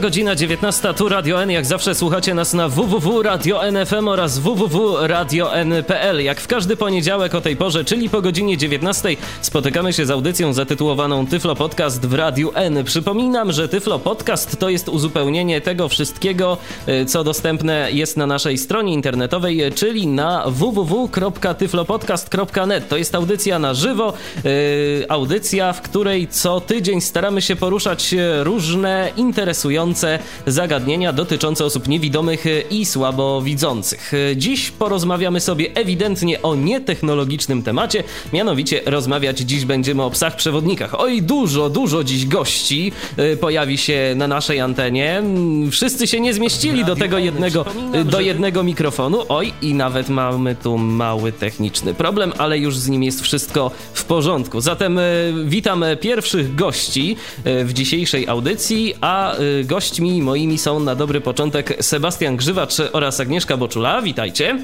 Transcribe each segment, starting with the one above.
Godzina 19, tu Radio N. Jak zawsze słuchacie nas na www.radio.nfm oraz www.radio.n.pl. Jak w każdy poniedziałek o tej porze, czyli po godzinie 19, spotykamy się z audycją zatytułowaną Tyflo Podcast w Radiu N. Przypominam, że Tyflo Podcast to jest uzupełnienie tego wszystkiego, y, co dostępne jest na naszej stronie internetowej, czyli na www.tyflopodcast.net. To jest audycja na żywo, yy, audycja, w której co tydzień staramy się poruszać różne interesujące interesujące zagadnienia dotyczące osób niewidomych i słabowidzących. Dziś porozmawiamy sobie ewidentnie o nietechnologicznym temacie, mianowicie rozmawiać dziś będziemy o psach przewodnikach. Oj, dużo, dużo dziś gości y, pojawi się na naszej antenie. Wszyscy się nie zmieścili do tego jednego, do jednego mikrofonu. Oj, i nawet mamy tu mały techniczny problem, ale już z nim jest wszystko w porządku. Zatem y, witam pierwszych gości y, w dzisiejszej audycji, a gośćmi moimi są na dobry początek Sebastian Grzywacz oraz Agnieszka Boczula. Witajcie.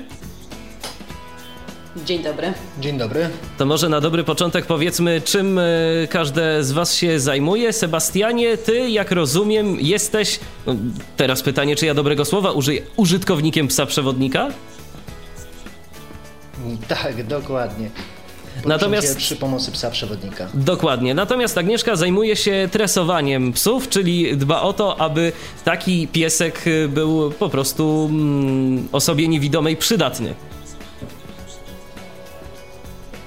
Dzień dobry. Dzień dobry. To może na dobry początek powiedzmy, czym e, każde z Was się zajmuje. Sebastianie, Ty, jak rozumiem, jesteś. No, teraz pytanie, czy ja dobrego słowa użyję. Użytkownikiem psa przewodnika? Tak, dokładnie. Natomiast przy pomocy psa przewodnika. Dokładnie. Natomiast Agnieszka zajmuje się tresowaniem psów, czyli dba o to, aby taki piesek był po prostu mm, osobie niewidomej przydatny.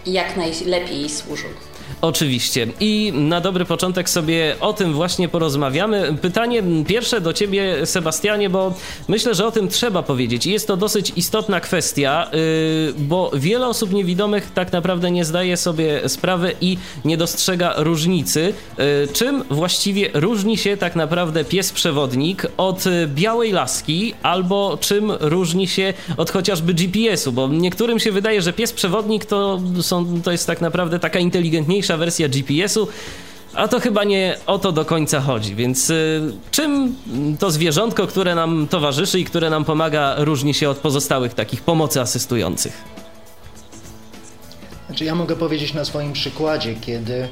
Jak najlepiej służył. Oczywiście. I na dobry początek sobie o tym właśnie porozmawiamy. Pytanie pierwsze do ciebie, Sebastianie, bo myślę, że o tym trzeba powiedzieć. Jest to dosyć istotna kwestia, y, bo wiele osób niewidomych tak naprawdę nie zdaje sobie sprawy i nie dostrzega różnicy. Y, czym właściwie różni się tak naprawdę pies przewodnik od białej laski, albo czym różni się od chociażby GPS-u, bo niektórym się wydaje, że pies przewodnik to, są, to jest tak naprawdę taka inteligentniejsza wersja GPS-u. A to chyba nie o to do końca chodzi, więc y, czym to zwierzątko, które nam towarzyszy i które nam pomaga, różni się od pozostałych takich pomocy asystujących? Znaczy, ja mogę powiedzieć na swoim przykładzie, kiedy y,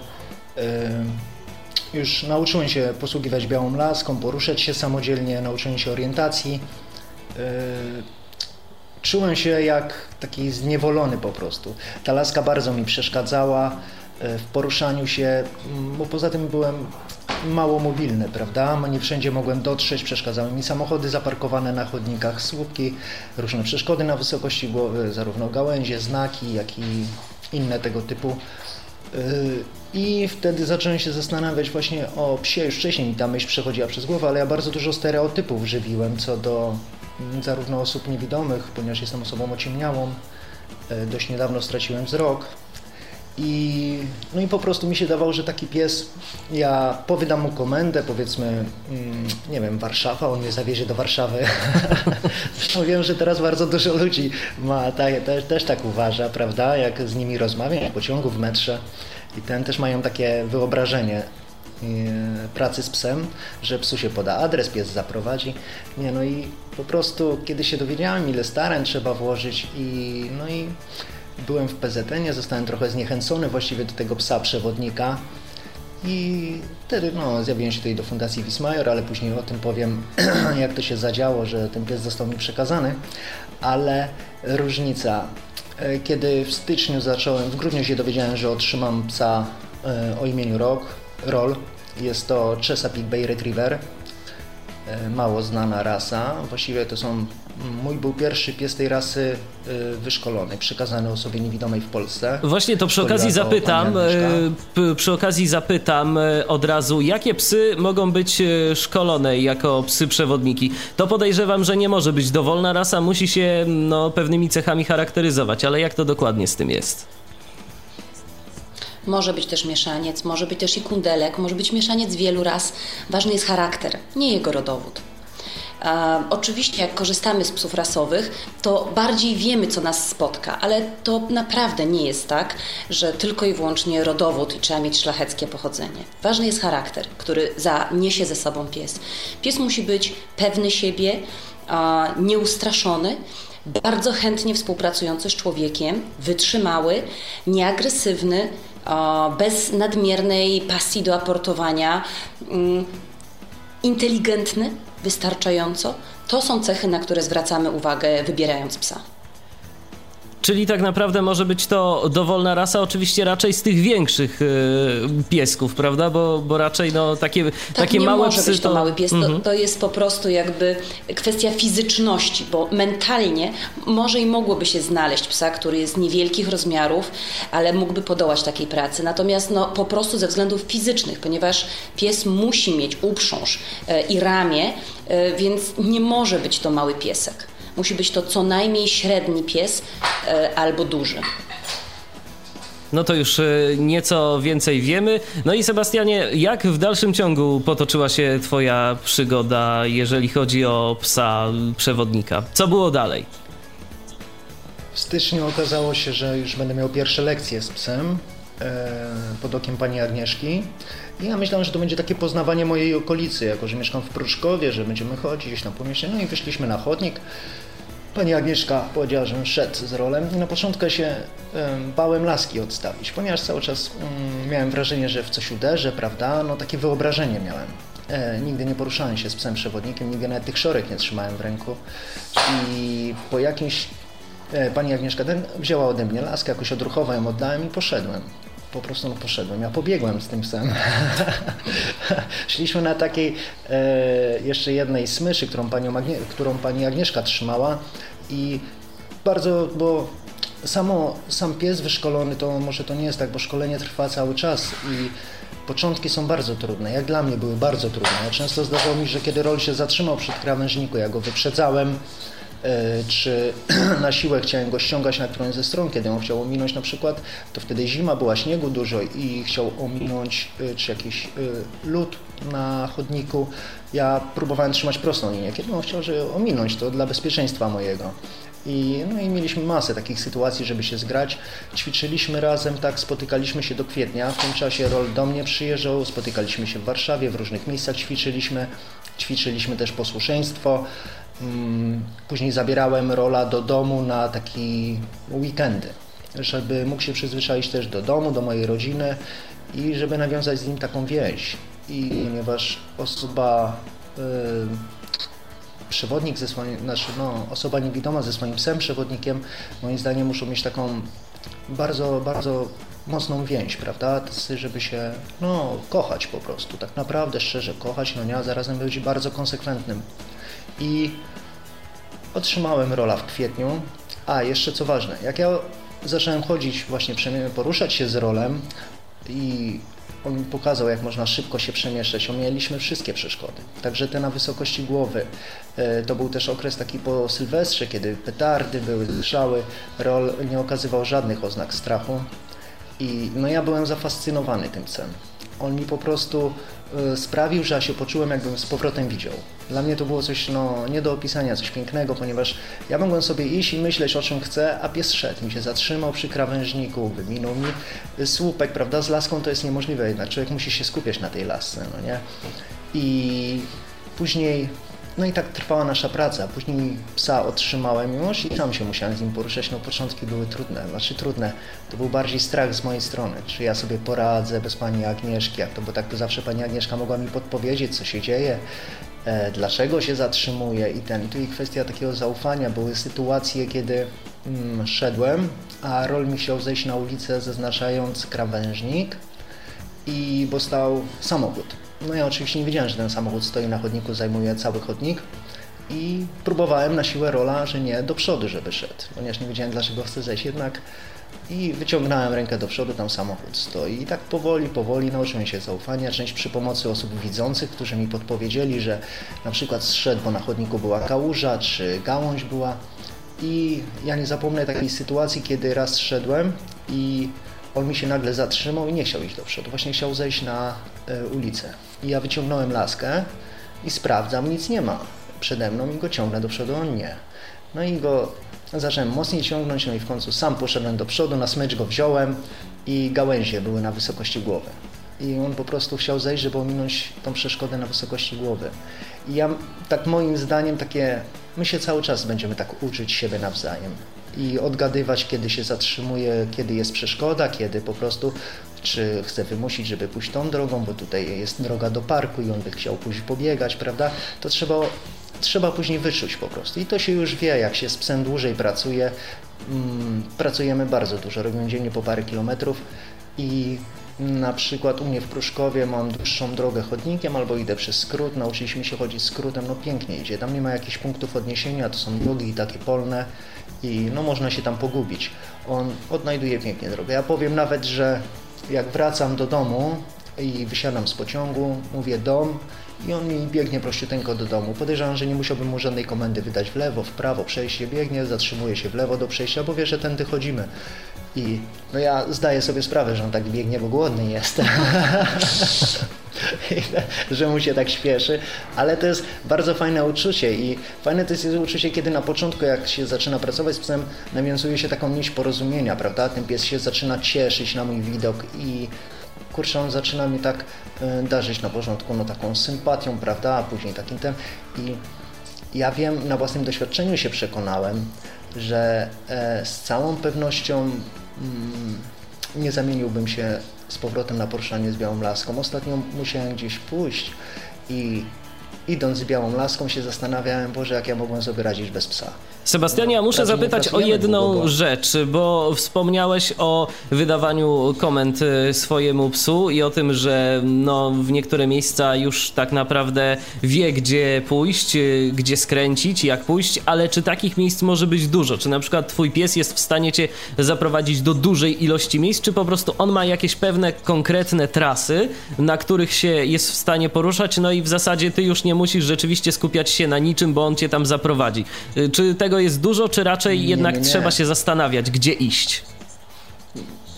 już nauczyłem się posługiwać białą laską, poruszać się samodzielnie, nauczyłem się orientacji. Y, czułem się jak taki zniewolony po prostu. Ta laska bardzo mi przeszkadzała w poruszaniu się, bo poza tym byłem mało mobilny, prawda? Nie wszędzie mogłem dotrzeć, przeszkadzały mi samochody zaparkowane na chodnikach, słupki, różne przeszkody na wysokości głowy, zarówno gałęzie, znaki, jak i inne tego typu. E, I wtedy zacząłem się zastanawiać właśnie o psie. Już wcześniej ta myśl przechodziła przez głowę, ale ja bardzo dużo stereotypów żywiłem co do mm, zarówno osób niewidomych, ponieważ jestem osobą ociemniałą. E, dość niedawno straciłem wzrok, i, no i po prostu mi się dawało, że taki pies, ja powydam mu komendę, powiedzmy, mm, nie wiem, Warszawa, on mnie zawiezie do Warszawy. Zresztą wiem, że teraz bardzo dużo ludzi ma, tak, też, też tak uważa, prawda, jak z nimi rozmawiam w pociągu, w metrze. I ten też mają takie wyobrażenie e, pracy z psem, że psu się poda adres, pies zaprowadzi. Nie, no i po prostu kiedy się dowiedziałem, ile starań trzeba włożyć i no i byłem w PZN, zostałem trochę zniechęcony właściwie do tego psa przewodnika i wtedy no, zjawiłem się tutaj do Fundacji Wismajor, ale później o tym powiem, jak to się zadziało, że ten pies został mi przekazany, ale różnica, e, kiedy w styczniu zacząłem, w grudniu się dowiedziałem, że otrzymam psa e, o imieniu Rock, Roll, jest to Chesapeake Bay Retriever, e, mało znana rasa, właściwie to są Mój był pierwszy pies tej rasy y, wyszkolony, przekazany osobie niewidomej w Polsce. Właśnie to przy okazji zapytam, y, przy okazji zapytam y, od razu, jakie psy mogą być szkolone jako psy przewodniki? To podejrzewam, że nie może być dowolna rasa, musi się no, pewnymi cechami charakteryzować, ale jak to dokładnie z tym jest? Może być też mieszaniec, może być też i kundelek, może być mieszaniec wielu ras. Ważny jest charakter, nie jego rodowód. Oczywiście, jak korzystamy z psów rasowych, to bardziej wiemy, co nas spotka, ale to naprawdę nie jest tak, że tylko i wyłącznie rodowód i trzeba mieć szlacheckie pochodzenie. Ważny jest charakter, który zaniesie ze sobą pies. Pies musi być pewny siebie, nieustraszony bardzo chętnie współpracujący z człowiekiem, wytrzymały, nieagresywny, bez nadmiernej pasji do aportowania, mm, inteligentny wystarczająco. To są cechy, na które zwracamy uwagę, wybierając psa. Czyli tak naprawdę może być to dowolna rasa, oczywiście raczej z tych większych yy, piesków, prawda? Bo, bo raczej no, takie, tak, takie nie małe może psy być to, to mały pies. To, to jest po prostu jakby kwestia fizyczności, bo mentalnie może i mogłoby się znaleźć psa, który jest niewielkich rozmiarów, ale mógłby podołać takiej pracy. Natomiast no, po prostu ze względów fizycznych, ponieważ pies musi mieć uprząż yy, i ramię, yy, więc nie może być to mały piesek. Musi być to co najmniej średni pies e, albo duży. No to już e, nieco więcej wiemy. No i Sebastianie, jak w dalszym ciągu potoczyła się Twoja przygoda, jeżeli chodzi o psa przewodnika? Co było dalej? W styczniu okazało się, że już będę miał pierwsze lekcje z psem e, pod okiem pani Agnieszki. I ja myślałem, że to będzie takie poznawanie mojej okolicy, jako że mieszkam w Pruszkowie, że będziemy chodzić gdzieś tam po mieście. No i wyszliśmy na chodnik. Pani Agnieszka powiedziała, żebym szedł z rolem i na początku się bałem laski odstawić, ponieważ cały czas um, miałem wrażenie, że w coś uderzę, prawda? No takie wyobrażenie miałem. E, nigdy nie poruszałem się z psem przewodnikiem, nigdy nawet tych szorek nie trzymałem w ręku. I po jakimś e, pani Agnieszka wzięła ode mnie laskę, jakoś odruchowo ją oddałem i poszedłem po prostu no, poszedłem. Ja pobiegłem z tym psem. Szliśmy na takiej e, jeszcze jednej smyszy, którą, panią którą pani Agnieszka trzymała i bardzo, bo samo, sam pies wyszkolony, to może to nie jest tak, bo szkolenie trwa cały czas i początki są bardzo trudne. Jak dla mnie były bardzo trudne. Ja często zdarzało mi, że kiedy rol się zatrzymał przy krawężniku, ja go wyprzedzałem, czy na siłę chciałem go ściągać na którąś ze stron, kiedy on chciał ominąć na przykład, to wtedy zima, była śniegu dużo i chciał ominąć e, czy jakiś e, lód na chodniku. Ja próbowałem trzymać prostą linię. Kiedy on chciał, że ominąć, to dla bezpieczeństwa mojego. I, no i mieliśmy masę takich sytuacji, żeby się zgrać. Ćwiczyliśmy razem, tak, spotykaliśmy się do kwietnia. W tym czasie Rol do mnie przyjeżdżał, spotykaliśmy się w Warszawie, w różnych miejscach ćwiczyliśmy. Ćwiczyliśmy też posłuszeństwo. Mm, później zabierałem rola do domu na taki weekendy, żeby mógł się przyzwyczaić też do domu, do mojej rodziny i żeby nawiązać z nim taką więź. I ponieważ osoba, yy, przewodnik ze swoim, znaczy no, osoba niewidoma ze swoim psem przewodnikiem, moim zdaniem muszą mieć taką bardzo, bardzo mocną więź, prawda? Żeby się, no, kochać po prostu, tak naprawdę szczerze kochać, no nie, a zarazem być bardzo konsekwentnym i otrzymałem rola w kwietniu. A, jeszcze co ważne, jak ja zacząłem chodzić, właśnie poruszać się z rolem i on mi pokazał, jak można szybko się przemieszczać. Omieliśmy wszystkie przeszkody. Także te na wysokości głowy. E, to był też okres taki po Sylwestrze, kiedy petardy były, strzały. Rol nie okazywał żadnych oznak strachu. I no ja byłem zafascynowany tym psem. On mi po prostu E, sprawił, że ja się poczułem, jakbym z powrotem widział. Dla mnie to było coś no, nie do opisania, coś pięknego, ponieważ ja mogłem sobie iść i myśleć o czym chcę, a pies szedł mi się zatrzymał przy krawężniku, wyminął mi słupek, prawda? Z laską to jest niemożliwe, jednak człowiek musi się skupiać na tej lasce, no nie? I później no i tak trwała nasza praca. Później psa otrzymałem już i tam się musiałem z nim poruszać. No początki były trudne, znaczy trudne. To był bardziej strach z mojej strony. Czy ja sobie poradzę bez pani Agnieszki, jak to, bo tak to zawsze pani Agnieszka mogła mi podpowiedzieć, co się dzieje, e, dlaczego się zatrzymuje i ten. I tu i kwestia takiego zaufania. Były sytuacje, kiedy mm, szedłem, a rol mi chciał zejść na ulicę zaznaczając krawężnik i bo stał samochód no ja oczywiście nie wiedziałem, że ten samochód stoi na chodniku, zajmuje cały chodnik i próbowałem na siłę rola, że nie, do przodu, żeby szedł, ponieważ nie wiedziałem dlaczego chcę zejść jednak i wyciągnąłem rękę do przodu, tam samochód stoi. I tak powoli, powoli nauczyłem się zaufania. Część przy pomocy osób widzących, którzy mi podpowiedzieli, że na przykład zszedł, bo na chodniku była kałuża, czy gałąź była. I ja nie zapomnę takiej sytuacji, kiedy raz szedłem i on mi się nagle zatrzymał i nie chciał iść do przodu. Właśnie chciał zejść na e, ulicę. I ja wyciągnąłem laskę i sprawdzam, nic nie ma przede mną i go ciągnę do przodu, on nie. No i go zacząłem mocniej ciągnąć, no i w końcu sam poszedłem do przodu, na smycz go wziąłem i gałęzie były na wysokości głowy. I on po prostu chciał zejść, żeby ominąć tą przeszkodę na wysokości głowy. I ja, tak moim zdaniem, takie, my się cały czas będziemy tak uczyć siebie nawzajem i odgadywać, kiedy się zatrzymuje, kiedy jest przeszkoda, kiedy po prostu czy chce wymusić, żeby pójść tą drogą, bo tutaj jest droga do parku i on by chciał pójść pobiegać, prawda? To trzeba trzeba później wyczuć po prostu. I to się już wie, jak się z psem dłużej pracuje. Mm, pracujemy bardzo dużo, robimy dziennie po parę kilometrów i na przykład u mnie w Pruszkowie mam dłuższą drogę chodnikiem albo idę przez skrót, nauczyliśmy się chodzić skrótem, no pięknie idzie. Tam nie ma jakichś punktów odniesienia, to są drogi takie polne i no można się tam pogubić. On odnajduje pięknie drogę. Ja powiem nawet, że jak wracam do domu i wysiadam z pociągu, mówię dom, i on mi biegnie prościuteńko do domu. Podejrzewam, że nie musiałbym mu żadnej komendy wydać w lewo, w prawo, przejście biegnie, zatrzymuje się w lewo do przejścia, bo wie, że tędy chodzimy. I no ja zdaję sobie sprawę, że on tak biegnie, bo głodny jest. że mu się tak śpieszy, ale to jest bardzo fajne uczucie i fajne to jest uczucie, kiedy na początku, jak się zaczyna pracować z psem, nawiązuje się taką nić porozumienia, prawda? Ten pies się zaczyna cieszyć na mój widok i kurczę, on zaczyna mi tak e, darzyć na porządku, no taką sympatią, prawda, a później takim tem. I ja wiem, na własnym doświadczeniu się przekonałem, że e, z całą pewnością mm, nie zamieniłbym się z powrotem na poruszanie z białą laską. Ostatnio musiałem gdzieś pójść i idąc z białą laską się zastanawiałem, Boże, jak ja mogłem sobie radzić bez psa. Sebastianie, ja muszę zapytać o jedną rzecz, bo wspomniałeś o wydawaniu komend y, swojemu psu i o tym, że no, w niektóre miejsca już tak naprawdę wie, gdzie pójść, y, gdzie skręcić, jak pójść, ale czy takich miejsc może być dużo? Czy na przykład twój pies jest w stanie cię zaprowadzić do dużej ilości miejsc, czy po prostu on ma jakieś pewne konkretne trasy, na których się jest w stanie poruszać, no i w zasadzie ty już nie musisz rzeczywiście skupiać się na niczym, bo on cię tam zaprowadzi. Y, czy tego tego jest dużo, czy raczej nie, jednak nie, nie. trzeba się zastanawiać, gdzie iść?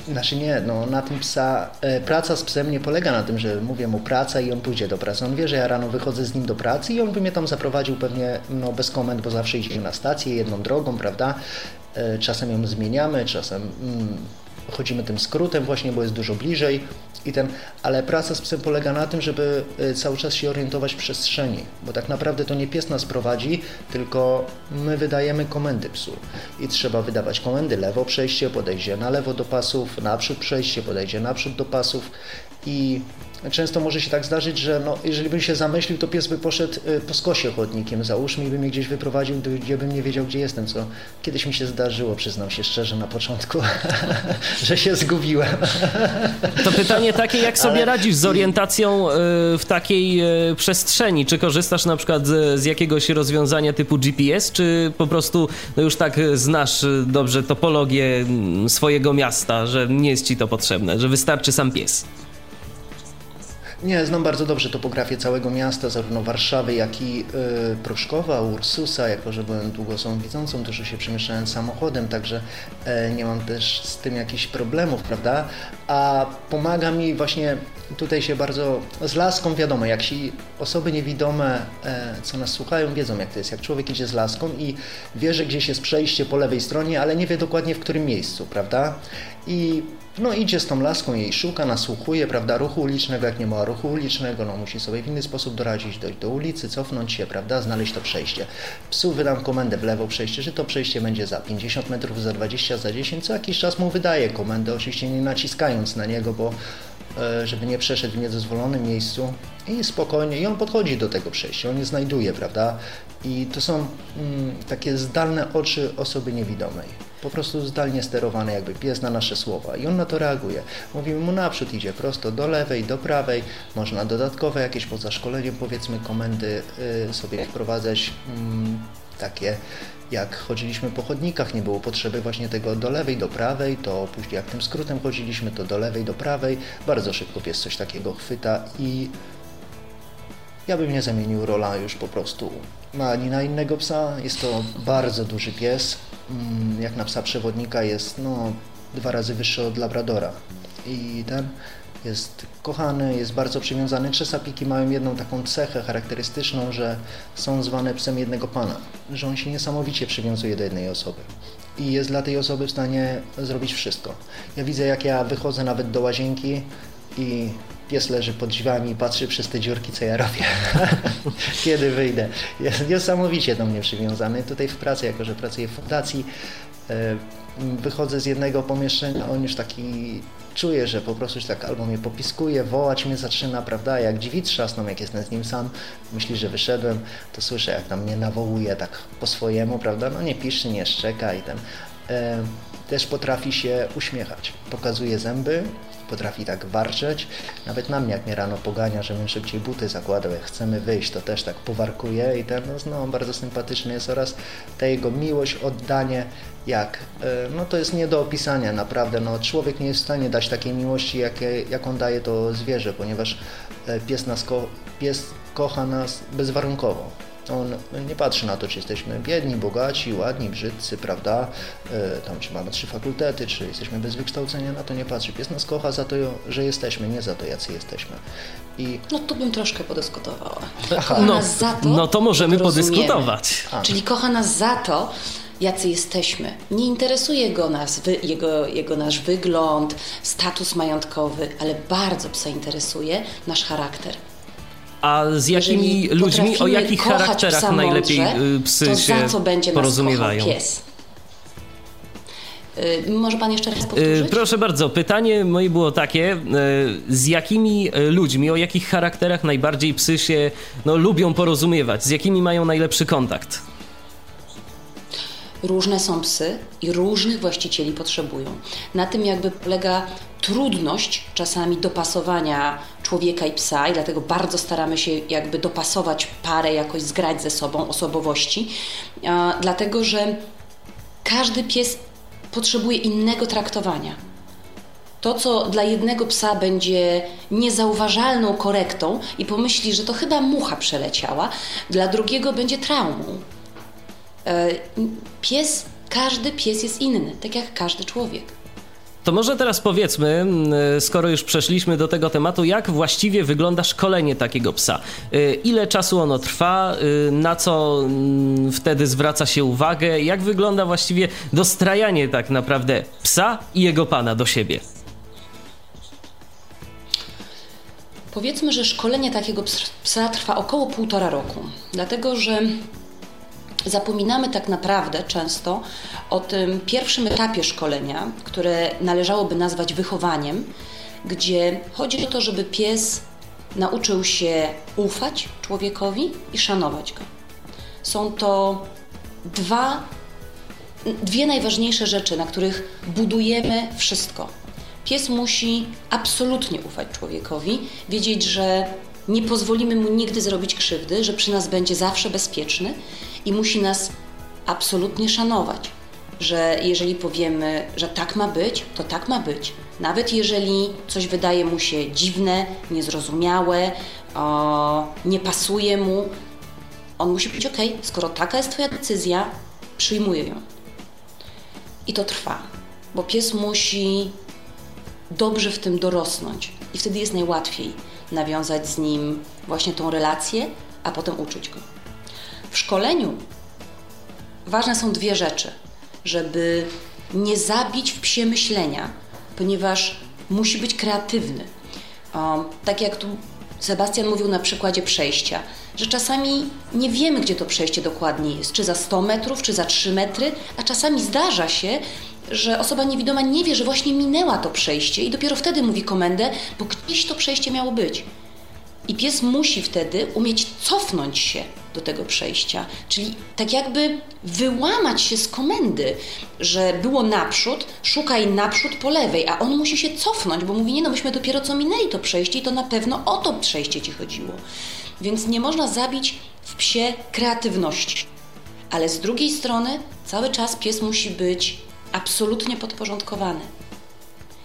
Znaczy nie, no na tym psa, e, praca z psem nie polega na tym, że mówię mu praca i on pójdzie do pracy. On wie, że ja rano wychodzę z nim do pracy i on by mnie tam zaprowadził pewnie no, bez komend, bo zawsze idzie na stację jedną drogą, prawda? E, czasem ją zmieniamy, czasem mm, chodzimy tym skrótem właśnie, bo jest dużo bliżej i ten, ale praca z psem polega na tym, żeby y, cały czas się orientować w przestrzeni, bo tak naprawdę to nie pies nas prowadzi, tylko my wydajemy komendy psu. I trzeba wydawać komendy lewo przejście, podejdzie na lewo do pasów, naprzód przejście, podejdzie naprzód do pasów i Często może się tak zdarzyć, że no, jeżeli bym się zamyślił, to pies by poszedł y, po skosie chodnikiem, załóżmy, i by mnie gdzieś wyprowadził, gdzie bym nie wiedział, gdzie jestem, co kiedyś mi się zdarzyło, przyznam się szczerze na początku, że się zgubiłem. To pytanie takie, jak sobie Ale... radzisz z orientacją y, w takiej y, przestrzeni? Czy korzystasz na przykład z, z jakiegoś rozwiązania typu GPS, czy po prostu no już tak znasz dobrze topologię mm, swojego miasta, że nie jest ci to potrzebne, że wystarczy sam pies? Nie, znam bardzo dobrze topografię całego miasta, zarówno Warszawy, jak i y, Proszkowa, Ursusa, jako że byłem długo osobą widzącą, się przemieszczałem samochodem, także y, nie mam też z tym jakichś problemów, prawda? A pomaga mi właśnie tutaj się bardzo, z laską wiadomo, jak się osoby niewidome, y, co nas słuchają, wiedzą jak to jest, jak człowiek idzie z laską i wie, że gdzieś jest przejście po lewej stronie, ale nie wie dokładnie w którym miejscu, prawda? I no idzie z tą laską, jej szuka, nasłuchuje, prawda, ruchu ulicznego, jak nie ma ruchu ulicznego, no musi sobie w inny sposób doradzić, dojść do ulicy, cofnąć się, prawda, znaleźć to przejście. Psu wydam komendę w lewo przejście, że to przejście będzie za 50 metrów, za 20, za 10, co jakiś czas mu wydaje komendę, oczywiście nie naciskając na niego, bo e, żeby nie przeszedł w niedozwolonym miejscu i spokojnie, i on podchodzi do tego przejścia, on je znajduje, prawda, i to są mm, takie zdalne oczy osoby niewidomej. Po prostu zdalnie sterowany jakby pies na nasze słowa i on na to reaguje. Mówimy mu naprzód, idzie prosto do lewej, do prawej, można dodatkowe jakieś poza szkoleniem powiedzmy komendy y, sobie wprowadzać mm, takie jak chodziliśmy po chodnikach, nie było potrzeby właśnie tego do lewej, do prawej, to później jak tym skrótem chodziliśmy, to do lewej, do prawej. Bardzo szybko pies coś takiego chwyta i ja bym nie zamienił rola już po prostu ani na innego psa. Jest to bardzo duży pies. Mm, jak na psa przewodnika jest no, dwa razy wyższy od Labradora. I ten jest kochany, jest bardzo przywiązany. Czesapiki mają jedną taką cechę charakterystyczną, że są zwane psem jednego pana, że on się niesamowicie przywiązuje do jednej osoby i jest dla tej osoby w stanie zrobić wszystko. Ja widzę, jak ja wychodzę nawet do łazienki i pies leży pod drzwiami i patrzy przez te dziurki, co ja robię, kiedy wyjdę. Jest niesamowicie do mnie przywiązany. Tutaj w pracy, jako że pracuję w fundacji, e, wychodzę z jednego pomieszczenia, on już taki czuje, że po prostu tak albo mnie popiskuje, wołać mnie zaczyna, prawda, jak drzwi trzasną, jak jestem z nim sam, myśli, że wyszedłem, to słyszę, jak tam mnie nawołuje tak po swojemu, prawda, no nie pisze, nie szczeka i ten. E, też potrafi się uśmiechać, pokazuje zęby, potrafi tak warczeć. Nawet na mnie, jak mnie rano pogania, żebym szybciej buty zakładał, jak chcemy wyjść, to też tak powarkuje i ten, no, no bardzo sympatyczny jest oraz ta jego miłość, oddanie, jak, e, no to jest nie do opisania naprawdę, no człowiek nie jest w stanie dać takiej miłości, jakie, jaką daje to zwierzę, ponieważ e, pies, nas ko pies kocha nas bezwarunkowo. On nie patrzy na to, czy jesteśmy biedni, bogaci, ładni, brzydcy, prawda? E, tam, czy mamy trzy fakultety, czy jesteśmy bez wykształcenia, na to nie patrzy. Pies nas kocha za to, że jesteśmy, nie za to, jacy jesteśmy. I... No tu bym troszkę podyskutowała. Kocha no, nas za to, no to możemy podyskutować. A. Czyli kocha nas za to, jacy jesteśmy. Nie interesuje go nas, wy, jego, jego nasz wygląd, status majątkowy, ale bardzo psa interesuje nasz charakter. A z jakimi ludźmi, o jakich charakterach najlepiej mądrze, psy to się za co będzie porozumiewają? Nas pies. Y, może pan jeszcze raz y, powtórzyć? Proszę bardzo, pytanie moje było takie, y, z jakimi ludźmi, o jakich charakterach najbardziej psy się no, lubią porozumiewać, z jakimi mają najlepszy kontakt? Różne są psy i różnych właścicieli potrzebują. Na tym jakby polega trudność czasami dopasowania człowieka i psa i dlatego bardzo staramy się jakby dopasować parę, jakoś zgrać ze sobą osobowości, dlatego że każdy pies potrzebuje innego traktowania. To, co dla jednego psa będzie niezauważalną korektą i pomyśli, że to chyba mucha przeleciała, dla drugiego będzie traumą. E, pies, każdy pies jest inny, tak jak każdy człowiek. To może teraz powiedzmy, skoro już przeszliśmy do tego tematu, jak właściwie wygląda szkolenie takiego psa? E, ile czasu ono trwa? E, na co wtedy zwraca się uwagę? Jak wygląda właściwie dostrajanie tak naprawdę psa i jego pana do siebie? Powiedzmy, że szkolenie takiego psa trwa około półtora roku, dlatego że zapominamy tak naprawdę często o tym pierwszym etapie szkolenia, które należałoby nazwać wychowaniem, gdzie chodzi o to, żeby pies nauczył się ufać człowiekowi i szanować go. Są to dwa, dwie najważniejsze rzeczy, na których budujemy wszystko. Pies musi absolutnie ufać człowiekowi, wiedzieć, że nie pozwolimy mu nigdy zrobić krzywdy, że przy nas będzie zawsze bezpieczny i musi nas absolutnie szanować, że jeżeli powiemy, że tak ma być, to tak ma być. Nawet jeżeli coś wydaje mu się dziwne, niezrozumiałe, o, nie pasuje mu, on musi być ok, skoro taka jest Twoja decyzja, przyjmuję ją. I to trwa, bo pies musi dobrze w tym dorosnąć i wtedy jest najłatwiej nawiązać z nim właśnie tą relację, a potem uczyć go. W szkoleniu ważne są dwie rzeczy, żeby nie zabić w psie myślenia, ponieważ musi być kreatywny. Um, tak jak tu Sebastian mówił na przykładzie przejścia, że czasami nie wiemy, gdzie to przejście dokładnie jest, czy za 100 metrów, czy za 3 metry, a czasami zdarza się, że osoba niewidoma nie wie, że właśnie minęła to przejście i dopiero wtedy mówi komendę, bo gdzieś to przejście miało być. I pies musi wtedy umieć cofnąć się do tego przejścia. Czyli tak jakby wyłamać się z komendy, że było naprzód, szukaj naprzód po lewej, a on musi się cofnąć, bo mówi, nie no, myśmy dopiero co minęli to przejście i to na pewno o to przejście ci chodziło. Więc nie można zabić w psie kreatywności. Ale z drugiej strony cały czas pies musi być absolutnie podporządkowany.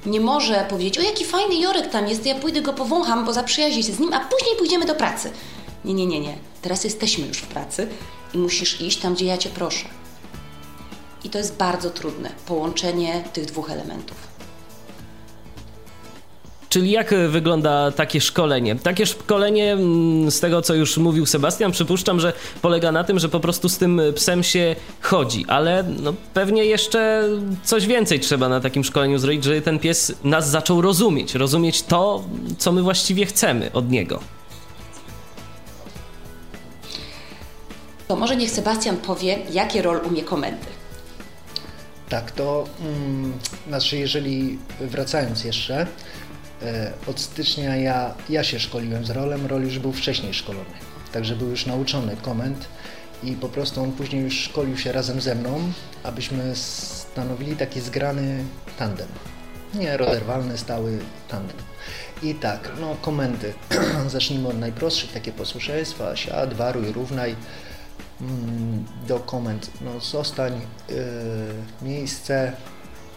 Nie może powiedzieć, o jaki fajny Jorek tam jest, ja pójdę go powącham, bo zaprzyjaźnię się z nim, a później pójdziemy do pracy. Nie, nie, nie, nie. Teraz jesteśmy już w pracy i musisz iść tam, gdzie ja Cię proszę. I to jest bardzo trudne, połączenie tych dwóch elementów. Czyli jak wygląda takie szkolenie? Takie szkolenie, mm, z tego co już mówił Sebastian, przypuszczam, że polega na tym, że po prostu z tym psem się chodzi, ale no, pewnie jeszcze coś więcej trzeba na takim szkoleniu zrobić, żeby ten pies nas zaczął rozumieć, rozumieć to, co my właściwie chcemy od niego. To może niech Sebastian powie, jakie rol umie komendy. Tak, to mm, znaczy, jeżeli wracając jeszcze, E, od stycznia ja, ja się szkoliłem z rolem, rol już był wcześniej szkolony, także był już nauczony komend i po prostu on później już szkolił się razem ze mną, abyśmy stanowili taki zgrany tandem. Nie roderwalny, stały tandem. I tak, no komendy. Zacznijmy od najprostszych, takie posłuszeństwa, siad, waruj, równaj. Mm, do komend, no zostań, yy, miejsce,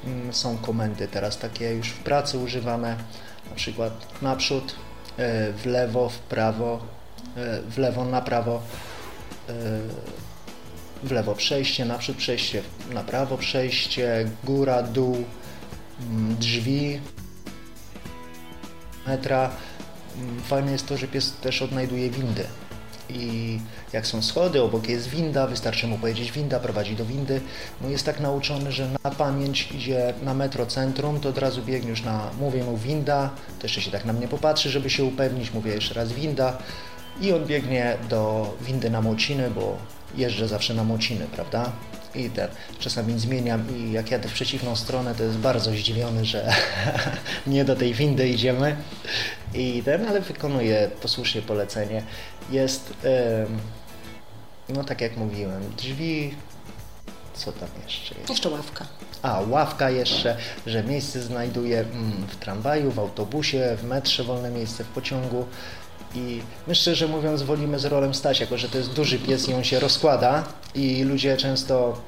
yy, są komendy teraz takie już w pracy używane na przykład naprzód, e, w lewo, w prawo, e, w lewo, na prawo, w lewo przejście, naprzód przejście, na prawo przejście, góra, dół, mm, drzwi, metra. Mm, fajne jest to, że pies też odnajduje windy i jak są schody, obok jest winda, wystarczy mu powiedzieć winda, prowadzi do windy. No jest tak nauczony, że na pamięć idzie na metro centrum, to od razu biegnie już na, mówię mu winda, to jeszcze się tak na mnie popatrzy, żeby się upewnić, mówię jeszcze raz winda i on biegnie do windy na Mociny, bo jeżdżę zawsze na Mociny, prawda? i ten, czasami zmieniam i jak jadę w przeciwną stronę, to jest bardzo zdziwiony, że nie do tej windy idziemy i ten, ale wykonuję posłusznie polecenie. Jest, no tak jak mówiłem, drzwi, co tam jeszcze jest? Jeszcze ławka. A, ławka jeszcze, że miejsce znajduje mm, w tramwaju, w autobusie, w metrze, wolne miejsce w pociągu. I my szczerze mówiąc wolimy z rolem stać, jako że to jest duży pies i on się rozkłada i ludzie często...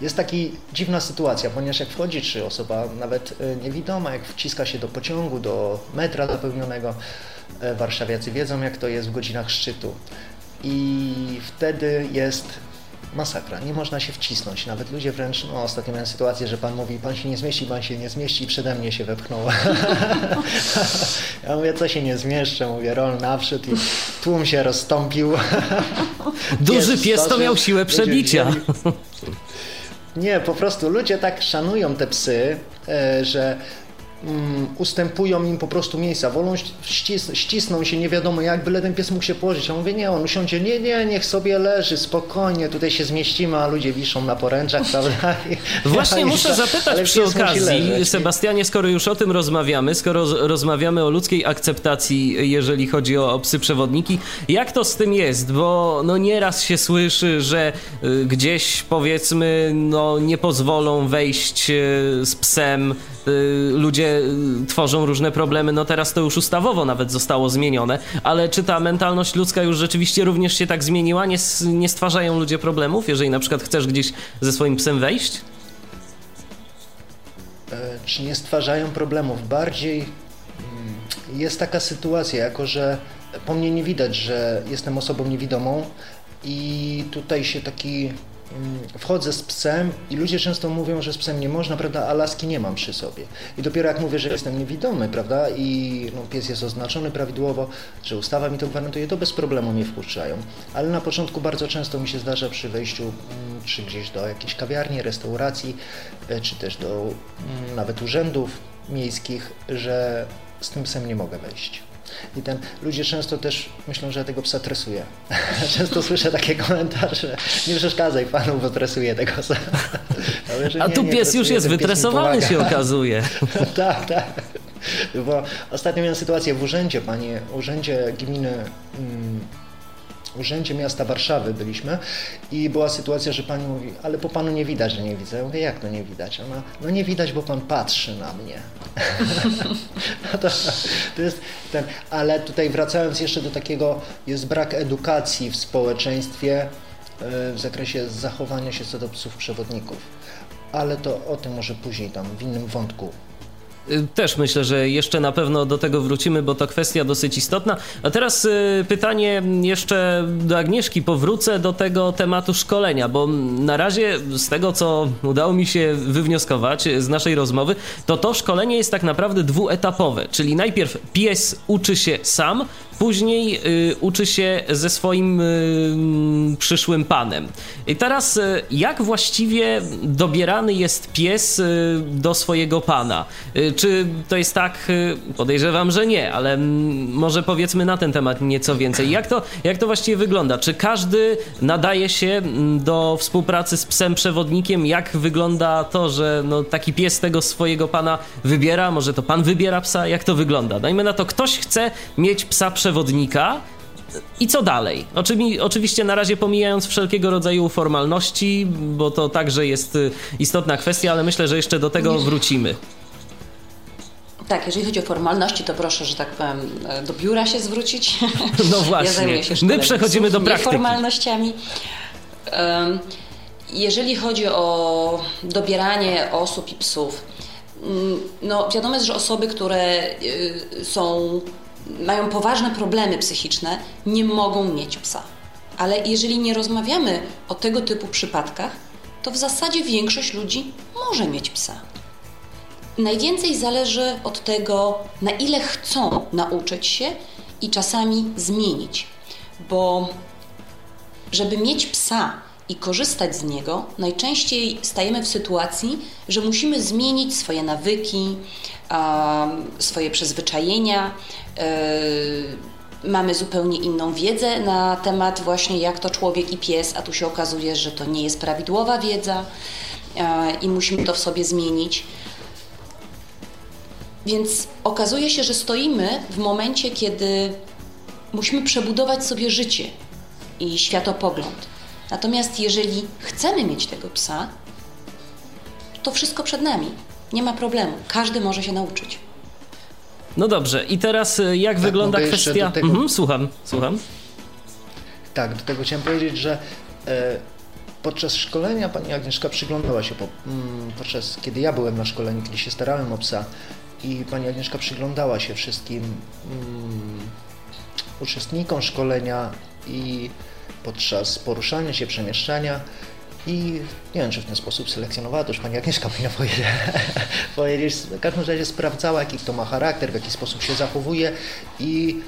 Jest taka dziwna sytuacja, ponieważ jak wchodzi, czy osoba nawet e, niewidoma, jak wciska się do pociągu, do metra zapełnionego, warszawiacy wiedzą jak to jest w godzinach szczytu. I wtedy jest masakra, nie można się wcisnąć. Nawet ludzie wręcz, no ostatnio miałem sytuację, że pan mówi, pan się nie zmieści, pan się nie zmieści i przede mnie się wepchnął. ja mówię, co się nie zmieszczę, mówię, rol naprzód i tłum się rozstąpił. Duży pies to miał siłę przebicia. Nie, po prostu ludzie tak szanują te psy, e, że um, ustępują im po prostu miejsca, wolą ścis ścisną się nie wiadomo jak, byle ten pies mógł się położyć. Ja mówię, nie, on usiądzie, nie, nie, niech sobie leży, spokojnie, tutaj się zmieścimy, a ludzie wiszą na poręczach, prawda? Właśnie ja muszę zapytać przy okazji, Sebastianie, skoro już o tym rozmawiamy, skoro rozmawiamy o ludzkiej akceptacji, jeżeli chodzi o, o psy przewodniki, jak to z tym jest? Bo no nieraz się słyszy, że y, gdzieś powiedzmy, no nie pozwolą wejść y, z psem ludzie y, tworzą różne problemy, no teraz to już ustawowo nawet zostało zmienione, ale czy ta mentalność ludzka już rzeczywiście również się tak zmieniła? Nie, nie stwarzają ludzie problemów, jeżeli na przykład chcesz gdzieś ze swoim psem wejść? E, czy nie stwarzają problemów? Bardziej mm, jest taka sytuacja, jako że po mnie nie widać, że jestem osobą niewidomą i tutaj się taki wchodzę z psem i ludzie często mówią, że z psem nie można, prawda, a laski nie mam przy sobie. I dopiero jak mówię, że jestem niewidomy, prawda, i no, pies jest oznaczony prawidłowo, że ustawa mi to gwarantuje, to bez problemu mnie wpuszczają. Ale na początku bardzo często mi się zdarza przy wejściu mm, czy gdzieś do jakiejś kawiarni, restauracji, e, czy też do mm, nawet urzędów miejskich, że z tym psem nie mogę wejść. I ten, ludzie często też myślą, że ja tego psa tresuję. często słyszę takie komentarze, nie przeszkadzaj panu, bo tresuję tego psa. A tu pies już jest wytresowany się okazuje. tak, tak. Bo ostatnio miałem sytuację w urzędzie, panie, urzędzie gminy mm, Urzędzie Miasta Warszawy byliśmy i była sytuacja, że pani mówi, ale po panu nie widać, że nie widzę. Ja mówię, jak to nie widać? Ona, no nie widać, bo pan patrzy na mnie. no to, to jest ten, ale tutaj wracając jeszcze do takiego, jest brak edukacji w społeczeństwie e, w zakresie zachowania się co do psów przewodników. Ale to o tym może później tam w innym wątku też myślę, że jeszcze na pewno do tego wrócimy, bo to kwestia dosyć istotna. A teraz y, pytanie jeszcze do Agnieszki. Powrócę do tego tematu szkolenia, bo na razie z tego, co udało mi się wywnioskować z naszej rozmowy, to to szkolenie jest tak naprawdę dwuetapowe, czyli najpierw pies uczy się sam, później y, uczy się ze swoim y, przyszłym panem. I teraz, y, jak właściwie dobierany jest pies y, do swojego pana? Y, czy to jest tak, y, podejrzewam, że nie, ale mm, może powiedzmy na ten temat nieco więcej. Jak to, jak to właściwie wygląda? Czy każdy nadaje się mm, do współpracy z psem przewodnikiem? Jak wygląda to, że no, taki pies tego swojego pana wybiera? Może to pan wybiera psa? Jak to wygląda? Dajmy na to, ktoś chce mieć psa przewodnika, i co dalej? oczywiście na razie pomijając wszelkiego rodzaju formalności, bo to także jest y, istotna kwestia, ale myślę, że jeszcze do tego wrócimy. Tak, jeżeli chodzi o formalności, to proszę, że tak powiem, do biura się zwrócić. No właśnie. ja My przechodzimy do praktyki. formalnościami. Jeżeli chodzi o dobieranie osób i psów, mm, no wiadomo jest, że osoby, które y, są, mają poważne problemy psychiczne, nie mogą mieć psa. Ale jeżeli nie rozmawiamy o tego typu przypadkach, to w zasadzie większość ludzi może mieć psa. Najwięcej zależy od tego, na ile chcą nauczyć się i czasami zmienić, bo żeby mieć psa i korzystać z niego, najczęściej stajemy w sytuacji, że musimy zmienić swoje nawyki, swoje przyzwyczajenia. Yy, mamy zupełnie inną wiedzę na temat właśnie jak to człowiek i pies, a tu się okazuje, że to nie jest prawidłowa wiedza i musimy to w sobie zmienić. Więc okazuje się, że stoimy w momencie, kiedy musimy przebudować sobie życie i światopogląd. Natomiast jeżeli chcemy mieć tego psa, to wszystko przed nami. Nie ma problemu. Każdy może się nauczyć. No dobrze, i teraz y, jak tak, wygląda kwestia. Tego... Mhm, słucham, słucham. Tak, do tego chciałem powiedzieć, że e, podczas szkolenia pani Agnieszka przyglądała się, po, mm, podczas kiedy ja byłem na szkoleniu, kiedy się starałem o psa, i pani Agnieszka przyglądała się wszystkim mm, uczestnikom szkolenia i podczas poruszania się, przemieszczania i nie wiem, czy w ten sposób selekcjonowała, to już pani Agnieszka powinna powiedzieć, powiedzieć. W każdym razie sprawdzała, jaki kto ma charakter, w jaki sposób się zachowuje i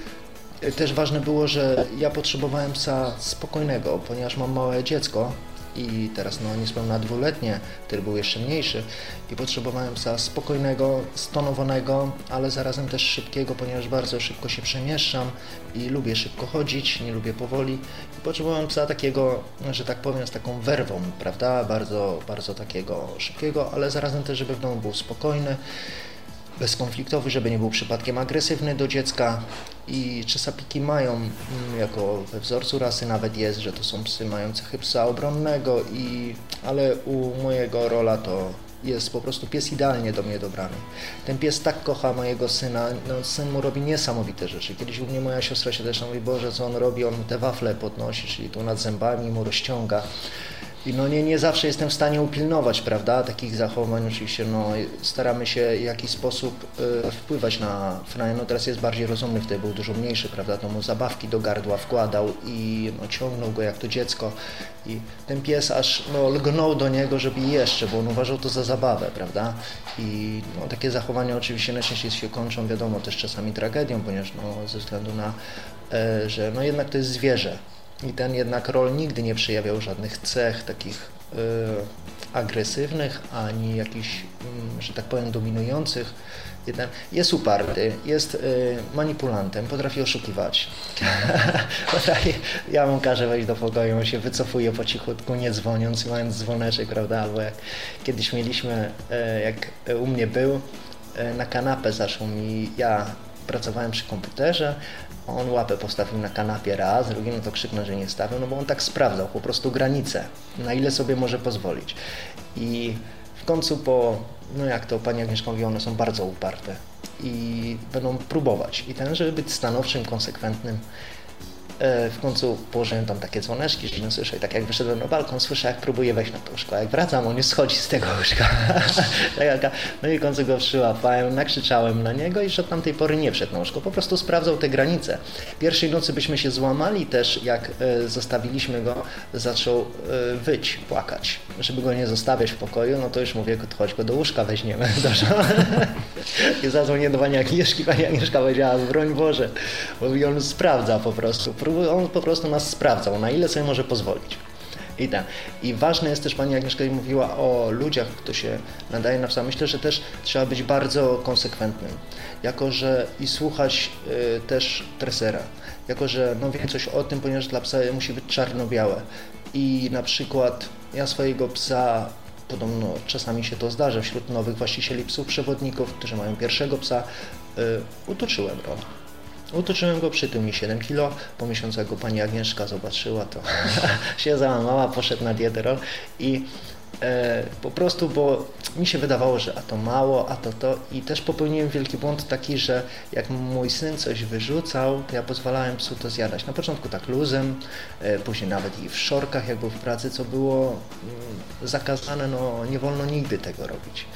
też ważne było, że ja potrzebowałem psa spokojnego, ponieważ mam małe dziecko i teraz no niespełna dwuletnie, który był jeszcze mniejszy. I potrzebowałem psa spokojnego, stonowanego, ale zarazem też szybkiego, ponieważ bardzo szybko się przemieszczam i lubię szybko chodzić, nie lubię powoli. I potrzebowałem psa takiego, że tak powiem, z taką werwą, prawda, bardzo, bardzo takiego szybkiego, ale zarazem też, żeby w domu był spokojny, bezkonfliktowy, żeby nie był przypadkiem agresywny do dziecka i czasapiki mają, mm, jako we wzorcu rasy nawet jest, że to są psy mające cechy psa obronnego, i, ale u mojego rola to jest po prostu pies idealnie do mnie dobrany. Ten pies tak kocha mojego syna, no, syn mu robi niesamowite rzeczy. Kiedyś u mnie moja siostra się też mówi, Boże, co on robi, on te wafle podnosi, czyli tu nad zębami mu rozciąga. I no nie, nie zawsze jestem w stanie upilnować, prawda, takich zachowań. Oczywiście no, staramy się w jakiś sposób y, wpływać na Frania. No teraz jest bardziej rozumny, wtedy był dużo mniejszy, prawda, to mu zabawki do gardła wkładał i no, ciągnął go jak to dziecko. I ten pies aż no, lgnął do niego, żeby jeszcze, bo on uważał to za zabawę, prawda. I no, takie zachowania oczywiście najczęściej się kończą, wiadomo, też czasami tragedią, ponieważ no, ze względu na, e, że no jednak to jest zwierzę, i ten jednak rol nigdy nie przejawiał żadnych cech takich y, agresywnych, ani jakichś, y, że tak powiem, dominujących. Jeden jest uparty, jest y, manipulantem, potrafi oszukiwać. ja mu każę wejść do pokoju, on się wycofuje po cichutku, nie dzwoniąc, mając dzwoneczek, prawda? Albo jak kiedyś mieliśmy, y, jak u mnie był, na kanapę zaczął mi, ja pracowałem przy komputerze, on łapę postawił na kanapie raz, drugi no to krzyknę, że nie stawiał, no bo on tak sprawdzał po prostu granice, na ile sobie może pozwolić. I w końcu po, no jak to pani Agnieszka mówi, one są bardzo uparte i będą próbować. I ten, żeby być stanowczym, konsekwentnym, w końcu położyłem tam takie dzwoneczki, że nie słyszę. I tak jak wyszedłem na balkon, słyszę jak próbuje wejść na to łóżko. Jak wracam, on już schodzi z tego łóżka. Tak no i w końcu go przyłapałem, nakrzyczałem na niego i że od tamtej pory nie wszedł na łóżko. Po prostu sprawdzał te granice. Pierwszej nocy byśmy się złamali też, jak e, zostawiliśmy go, zaczął e, wyć, płakać. Żeby go nie zostawiać w pokoju, no to już mówię, chodź go do łóżka weźmiemy. I zadzwonię do pani Agnieszki, pani Agnieszka powiedziała, broń Boże, bo on sprawdza po prostu on po prostu nas sprawdzał, na ile sobie może pozwolić. I, tak. I ważne jest też, Pani Agnieszka mówiła o ludziach, kto się nadaje na psa. Myślę, że też trzeba być bardzo konsekwentnym, jako że i słuchać y, też tresera, jako że no, wiem coś o tym, ponieważ dla psa musi być czarno-białe. I na przykład ja swojego psa podobno czasami się to zdarza wśród nowych właścicieli psów przewodników, którzy mają pierwszego psa, y, utoczyłem rolę. Utoczyłem go przy tym mi 7 kilo. Po miesiącu jak go pani Agnieszka zobaczyła, to się załamała, poszedł na dietę i e, po prostu, bo mi się wydawało, że a to mało, a to to i też popełniłem wielki błąd taki, że jak mój syn coś wyrzucał, to ja pozwalałem psu to zjadać. Na początku tak luzem, e, później nawet i w szorkach, jak był w pracy, co było mm, zakazane, no nie wolno nigdy tego robić.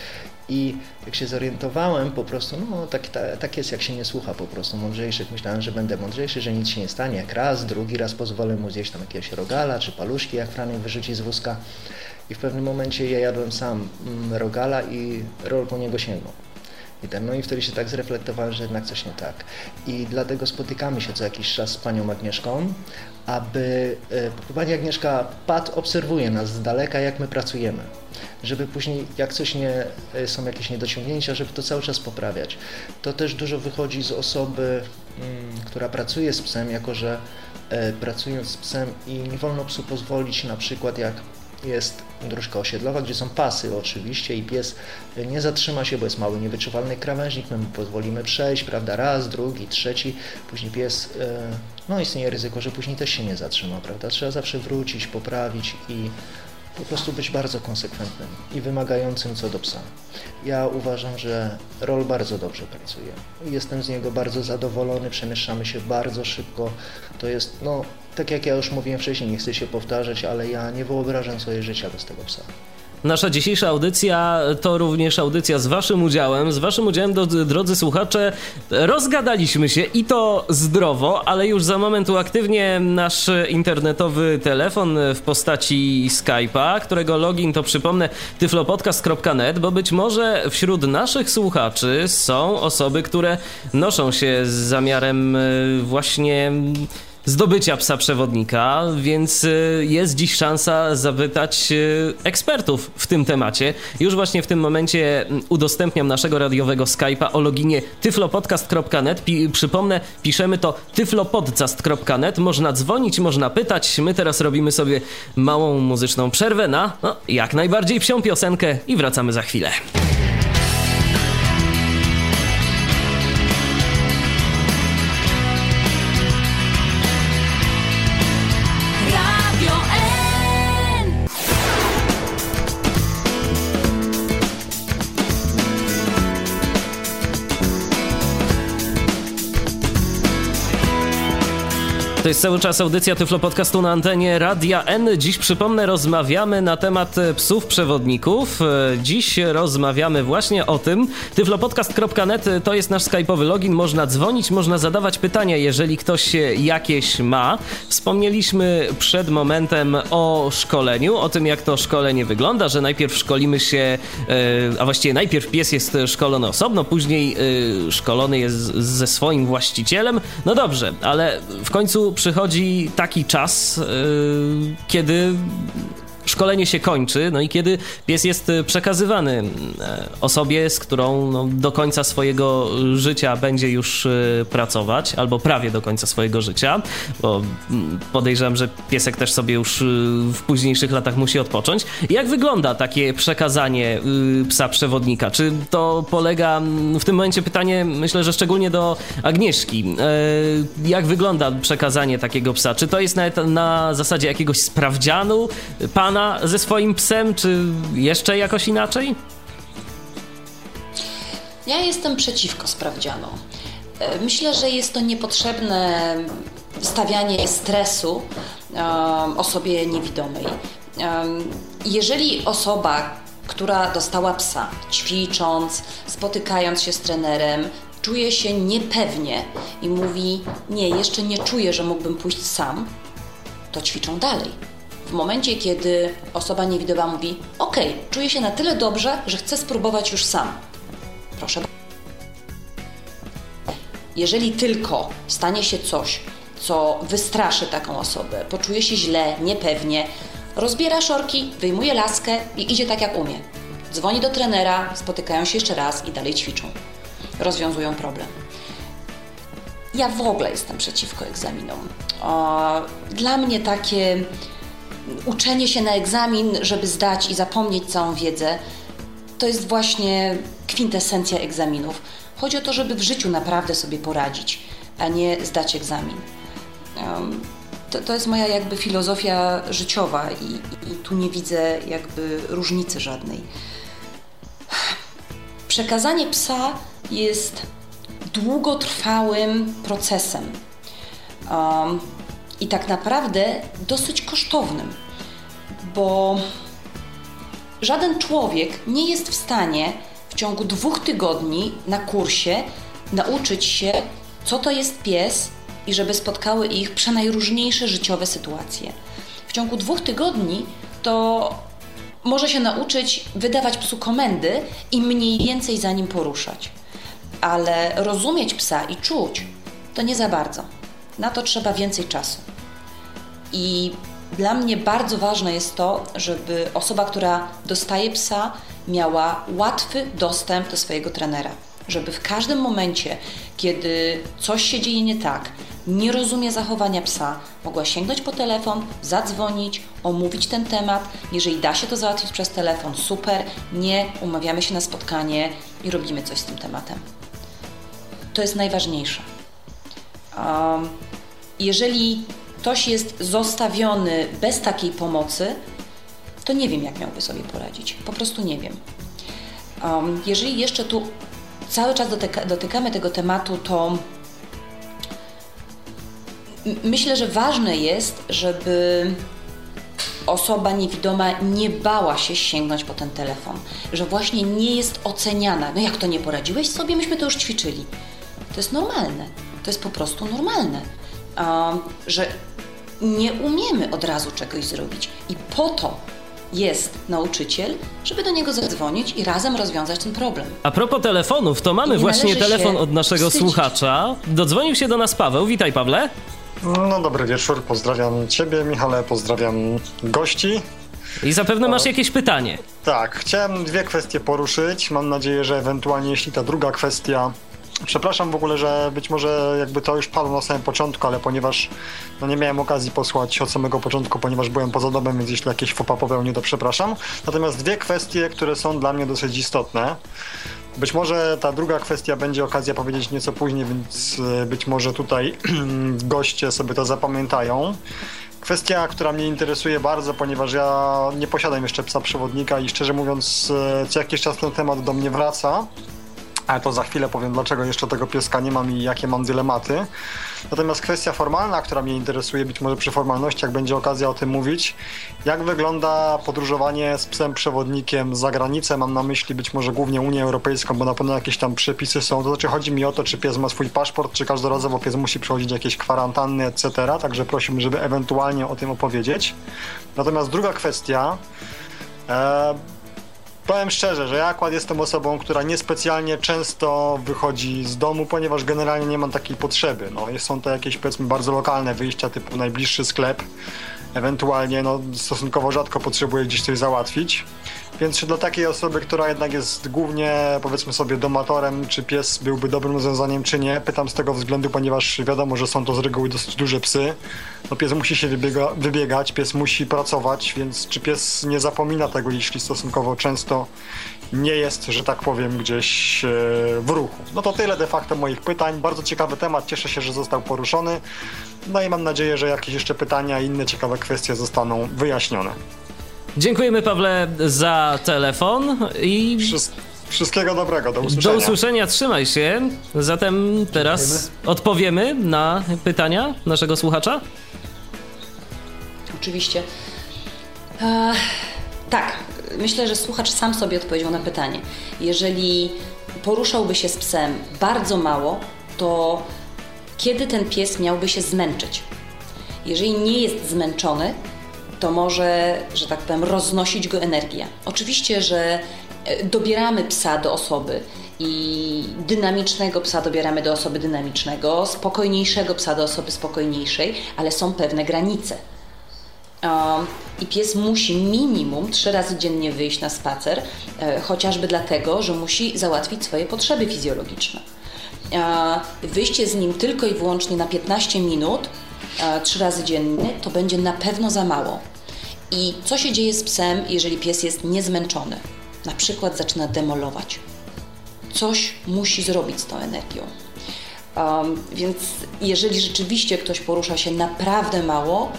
I jak się zorientowałem, po prostu, no tak, tak jest, jak się nie słucha po prostu mądrzejszych. Myślałem, że będę mądrzejszy, że nic się nie stanie. Jak raz, drugi raz pozwolę mu zjeść tam jakiegoś rogala czy paluszki, jak Franek wyrzuci z wózka. I w pewnym momencie ja jadłem sam mm, rogala i rol po niego sięgnął. No i wtedy się tak zreflektowałem, że jednak coś nie tak. I dlatego spotykamy się co jakiś czas z panią Agnieszką, aby e, pani Agnieszka Pat obserwuje nas z daleka, jak my pracujemy żeby później, jak coś nie, e, są jakieś niedociągnięcia, żeby to cały czas poprawiać. To też dużo wychodzi z osoby, mm, która pracuje z psem, jako że e, pracując z psem i nie wolno psu pozwolić na przykład jak jest dróżka osiedlowa, gdzie są pasy oczywiście i pies nie zatrzyma się, bo jest mały, niewyczuwalny krawężnik, my mu pozwolimy przejść, prawda, raz, drugi, trzeci, później pies, e, no istnieje ryzyko, że później też się nie zatrzyma, prawda, trzeba zawsze wrócić, poprawić i po prostu być bardzo konsekwentnym i wymagającym co do psa. Ja uważam, że rol bardzo dobrze pracuje. Jestem z niego bardzo zadowolony, przemieszczamy się bardzo szybko. To jest, no, tak jak ja już mówiłem wcześniej, nie chcę się powtarzać, ale ja nie wyobrażam sobie życia bez tego psa. Nasza dzisiejsza audycja to również audycja z Waszym udziałem. Z Waszym udziałem, drodzy słuchacze, rozgadaliśmy się i to zdrowo, ale już za moment uaktywnię nasz internetowy telefon w postaci Skype'a, którego login to przypomnę tyflopodcast.net, bo być może wśród naszych słuchaczy są osoby, które noszą się z zamiarem e, właśnie zdobycia psa przewodnika, więc y, jest dziś szansa zapytać y, ekspertów w tym temacie. Już właśnie w tym momencie mm, udostępniam naszego radiowego Skype'a o loginie tyflopodcast.net. Pi przypomnę, piszemy to tyflopodcast.net. Można dzwonić, można pytać. My teraz robimy sobie małą muzyczną przerwę na no, jak najbardziej psią piosenkę i wracamy za chwilę. To jest cały czas audycja Tyflo Podcastu na antenie Radia N. Dziś przypomnę, rozmawiamy na temat e, psów przewodników. E, dziś rozmawiamy właśnie o tym. Tyflopodcast.net e, to jest nasz skype'owy login. Można dzwonić, można zadawać pytania, jeżeli ktoś jakieś ma. Wspomnieliśmy przed momentem o szkoleniu, o tym jak to szkolenie wygląda, że najpierw szkolimy się, a właściwie najpierw pies jest szkolony osobno, później szkolony jest ze swoim właścicielem. No dobrze, ale w końcu przychodzi taki czas, yy, kiedy szkolenie się kończy, no i kiedy pies jest przekazywany osobie, z którą no, do końca swojego życia będzie już pracować, albo prawie do końca swojego życia, bo podejrzewam, że piesek też sobie już w późniejszych latach musi odpocząć. Jak wygląda takie przekazanie psa przewodnika? Czy to polega w tym momencie pytanie, myślę, że szczególnie do Agnieszki. E, jak wygląda przekazanie takiego psa? Czy to jest na, na zasadzie jakiegoś sprawdzianu pana ze swoim psem, czy jeszcze jakoś inaczej? Ja jestem przeciwko sprawdzianom. E, myślę, że jest to niepotrzebne stawianie stresu um, osobie niewidomej. Um, jeżeli osoba, która dostała psa, ćwicząc, spotykając się z trenerem, czuje się niepewnie i mówi: Nie, jeszcze nie czuję, że mógłbym pójść sam, to ćwiczą dalej. W momencie, kiedy osoba niewidoma mówi: OK, czuję się na tyle dobrze, że chcę spróbować już sam. Proszę. Jeżeli tylko stanie się coś, co wystraszy taką osobę, poczuje się źle, niepewnie, rozbiera szorki, wyjmuje laskę i idzie tak jak umie. Dzwoni do trenera, spotykają się jeszcze raz i dalej ćwiczą. Rozwiązują problem. Ja w ogóle jestem przeciwko egzaminom. Dla mnie takie uczenie się na egzamin, żeby zdać i zapomnieć całą wiedzę, to jest właśnie kwintesencja egzaminów. Chodzi o to, żeby w życiu naprawdę sobie poradzić, a nie zdać egzamin. To, to jest moja jakby filozofia życiowa i, i tu nie widzę jakby różnicy żadnej. Przekazanie psa jest długotrwałym procesem um, i tak naprawdę dosyć kosztownym, bo żaden człowiek nie jest w stanie w ciągu dwóch tygodni na kursie nauczyć się, co to jest pies i żeby spotkały ich przenajróżniejsze życiowe sytuacje. W ciągu dwóch tygodni to może się nauczyć wydawać psu komendy i mniej więcej za nim poruszać. Ale rozumieć psa i czuć to nie za bardzo. Na to trzeba więcej czasu. I dla mnie bardzo ważne jest to, żeby osoba, która dostaje psa, miała łatwy dostęp do swojego trenera. Żeby w każdym momencie, kiedy coś się dzieje nie tak, nie rozumie zachowania psa, mogła sięgnąć po telefon, zadzwonić, omówić ten temat. Jeżeli da się to załatwić przez telefon, super. Nie, umawiamy się na spotkanie i robimy coś z tym tematem. To jest najważniejsze. Jeżeli ktoś jest zostawiony bez takiej pomocy, to nie wiem, jak miałby sobie poradzić. Po prostu nie wiem. Jeżeli jeszcze tu cały czas dotyka, dotykamy tego tematu, to myślę, że ważne jest, żeby osoba niewidoma nie bała się sięgnąć po ten telefon, że właśnie nie jest oceniana. No jak to nie poradziłeś sobie? Myśmy to już ćwiczyli. To jest normalne. To jest po prostu normalne, że nie umiemy od razu czegoś zrobić. I po to jest nauczyciel, żeby do niego zadzwonić i razem rozwiązać ten problem. A propos telefonów, to mamy właśnie telefon od naszego wstydzić. słuchacza. Dodzwonił się do nas Paweł. Witaj, Pawle. No dobry wieczór, pozdrawiam Ciebie, Michale, pozdrawiam gości. I zapewne masz jakieś pytanie. Tak, chciałem dwie kwestie poruszyć. Mam nadzieję, że ewentualnie jeśli ta druga kwestia Przepraszam w ogóle, że być może jakby to już padło na samym początku, ale ponieważ no nie miałem okazji posłać od samego początku, ponieważ byłem poza domem, więc jeśli jakieś fopa popełnię, to przepraszam. Natomiast dwie kwestie, które są dla mnie dosyć istotne. Być może ta druga kwestia będzie okazja powiedzieć nieco później, więc e, być może tutaj goście sobie to zapamiętają. Kwestia, która mnie interesuje bardzo, ponieważ ja nie posiadam jeszcze psa przewodnika i szczerze mówiąc, e, co jakiś czas ten temat do mnie wraca ale to za chwilę powiem, dlaczego jeszcze tego pieska nie mam i jakie mam dylematy. Natomiast kwestia formalna, która mnie interesuje, być może przy formalnościach będzie okazja o tym mówić. Jak wygląda podróżowanie z psem przewodnikiem za granicę? Mam na myśli być może głównie Unię Europejską, bo na pewno jakieś tam przepisy są. To znaczy chodzi mi o to, czy pies ma swój paszport, czy każdorazowo pies musi przechodzić jakieś kwarantanny, etc. Także prosiłbym, żeby ewentualnie o tym opowiedzieć. Natomiast druga kwestia. E, Powiem szczerze, że ja akurat jestem osobą, która niespecjalnie często wychodzi z domu, ponieważ generalnie nie mam takiej potrzeby. No, są to jakieś powiedzmy bardzo lokalne wyjścia, typu najbliższy sklep. Ewentualnie no, stosunkowo rzadko potrzebuje gdzieś coś załatwić. Więc czy dla takiej osoby, która jednak jest głównie, powiedzmy sobie, domatorem, czy pies byłby dobrym rozwiązaniem, czy nie, pytam z tego względu, ponieważ wiadomo, że są to z reguły dosyć duże psy. No pies musi się wybiega, wybiegać, pies musi pracować, więc czy pies nie zapomina tego, jeśli stosunkowo często nie jest, że tak powiem, gdzieś e, w ruchu. No to tyle de facto moich pytań. Bardzo ciekawy temat, cieszę się, że został poruszony. No i mam nadzieję, że jakieś jeszcze pytania i inne ciekawe kwestie zostaną wyjaśnione. Dziękujemy Pawle za telefon i Wszystkiego dobrego, do usłyszenia. Do usłyszenia, trzymaj się. Zatem teraz Dziękujemy. odpowiemy na pytania naszego słuchacza. Oczywiście. E, tak, myślę, że słuchacz sam sobie odpowiedział na pytanie. Jeżeli poruszałby się z psem bardzo mało, to kiedy ten pies miałby się zmęczyć? Jeżeli nie jest zmęczony, to może, że tak powiem, roznosić go energia. Oczywiście, że e, dobieramy psa do osoby i dynamicznego psa dobieramy do osoby dynamicznego, spokojniejszego psa do osoby spokojniejszej, ale są pewne granice. I pies musi minimum trzy razy dziennie wyjść na spacer, e, chociażby dlatego, że musi załatwić swoje potrzeby fizjologiczne. Wyjście z nim tylko i wyłącznie na 15 minut, trzy razy dziennie, to będzie na pewno za mało. I co się dzieje z psem, jeżeli pies jest niezmęczony? Na przykład zaczyna demolować. Coś musi zrobić z tą energią. Um, więc jeżeli rzeczywiście ktoś porusza się naprawdę mało,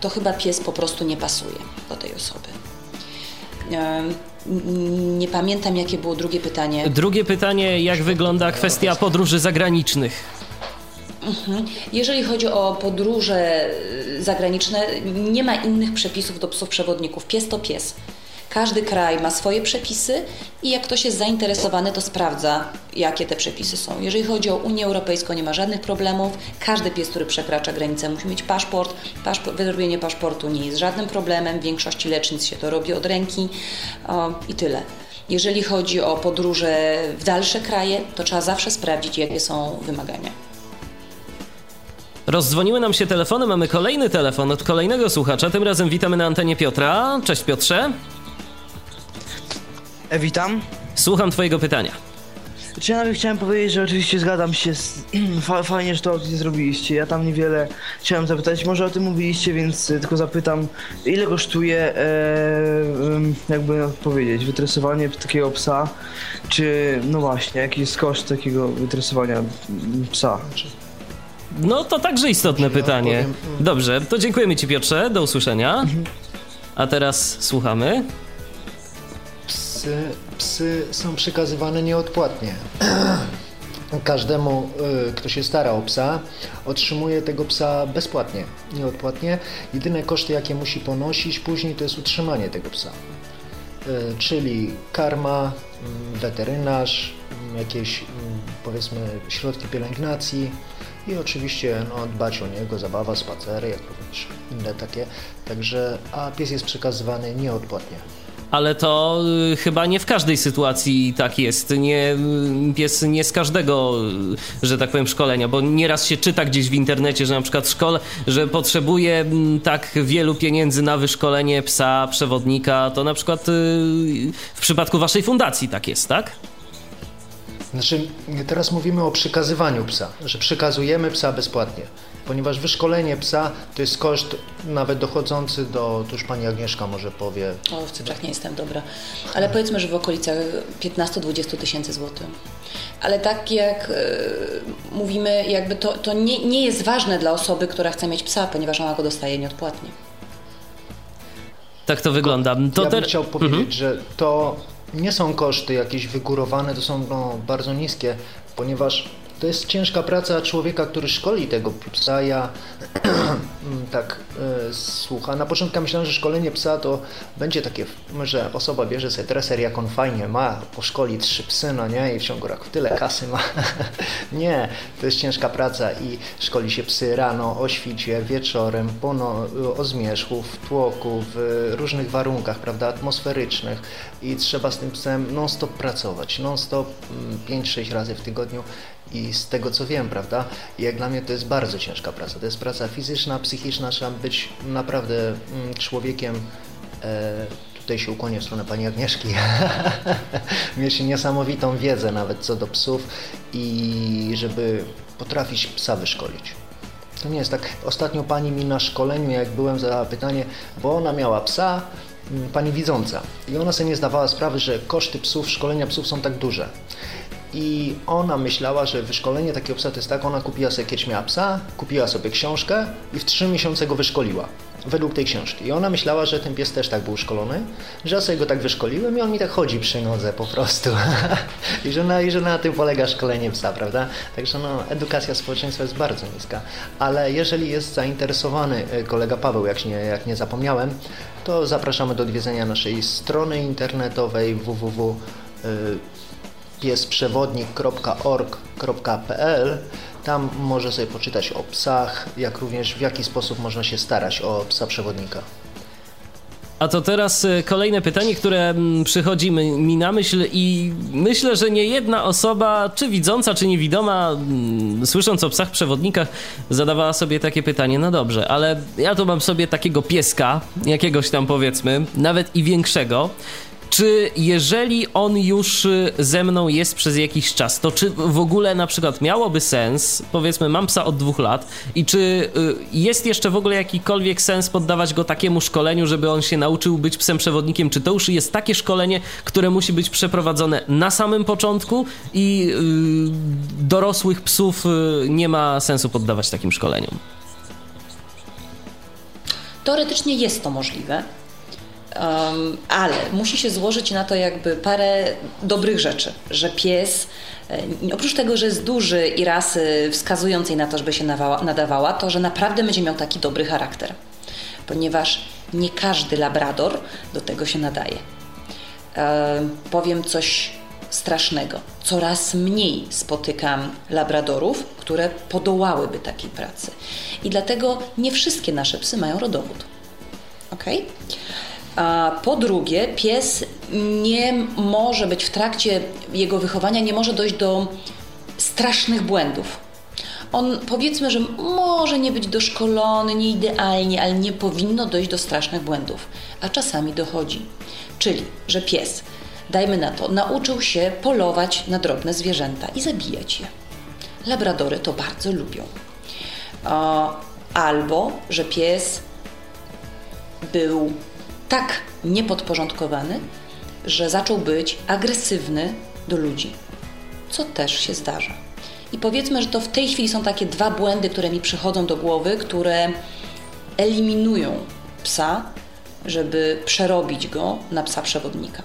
to chyba pies po prostu nie pasuje do tej osoby. Nie pamiętam, jakie było drugie pytanie. Drugie pytanie, jak wygląda kwestia podróży zagranicznych? Mhm. Jeżeli chodzi o podróże y, zagraniczne, nie ma innych przepisów do psów przewodników. Pies to pies. Każdy kraj ma swoje przepisy i jak ktoś jest zainteresowany, to sprawdza, jakie te przepisy są. Jeżeli chodzi o Unię Europejską, nie ma żadnych problemów. Każdy pies, który przekracza granicę, musi mieć paszport. paszport wyrobienie paszportu nie jest żadnym problemem. W większości lecznic się to robi od ręki o, i tyle. Jeżeli chodzi o podróże w dalsze kraje, to trzeba zawsze sprawdzić, jakie są wymagania. Rozdzwoniły nam się telefony, mamy kolejny telefon od kolejnego słuchacza. Tym razem witamy na antenie Piotra. Cześć Piotrze. E, witam. Słucham twojego pytania. Czy ja chciałem powiedzieć, że oczywiście zgadzam się z... Fajnie, że to zrobiliście. Ja tam niewiele chciałem zapytać. Może o tym mówiliście, więc e, tylko zapytam, ile kosztuje, e, jakby powiedzieć, wytresowanie takiego psa? Czy, no właśnie, jaki jest koszt takiego wytresowania psa? No to także istotne pytanie. Dobrze, to dziękujemy Ci Piotrze, do usłyszenia. A teraz słuchamy. Psy, psy są przekazywane nieodpłatnie. Każdemu, y, kto się stara o psa, otrzymuje tego psa bezpłatnie, nieodpłatnie. Jedyne koszty, jakie musi ponosić później, to jest utrzymanie tego psa. Y, czyli karma, mm, weterynarz, jakieś powiedzmy środki pielęgnacji, i oczywiście no, dbać o niego, zabawa, spacery, jak również inne takie. Także, a pies jest przekazywany nieodpłatnie. Ale to y, chyba nie w każdej sytuacji tak jest. Nie, y, pies nie z każdego, y, że tak powiem, szkolenia, bo nieraz się czyta gdzieś w internecie, że na przykład szkole, że potrzebuje mm, tak wielu pieniędzy na wyszkolenie psa, przewodnika. To na przykład w przypadku waszej fundacji tak jest, tak? Znaczy, teraz mówimy o przekazywaniu psa, że przekazujemy psa bezpłatnie, ponieważ wyszkolenie psa to jest koszt nawet dochodzący do, tu już pani Agnieszka może powie. O, w cyfrach nie jestem dobra, ale powiedzmy, że w okolicach 15-20 tysięcy złotych. Ale tak jak y, mówimy, jakby to, to nie, nie jest ważne dla osoby, która chce mieć psa, ponieważ ona go dostaje nieodpłatnie. Tak to wygląda. To ja bym chciał powiedzieć, mhm. że to nie są koszty jakieś wygórowane, to są no, bardzo niskie, ponieważ to jest ciężka praca człowieka, który szkoli tego psa. Ja tak e, słucha. Na początku myślałem, że szkolenie psa to będzie takie, że osoba bierze sobie treser, jak on fajnie ma, poszkoli trzy psy, no nie, i w ciągu roku tyle kasy ma. nie, to jest ciężka praca i szkoli się psy rano, o świcie, wieczorem, po no, o zmierzchu, w tłoku, w różnych warunkach, prawda, atmosferycznych i trzeba z tym psem non-stop pracować, non-stop 5-6 mm, razy w tygodniu I z tego co wiem, prawda, jak dla mnie to jest bardzo ciężka praca. To jest praca fizyczna, psychiczna, trzeba być naprawdę mm, człowiekiem. E, tutaj się ukłonię w stronę pani Agnieszki. Mieć niesamowitą wiedzę nawet co do psów i żeby potrafić psa wyszkolić. To nie jest tak. Ostatnio pani mi na szkoleniu, jak byłem, zadała pytanie, bo ona miała psa, mm, pani widząca. I ona sobie nie zdawała sprawy, że koszty psów, szkolenia psów są tak duże. I ona myślała, że wyszkolenie takiego psa to jest tak, ona kupiła sobie kiedyś miała psa, kupiła sobie książkę i w trzy miesiące go wyszkoliła. Według tej książki. I ona myślała, że ten pies też tak był szkolony, że ja sobie go tak wyszkoliłem i on mi tak chodzi przy nodze po prostu. I, że na, I że na tym polega szkolenie psa, prawda? Także no, edukacja społeczeństwa jest bardzo niska. Ale jeżeli jest zainteresowany e, kolega Paweł, jak nie, jak nie zapomniałem, to zapraszamy do odwiedzenia naszej strony internetowej www piesprzewodnik.org.pl Tam może sobie poczytać o psach, jak również w jaki sposób można się starać o psa przewodnika. A to teraz e, kolejne pytanie, które mm, przychodzi mi na myśl i myślę, że nie jedna osoba, czy widząca, czy niewidoma, mm, słysząc o psach przewodnikach, zadawała sobie takie pytanie. No dobrze, ale ja tu mam sobie takiego pieska, jakiegoś tam powiedzmy, nawet i większego, czy jeżeli on już y, ze mną jest przez jakiś czas, to czy w ogóle na przykład miałoby sens, powiedzmy mam psa od dwóch lat i czy y, jest jeszcze w ogóle jakikolwiek sens poddawać go takiemu szkoleniu, żeby on się nauczył być psem przewodnikiem, czy to już jest takie szkolenie, które musi być przeprowadzone na samym początku i yy, dorosłych psów nie ma sensu poddawać takim szkoleniom? Teoretycznie jest to możliwe. Um, ale musi się złożyć na to jakby parę dobrych rzeczy, że pies e, oprócz tego, że jest duży i rasy wskazującej na to, żeby się nadawała, to że naprawdę będzie miał taki dobry charakter. Ponieważ nie każdy labrador do tego się nadaje. powiem coś strasznego. Coraz mniej spotykam labradorów, które podołałyby takiej pracy. I dlatego nie wszystkie nasze psy mają rodowód. Okay? Po drugie, pies nie może być w trakcie jego wychowania, nie może dojść do strasznych błędów. On powiedzmy, że może nie być doszkolony, nie idealnie, ale nie powinno dojść do strasznych błędów, a czasami dochodzi. Czyli, że pies, dajmy na to, nauczył się polować na drobne zwierzęta i zabijać je. Labradory to bardzo lubią. Albo, że pies był tak niepodporządkowany, że zaczął być agresywny do ludzi, co też się zdarza. I powiedzmy, że to w tej chwili są takie dwa błędy, które mi przychodzą do głowy, które eliminują psa, żeby przerobić go na psa przewodnika.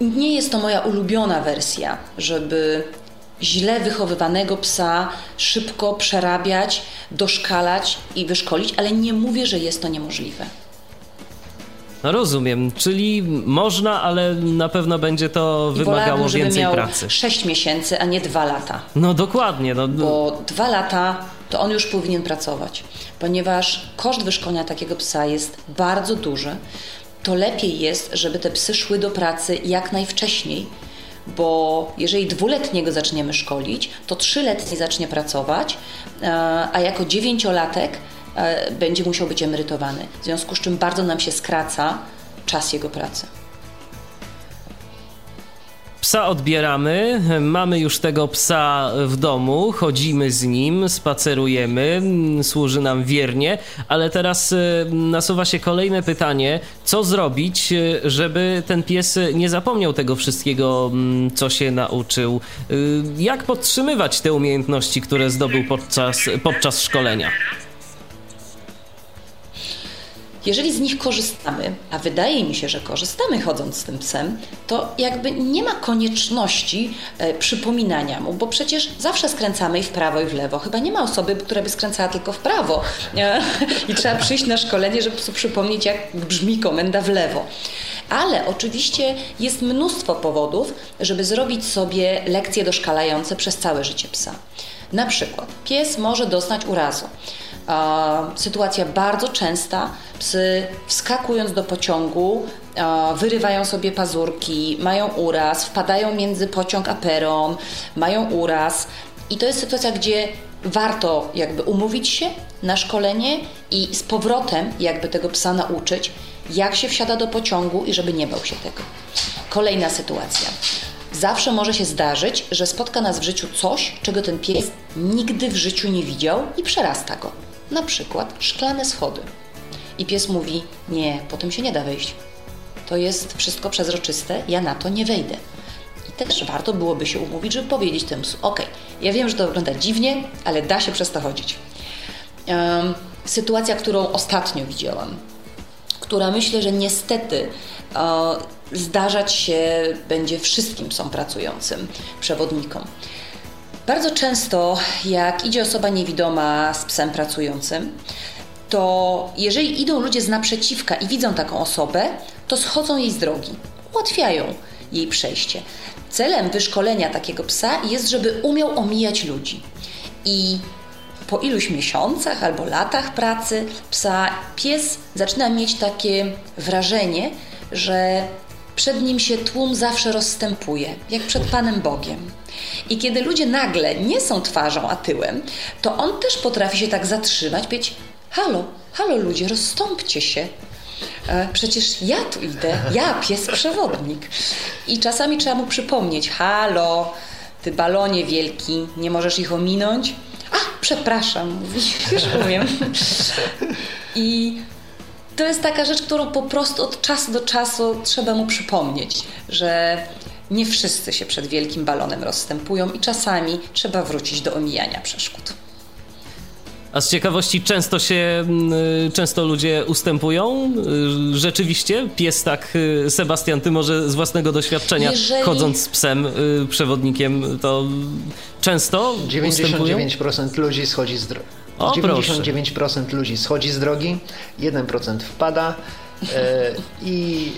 Nie jest to moja ulubiona wersja, żeby źle wychowywanego psa szybko przerabiać, doszkalać i wyszkolić, ale nie mówię, że jest to niemożliwe. No rozumiem, czyli można, ale na pewno będzie to I wymagało żeby więcej miał pracy. 6 miesięcy, a nie 2 lata. No dokładnie. No. Bo 2 lata to on już powinien pracować, ponieważ koszt wyszkolenia takiego psa jest bardzo duży. To lepiej jest, żeby te psy szły do pracy jak najwcześniej, bo jeżeli dwuletniego zaczniemy szkolić, to trzyletni zacznie pracować, e, a jako dziewięciolatek e, będzie musiał być emerytowany. W związku z czym bardzo nam się skraca czas jego pracy. Psa odbieramy, mamy już tego psa w domu, chodzimy z nim, spacerujemy, służy nam wiernie, ale teraz y, nasuwa się kolejne pytanie, co zrobić, y, żeby ten pies nie zapomniał tego wszystkiego, mm, co się nauczył? Y, jak podtrzymywać te umiejętności, które zdobył podczas, podczas szkolenia? Jeżeli z nich korzystamy, a wydaje mi się, że korzystamy chodząc z tym psem, to jakby nie ma konieczności e, przypominania mu, bo przecież zawsze skręcamy i w prawo i w lewo. Chyba nie ma osoby, która by skręcała tylko w prawo e, i trzeba przyjść na szkolenie, żeby psu przypomnieć, jak brzmi komenda w lewo. Ale oczywiście jest mnóstwo powodów, żeby zrobić sobie lekcje doszkalające przez całe życie psa. Na przykład pies może doznać urazu. Sytuacja bardzo częsta. Psy wskakując do pociągu wyrywają sobie pazurki, mają uraz, wpadają między pociąg a peron, mają uraz. I to jest sytuacja, gdzie warto jakby umówić się na szkolenie i z powrotem jakby tego psa nauczyć, jak się wsiada do pociągu i żeby nie bał się tego. Kolejna sytuacja. Zawsze może się zdarzyć, że spotka nas w życiu coś, czego ten pies nigdy w życiu nie widział i przerasta go. Na przykład szklane schody. I pies mówi: Nie, po tym się nie da wejść. To jest wszystko przezroczyste, ja na to nie wejdę. I też warto byłoby się umówić, żeby powiedzieć temu psu: Ok, ja wiem, że to wygląda dziwnie, ale da się przez to chodzić. Um, sytuacja, którą ostatnio widziałam, która myślę, że niestety zdarzać się będzie wszystkim psom pracującym, przewodnikom. Bardzo często, jak idzie osoba niewidoma z psem pracującym, to jeżeli idą ludzie z naprzeciwka i widzą taką osobę, to schodzą jej z drogi, ułatwiają jej przejście. Celem wyszkolenia takiego psa jest, żeby umiał omijać ludzi. I po iluś miesiącach albo latach pracy psa, pies zaczyna mieć takie wrażenie, że przed nim się tłum zawsze rozstępuje, jak przed Panem Bogiem. I kiedy ludzie nagle nie są twarzą, a tyłem, to on też potrafi się tak zatrzymać, powiedzieć: Halo, halo ludzie, rozstąpcie się. E, przecież ja tu idę, ja, pies przewodnik. I czasami trzeba mu przypomnieć: Halo, ty balonie wielki, nie możesz ich ominąć? A, przepraszam, już umiem. I to jest taka rzecz, którą po prostu od czasu do czasu trzeba mu przypomnieć, że nie wszyscy się przed wielkim balonem rozstępują i czasami trzeba wrócić do omijania przeszkód. A z ciekawości często się, mm, y, często ludzie ustępują? Y, rzeczywiście? Pies tak, y, Sebastian, ty może z własnego doświadczenia, Jeżeli... chodząc z psem, przewodnikiem, to często 99% ustępują? ludzi schodzi z drogi. 99% ludzi schodzi z drogi, 1% wpada e, i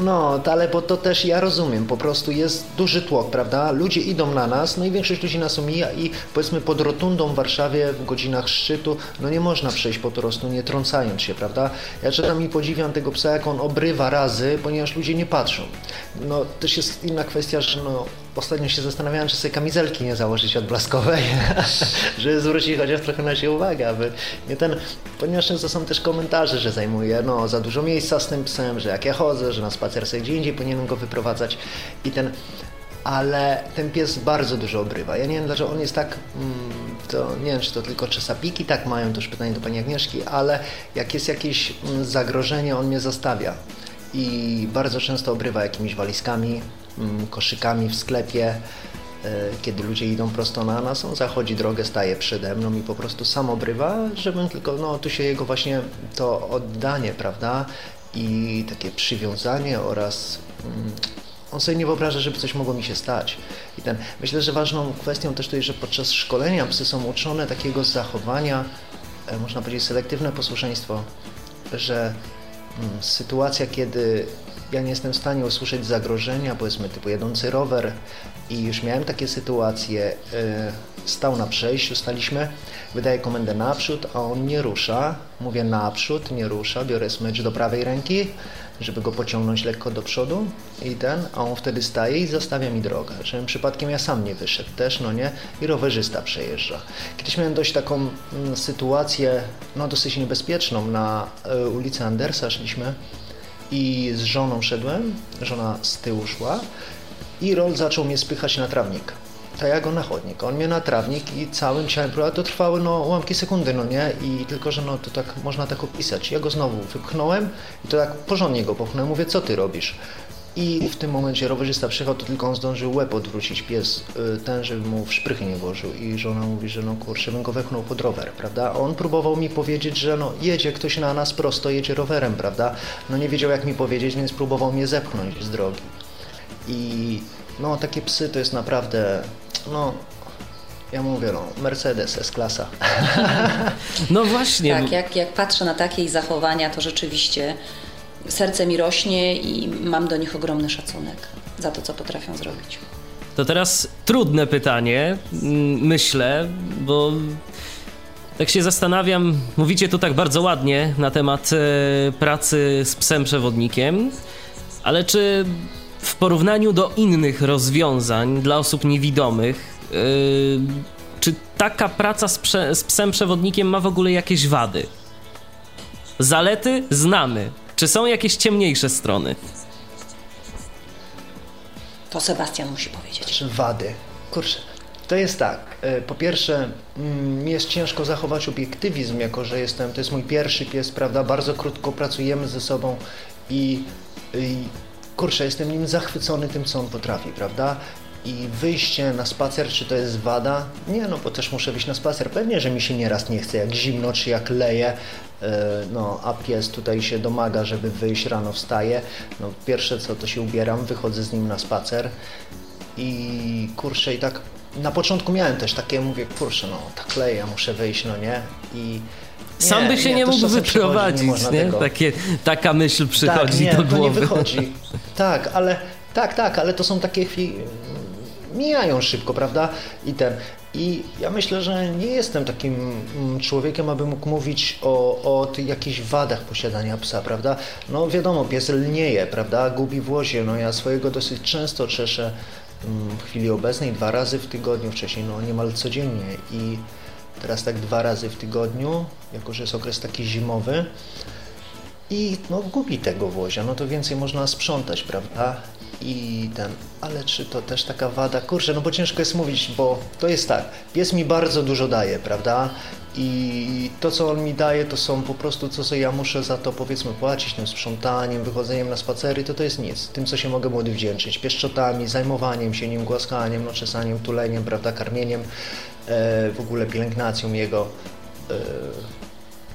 no, ale bo to też ja rozumiem, po prostu jest duży tłok, prawda? Ludzie idą na nas, no i większość ludzi nas omija i powiedzmy pod rotundą w Warszawie w godzinach szczytu, no nie można przejść po prostu nie trącając się, prawda? Ja czytam i podziwiam tego psa, jak on obrywa razy, ponieważ ludzie nie patrzą. No też jest inna kwestia, że no ostatnio się zastanawiałem, czy sobie kamizelki nie założyć odblaskowej, żeby zwrócić chociaż trochę na siebie uwagę, aby nie ten, ponieważ często są też komentarze, że zajmuje no, za dużo miejsca z tym psem, że jak ja chodzę, że na spacer sobie gdzie indziej powinienem go wyprowadzać i ten ale ten pies bardzo dużo obrywa. Ja nie wiem, dlaczego on jest tak, mm, to nie wiem, czy to tylko czesapiki tak mają, to już pytanie do Pani Agnieszki, ale jak jest jakieś mm, zagrożenie, on mnie zostawia i bardzo często obrywa jakimiś walizkami, koszykami w sklepie, e, kiedy ludzie idą prosto na nas, on zachodzi drogę, staje przede mną i po prostu sam obrywa, żebym tylko, no tu się jego właśnie to oddanie, prawda, i takie przywiązanie oraz mm, on sobie nie wyobraża, żeby coś mogło mi się stać. I ten, myślę, że ważną kwestią też jest, że podczas szkolenia psy są uczone takiego zachowania, e, można powiedzieć selektywne posłuszeństwo, że mm, sytuacja, kiedy ja nie jestem w stanie usłyszeć zagrożenia, powiedzmy typu jadący rower. I już miałem takie sytuacje, e, stał na przejściu, staliśmy, wydaję komendę naprzód, a on nie rusza, mówię naprzód, nie rusza, biorę smycz do prawej ręki, żeby go pociągnąć lekko do przodu. I ten, a on wtedy staje i zostawia mi drogę, żebym przypadkiem ja sam nie wyszedł. Też, no nie, i rowerzysta przejeżdża. Kiedyś miałem dość taką mm, sytuację, no dosyć niebezpieczną, na y, ulicy Andersa szliśmy, i z żoną szedłem, żona z tyłu szła i Rol zaczął mnie spychać na trawnik. Tak jak go na chodnik. On mnie na trawnik i całym ciałem, to trwały no ułamki sekundy, no nie? I tylko, że no to tak można tak opisać. Ja go znowu wypchnąłem i to tak porządnie go popchnąłem. Mówię, co ty robisz? I w tym momencie rowerzysta przyjechał, to tylko on zdążył łeb odwrócić, pies y, ten, żeby mu w szprychy nie włożył. I żona mówi, że no kurczę, bym go wepchnął pod rower, prawda? A on próbował mi powiedzieć, że no jedzie ktoś na nas prosto, jedzie rowerem, prawda? No nie wiedział jak mi powiedzieć, więc próbował mnie zepchnąć z drogi. I no takie psy to jest naprawdę, no ja mówię, no, Mercedes S-klasa. No właśnie. Tak, jak, jak patrzę na takie ich zachowania, to rzeczywiście serce mi rośnie i mam do nich ogromny szacunek za to, co potrafią zrobić. To teraz trudne pytanie, mm, myślę, bo Tak się zastanawiam, mówicie tu tak bardzo ładnie na temat e, pracy z psem przewodnikiem, ale czy w porównaniu do innych rozwiązań dla osób niewidomych, e, czy taka praca z, z psem przewodnikiem ma w ogóle jakieś wady? Zalety znamy. Czy są jakieś ciemniejsze strony? To Sebastian musi powiedzieć. Czy wady? Kurczę, to jest tak. e, Po pierwsze, mm, mi jest ciężko zachować obiektywizm, jako że jestem, to jest mój pierwszy pies, prawda? Bardzo krótko pracujemy ze sobą i, i kurczę, jestem nim zachwycony tym, co on potrafi, prawda? I wyjście na spacer, czy to jest wada? Nie, no bo też muszę wyjść na spacer. Pewnie, że mi się nieraz nie chce, jak zimno, czy jak leje, no a pies tutaj się domaga, żeby wyjść, rano wstaje. No pierwsze co, to się ubieram, wychodzę z nim na spacer i kurczę, i tak na początku miałem też takie, mówię, kurczę, no tak leje, muszę wyjść, no nie? I Sam by się nie, to mógł wyprowadzić, nie? tego- Takie, taka myśl przychodzi tak, nie, do to nie głowy. wychodzi. Tak, ale tak, tak, ale to są takie chwile, mijają szybko, prawda? I ten. I ja myślę, że nie jestem takim mm, człowiekiem, aby mógł mówić o, o tych jakichś wadach posiadania psa, prawda? No wiadomo, pies lnieje, prawda? Gubi w łozie. No ja swojego dosyć często czeszę mm, w chwili obecnej dwa razy w tygodniu, wcześniej no niemal codziennie i teraz tak dwa razy w tygodniu, jako że jest okres taki zimowy i no gubi tego wozia, no to więcej można sprzątać, prawda? I ten, ale czy to też taka wada? Kurczę, no bo ciężko jest mówić, bo to jest tak, pies mi bardzo dużo daje, prawda? I to, co on mi daje, to są po prostu, co sobie ja muszę za to, powiedzmy, płacić tym sprzątaniem, wychodzeniem na spacery, to to jest nic. Tym, co się mogę mu odwdzięczyć, pieszczotami, zajmowaniem się nim, głaskaniem, no, czesaniem, tuleniem, prawda, karmieniem, e, w ogóle pielęgnacją jego, e,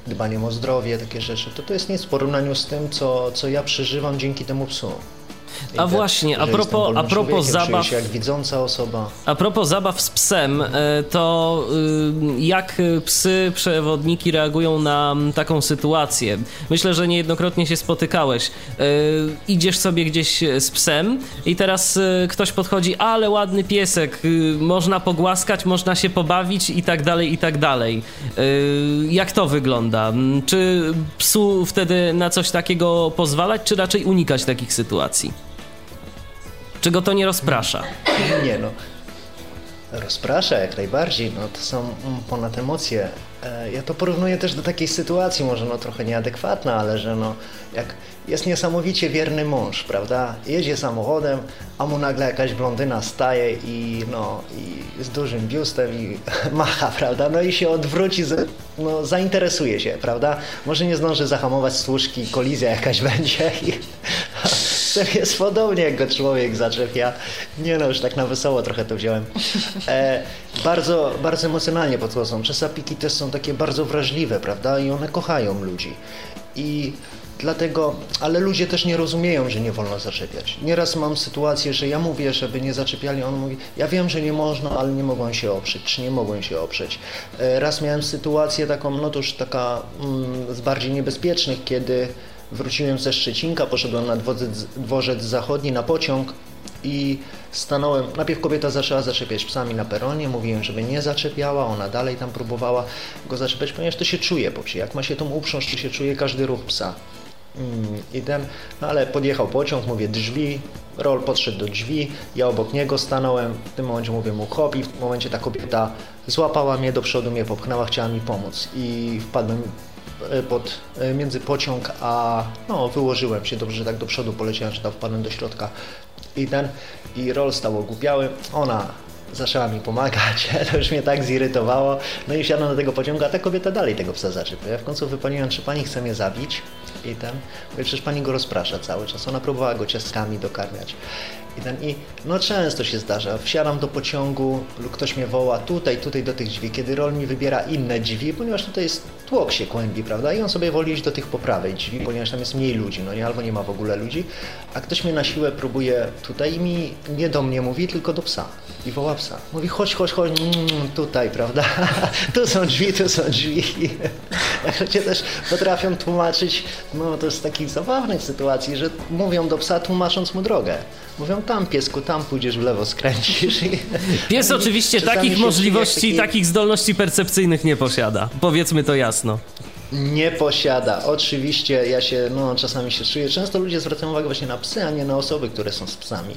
dbaniem o zdrowie, takie rzeczy, to to jest nic w porównaniu z tym, co, co ja przeżywam dzięki temu psu. A właśnie, a propos- a propos zabaw- jak widząca osoba. A propos zabaw z psem, e, to y, jak psy przewodniki reagują na mm, taką sytuację? Myślę, że niejednokrotnie się spotykałeś. E, Idziesz sobie gdzieś z psem i teraz e, ktoś podchodzi, ale ładny piesek, y, można pogłaskać, można się pobawić i tak dalej, i tak dalej. E, Jak to wygląda? Mm, Czy psu wtedy na coś takiego pozwalać, czy raczej unikać takich sytuacji? Czy go to nie rozprasza? Nie no, rozprasza jak najbardziej, no to są mm, ponad emocje. E, Ja to porównuję też do takiej sytuacji, może no trochę nieadekwatna, ale że no jak jest niesamowicie wierny mąż, prawda? Jedzie samochodem, a mu nagle jakaś blondyna staje i no i z dużym biustem i macha, prawda? No i się odwróci, no zainteresuje się, prawda? Może nie zdąży zahamować służki, kolizja jakaś będzie i Czasem jest podobnie, jak go człowiek zaczepia. Nie no, już tak na wesoło trochę to wziąłem. E, bardzo, bardzo emocjonalnie podchodzą. Czasapiki też są takie bardzo wrażliwe, prawda? I one kochają ludzi. I dlatego, ale ludzie też nie rozumieją, że nie wolno zaczepiać. Nieraz mam sytuację, że ja mówię, żeby nie zaczepiali, on mówi, ja wiem, że nie można, ale nie mogą się oprzeć, czy nie mogą się oprzeć. E, raz miałem sytuację taką, no to już taka mm, z bardziej niebezpiecznych, kiedy Wróciłem ze Szczecinka, poszedłem na dworzec, dworzec zachodni na pociąg i stanąłem. Najpierw kobieta zaczęła zaczepiać psami na peronie. Mówiłem, żeby nie zaczepiała, ona dalej tam próbowała go zaczepiać, ponieważ to się czuje po psie. Jak ma się tą uprząż, to się czuje każdy ruch psa. Mm, I ten, no ale podjechał pociąg, mówię drzwi, Rol podszedł do drzwi, ja obok niego stanąłem, w tym momencie mówię mu hop i w tym momencie ta kobieta złapała mnie do przodu, mnie popchnęła, chciała mi pomóc i wpadłem pod, e, między pociąg, a no wyłożyłem się dobrze, że tak do przodu poleciałem, że tam wpadłem do środka i ten, i Rol stał ogłupiały, ona zaczęła mi pomagać, to już mnie tak zirytowało, no i wsiadłem do tego pociągu, a ta kobieta dalej tego psa zaczepia. Ja w końcu wypaliłem, czy pani chce mnie zabić i ten, mówię, przecież pani go rozprasza cały czas, ona próbowała go ciastkami dokarmiać. I, ten, I no często się zdarza, wsiadam do pociągu ktoś mnie woła tutaj, tutaj do tych drzwi, kiedy rol mi wybiera inne drzwi, ponieważ tutaj jest tłok się kłębi, prawda? I on sobie woli iść do tych po prawej drzwi, ponieważ tam jest mniej ludzi, no nie, albo nie ma w ogóle ludzi, a ktoś mnie na siłę próbuje tutaj i mi nie do mnie mówi, tylko do psa. I woła psa. Mówi, chodź, chodź, chodź, mm, tutaj, prawda? tu są drzwi, tu są drzwi. Ludzie też potrafią tłumaczyć, no to jest takich zabawnych sytuacji, że mówią do psa, tłumacząc mu drogę. Mówią tam piesku, tam pójdziesz w lewo, skręcisz. I... Pies oczywiście takich możliwości, taki... takich zdolności percepcyjnych nie posiada. Powiedzmy to jasno. Nie posiada. Oczywiście ja się, no czasami się czuję. Często ludzie zwracają uwagę właśnie na psy, a nie na osoby, które są z psami.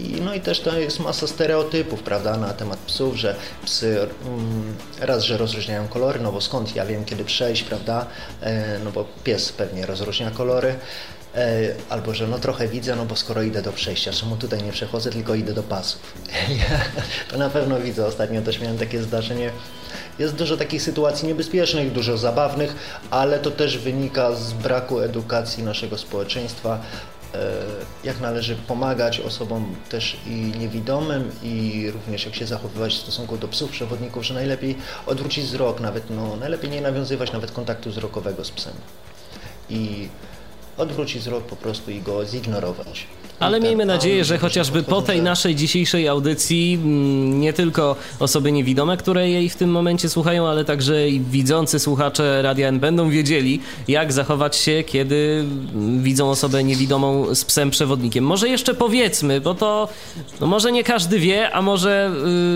I, no i też to jest masa stereotypów, prawda, na temat psów, że psy mm, raz, że rozróżniają kolory, no bo skąd ja wiem kiedy przejść, prawda, e, no bo pies pewnie rozróżnia kolory. E, albo że no trochę widzę, no bo skoro idę do przejścia, czemu tutaj nie przechodzę, tylko idę do pasów. to na pewno widzę. Ostatnio też miałem takie zdarzenie. Jest dużo takich sytuacji niebezpiecznych, dużo zabawnych, ale to też wynika z braku edukacji naszego społeczeństwa, e, jak należy pomagać osobom też i niewidomym i również jak się zachowywać w stosunku do psów przewodników, że najlepiej odwrócić wzrok, nawet no, najlepiej nie nawiązywać nawet kontaktu wzrokowego z psem. I odwrócić wzrok po prostu i go zignorować. Ale miejmy nadzieję, że chociażby po tej naszej dzisiejszej audycji mm, nie tylko osoby niewidome, które jej w tym momencie słuchają, ale także i widzący słuchacze Radia N będą wiedzieli, jak zachować się, kiedy widzą osobę niewidomą z psem przewodnikiem. Może jeszcze powiedzmy, bo to no może nie każdy wie, a może,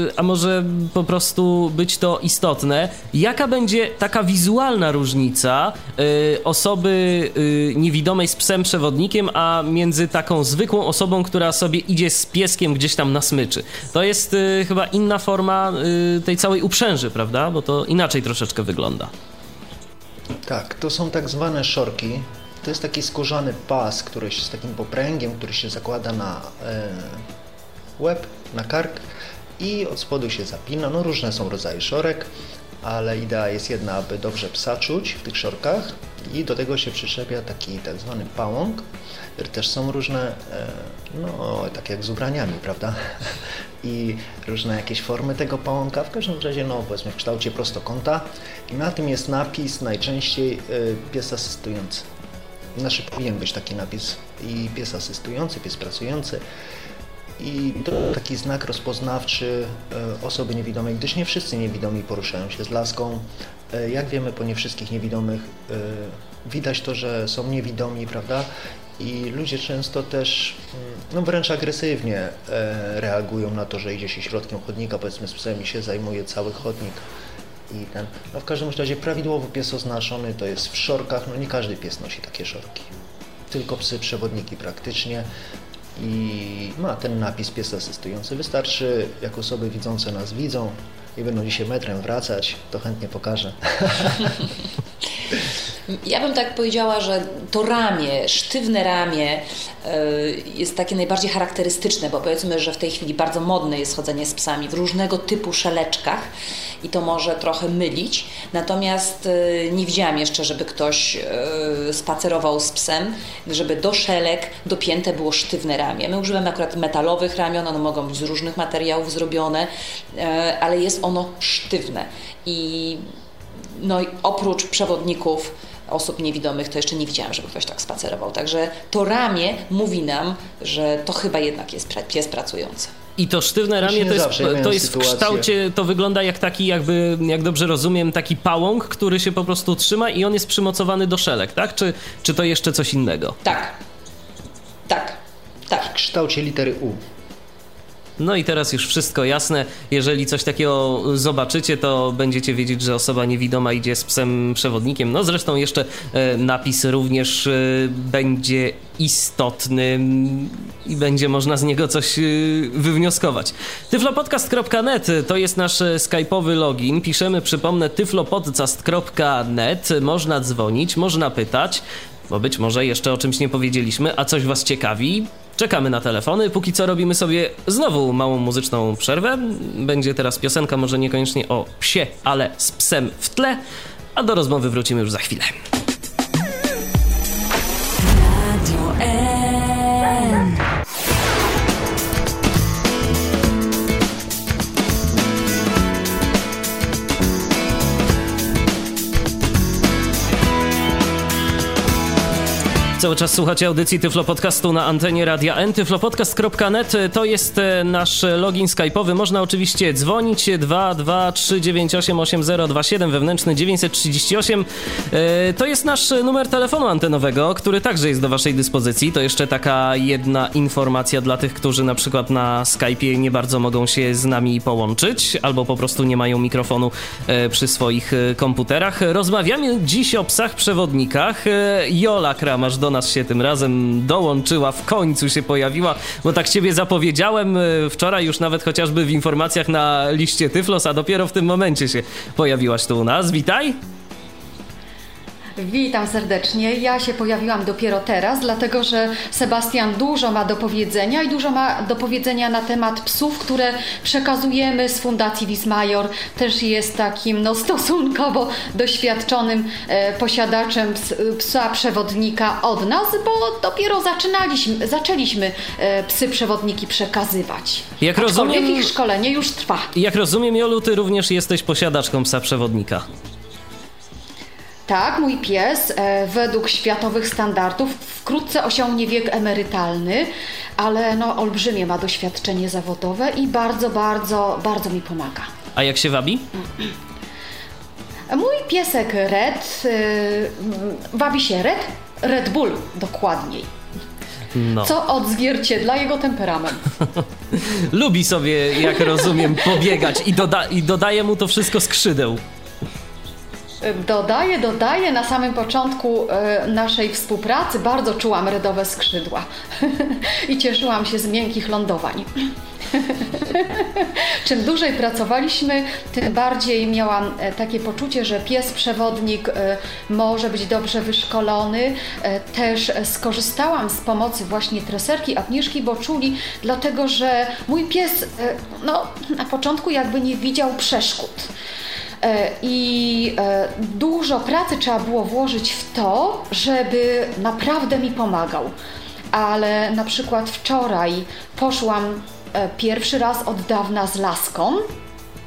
yy, a może po prostu być to istotne. Jaka będzie taka wizualna różnica yy, osoby yy, niewidomej z psem przewodnikiem, a między taką zwykłą zwykłą osobą, która sobie idzie z pieskiem gdzieś tam na smyczy. To jest y, chyba inna forma y, tej całej uprzęży, prawda? Bo to inaczej troszeczkę wygląda. Tak, to są tak zwane szorki. To jest taki skórzany pas, który się z takim popręgiem, który się zakłada na e, łeb, na kark i od spodu się zapina. No różne są rodzaje szorek, ale idea jest jedna, aby dobrze psa czuć w tych szorkach i do tego się przyczepia taki tak zwany pałąk, też są różne, e, no tak jak z ubraniami, prawda? I różne jakieś formy tego pałąka, w każdym razie no powiedzmy w kształcie prostokąta i na tym jest napis najczęściej e, pies asystujący. Znaczy powinien być taki napis i pies asystujący, pies pracujący. I to taki znak rozpoznawczy e, osoby niewidomej, gdyż nie wszyscy niewidomi poruszają się z laską. Jak wiemy, po nie wszystkich niewidomych widać to, że są niewidomi, prawda? I ludzie często też, mm, no wręcz agresywnie e, reagują na to, że idzie się środkiem chodnika, powiedzmy z psem i się zajmuje cały chodnik. I ten, no w każdym razie prawidłowo pies oznaczony to jest w szorkach, no nie każdy pies nosi takie szorki. Tylko psy przewodniki praktycznie i ma ten napis pies asystujący. Wystarczy, jak osoby widzące nas widzą i będą dzisiaj metrem wracać, to chętnie pokażę. Ja bym tak powiedziała, że to ramię, sztywne ramię e, jest takie najbardziej charakterystyczne, bo powiedzmy, że w tej chwili bardzo modne jest chodzenie z psami w różnego typu szeleczkach i to może trochę mylić. Natomiast e, nie widziałam jeszcze, żeby ktoś e, spacerował z psem, żeby do szelek dopięte było sztywne ramię. My używamy akurat metalowych ramion, one mogą być z różnych materiałów zrobione, ale jest ono sztywne i no oprócz przewodników osób niewidomych, to jeszcze nie widziałam, żeby ktoś tak spacerował. Także to ramię mówi nam, że to chyba jednak jest pies pracujący. I to sztywne ramię to jest, to jest w kształcie, to wygląda jak taki jakby, jak dobrze rozumiem, taki pałąk, który się po prostu trzyma i on jest przymocowany do szelek, tak? Czy, czy to jeszcze coś innego? Tak. Tak. Tak. W kształcie litery U. No i teraz już wszystko jasne. Jeżeli coś takiego zobaczycie, to będziecie wiedzieć, że osoba niewidoma idzie z psem przewodnikiem. No zresztą jeszcze e, napis również e, będzie istotny i będzie można z niego coś e, wywnioskować. tyflopodcast.net to jest nasz skype'owy login. Piszemy, przypomnę, tyflopodcast.net. Można dzwonić, można pytać bo być może jeszcze o czymś nie powiedzieliśmy, a coś Was ciekawi. Czekamy na telefony. Póki co robimy sobie znowu małą muzyczną przerwę. Będzie teraz piosenka, może niekoniecznie o psie, ale z psem w tle. A do rozmowy wrócimy już za chwilę. Cały czas słuchacie audycji Tyflo Podcastu na antenie Radia N. Tyflopodcast.net to jest e, nasz login skype'owy. Można oczywiście dzwonić 223988027 wewnętrzny 938. E, to jest nasz numer telefonu antenowego, który także jest do waszej dyspozycji. To jeszcze taka jedna informacja dla tych, którzy na przykład na Skype'ie nie bardzo mogą się z nami połączyć albo po prostu nie mają mikrofonu e, przy swoich komputerach. Rozmawiamy dziś o psach przewodnikach. Jola Kramasz do nas się tym razem dołączyła, w końcu się pojawiła, bo tak ciebie zapowiedziałem e, wczoraj już nawet chociażby w informacjach na liście Tyflos, a dopiero w tym momencie się pojawiłaś tu u nas. Witaj! Witam serdecznie. Ja się pojawiłam dopiero teraz, dlatego że Sebastian dużo ma do powiedzenia i dużo ma do powiedzenia na temat psów, które przekazujemy z Fundacji Wismajor. Też jest takim no, stosunkowo doświadczonym e, posiadaczem ps, psa przewodnika od nas, bo dopiero zaczynaliśmy, zaczęliśmy e, psy przewodniki przekazywać. Jak rozumiem, ich szkolenie już trwa. Jak rozumiem, Jolu, ty również jesteś posiadaczką psa przewodnika. Tak, mój pies e, według światowych standardów wkrótce osiągnie wiek emerytalny, ale no, olbrzymie ma doświadczenie zawodowe i bardzo, bardzo, bardzo mi pomaga. A jak się wabi? Mój piesek Red, y, wabi się Red, Red Bull dokładniej. No. Co odzwierciedla jego temperament. Lubi sobie, jak rozumiem, pobiegać i, doda i dodaje mu to wszystko skrzydeł. Dodaję, dodaję. Na samym początku e, naszej współpracy bardzo czułam redowe skrzydła i cieszyłam się z miękkich lądowań. Czym dłużej pracowaliśmy, tym bardziej miałam e, takie poczucie, że pies przewodnik e, może być dobrze wyszkolony. Też skorzystałam z pomocy właśnie treserki Agnieszki Boczuli, dlatego że mój pies no, na początku jakby nie widział przeszkód. E, I e, dużo pracy trzeba było włożyć w to, żeby naprawdę mi pomagał. Ale na przykład wczoraj poszłam e, pierwszy raz od dawna z laską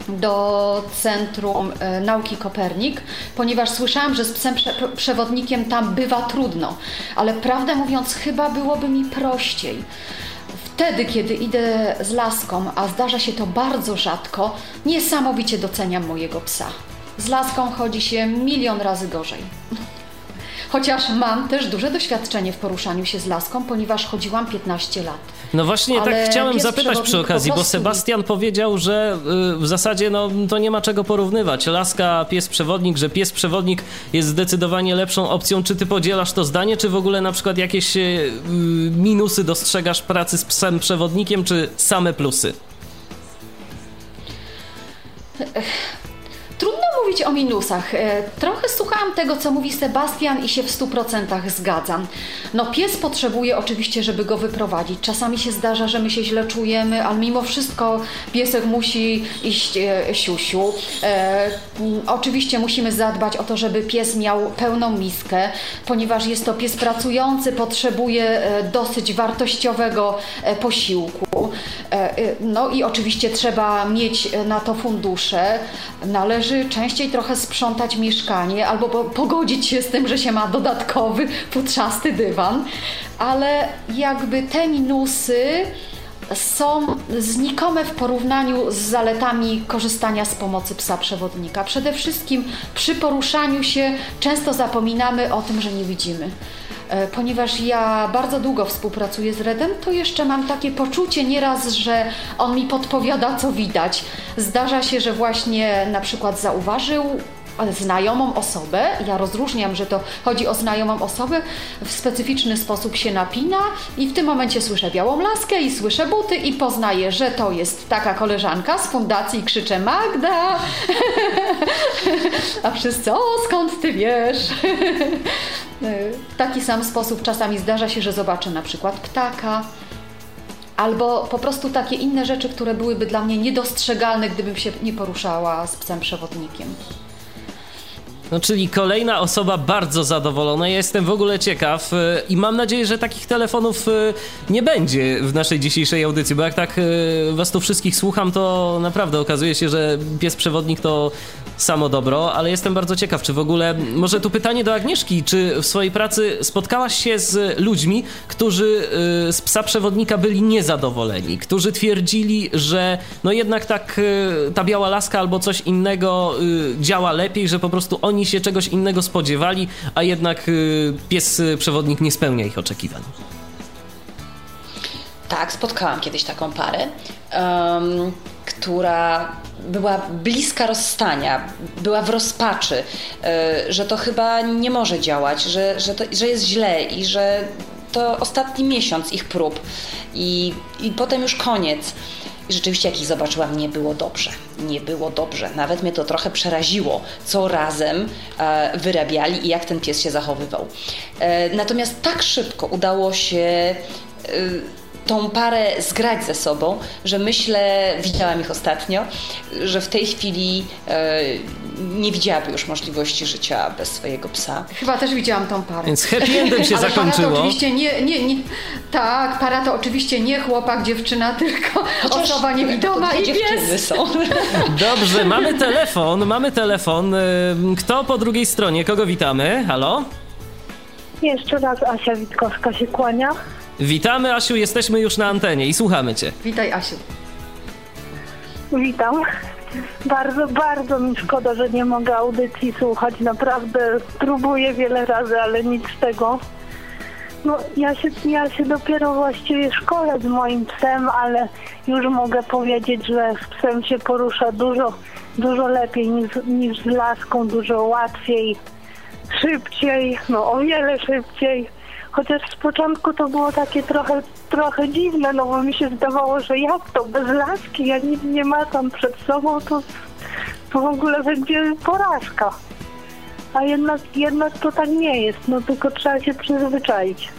do Centrum Nauki Kopernik, ponieważ słyszałam, że z psem przewodnikiem tam bywa trudno, ale prawdę mówiąc, chyba byłoby mi prościej wtedy, kiedy idę z laską, a zdarza się to bardzo rzadko, niesamowicie doceniam mojego psa. Z laską chodzi się milion razy gorzej. Chociaż mam też duże doświadczenie w poruszaniu się z laską, ponieważ chodziłam 15 lat. No właśnie tak Ale tak chciałem zapytać przy okazji, bo Sebastian powiedział, że y, w zasadzie no, to nie ma czego porównywać. Laska, pies przewodnik, że pies przewodnik jest zdecydowanie lepszą opcją. Czy ty podzielasz to zdanie, czy w ogóle na przykład jakieś y, minusy dostrzegasz pracy z psem przewodnikiem, czy same plusy? Mówić o minusach. E, trochę słuchałam tego, co mówi Sebastian i się w 100% zgadzam. No pies potrzebuje oczywiście, żeby go wyprowadzić. Czasami się zdarza, że my się źle czujemy, ale mimo wszystko piesek musi iść e, siusiu. E, oczywiście musimy zadbać o to, żeby pies miał pełną miskę, ponieważ jest to pies pracujący, potrzebuje e, dosyć wartościowego e, posiłku. E, no i oczywiście trzeba mieć na to fundusze. Należy częściej trochę sprzątać mieszkanie albo pogodzić się z tym, że się ma dodatkowy futrzasty dywan, ale jakby te minusy są znikome w porównaniu z zaletami korzystania z pomocy psa przewodnika. Przede wszystkim przy poruszaniu się często zapominamy o tym, że nie widzimy. E, ponieważ ja bardzo długo współpracuję z Redem, to jeszcze mam takie poczucie nieraz, że on mi podpowiada, co widać. Zdarza się, że właśnie na przykład zauważył znajomą osobę, ja rozróżniam, że to chodzi o znajomą osobę, w specyficzny sposób się napina i w tym momencie słyszę białą laskę i słyszę buty i poznaję, że to jest taka koleżanka z fundacji i krzyczę Magda! A wszyscy, o skąd ty wiesz? W taki sam sposób czasami zdarza się, że zobaczę na przykład ptaka, albo po prostu takie inne rzeczy, które byłyby dla mnie niedostrzegalne, gdybym się nie poruszała z psem przewodnikiem. No, czyli kolejna osoba bardzo zadowolona. Ja jestem w ogóle ciekaw e, i mam nadzieję, że takich telefonów e, nie będzie w naszej dzisiejszej audycji, bo jak tak e, was tu wszystkich słucham, to naprawdę okazuje się, że pies przewodnik to samo dobro, ale jestem bardzo ciekaw, czy w ogóle, może tu pytanie do Agnieszki, czy w swojej pracy spotkałaś się z ludźmi, którzy z psa przewodnika byli niezadowoleni, którzy twierdzili, że no jednak tak ta biała laska albo coś innego działa lepiej, że po prostu oni oni się czegoś innego spodziewali, a jednak y, pies y, przewodnik nie spełnia ich oczekiwań. Tak, spotkałam kiedyś taką parę, um, która była bliska rozstania, była w rozpaczy, y, że to chyba nie może działać, że, że, to, że jest źle i że to ostatni miesiąc ich prób i, i potem już koniec. I rzeczywiście, jak ich zobaczyłam, nie było dobrze. Nie było dobrze. Nawet mnie to trochę przeraziło, co razem e, wyrabiali i jak ten pies się zachowywał. E, natomiast tak szybko udało się e, tą parę zgrać ze sobą, że myślę, widziałam ich ostatnio, że w tej chwili e, nie widziałaby już możliwości życia bez swojego psa. Chyba też widziałam tą parę. Więc happy endem się Ale zakończyło. Para to oczywiście nie, nie, nie, tak, para to oczywiście nie chłopak, dziewczyna, tylko Chociaż osoba niewidoma i pies. są. Dobrze, mamy telefon, mamy telefon. Kto po drugiej stronie? Kogo witamy? Halo? Jeszcze raz Asia Witkowska się kłania. Witamy Asiu, jesteśmy już na antenie i słuchamy Cię. Witaj Asiu. Witam. Bardzo, bardzo mi szkoda, że nie mogę audycji słuchać. Naprawdę próbuję wiele razy, ale nic z tego. No, ja się, ja się dopiero właściwie szkolę z moim psem, ale już mogę powiedzieć, że z psem się porusza dużo, dużo lepiej niż, niż z laską, dużo łatwiej, szybciej, no o wiele szybciej. Chociaż z początku to było takie trochę, trochę dziwne, no bo mi się zdawało, że jak to, bez laski, ja nic nie tam przed sobą, to, to w ogóle będzie porażka. A jednak, jednak to tak nie jest, no tylko trzeba się przyzwyczaić.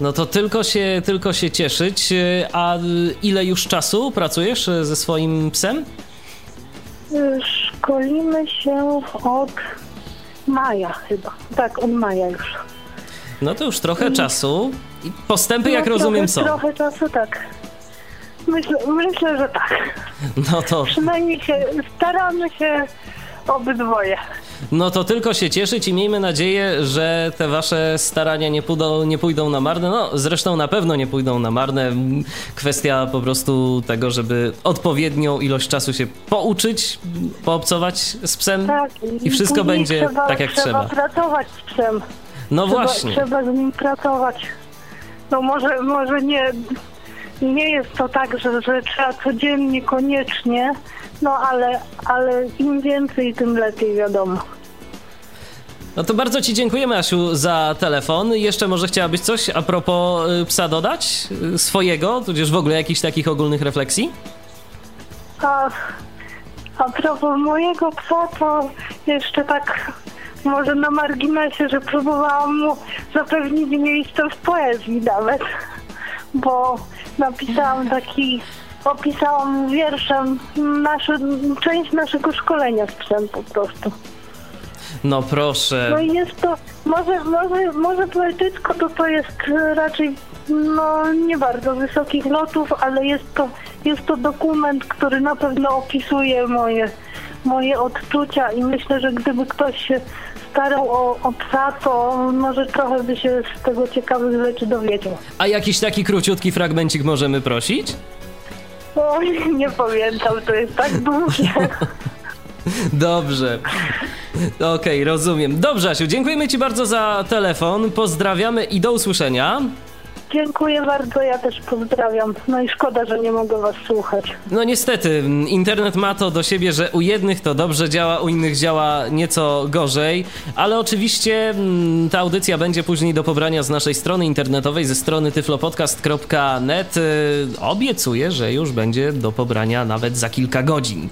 No to tylko się, tylko się cieszyć. A ile już czasu pracujesz ze swoim psem? Szkolimy się od maja chyba. Tak, od maja już. No to już trochę czasu i postępy, jak no, rozumiem, trochę, są. Trochę czasu, tak. Myślę, myślę, że tak. No to... Przynajmniej się, staramy się obydwoje. No to tylko się cieszyć i miejmy nadzieję, że te wasze starania nie pójdą, nie pójdą na marne. No zresztą na pewno nie pójdą na marne. Kwestia po prostu tego, żeby odpowiednią ilość czasu się pouczyć, poobcować z psem tak, i wszystko będzie trzeba, tak jak trzeba. Trzeba pracować z psem. No trzeba, właśnie. Trzeba z nim pracować. No może, może nie, nie jest to tak, że, że trzeba codziennie koniecznie, no ale, ale im więcej, tym lepiej, wiadomo. No to bardzo Ci dziękujemy, Asiu, za telefon. Jeszcze może chciałabyś coś a propos y, psa dodać? Y, swojego, tudzież w ogóle jakichś takich ogólnych refleksji? A, a propos mojego psa, to jeszcze tak może na marginesie, że próbowałam mu zapewnić miejsce w poezji nawet, bo napisałam taki, opisałam wierszem nasze, część naszego szkolenia z psem po prostu. No proszę. No i jest to, może, może, może poetycko to to jest raczej no nie bardzo wysokich lotów, ale jest to, jest to dokument, który na pewno opisuje moje, moje odczucia i myślę, że gdyby ktoś się starał o, o psa, to może trochę by się z tego ciekawych rzeczy dowiedział. A jakiś taki króciutki fragmencik możemy prosić? Oj, nie pamiętam, to jest tak długie. Dobrze. Okej, okay, rozumiem. Dobrze, Asiu, dziękujemy Ci bardzo za telefon. Pozdrawiamy i do usłyszenia. Dziękuję bardzo, ja też pozdrawiam. No i szkoda, że nie mogę was słuchać. No niestety, internet ma to do siebie, że u jednych to dobrze działa, u innych działa nieco gorzej, ale oczywiście ta audycja będzie później do pobrania z naszej strony internetowej, ze strony tyflopodcast.net. Y, obiecuję, że już będzie do pobrania nawet za kilka godzin.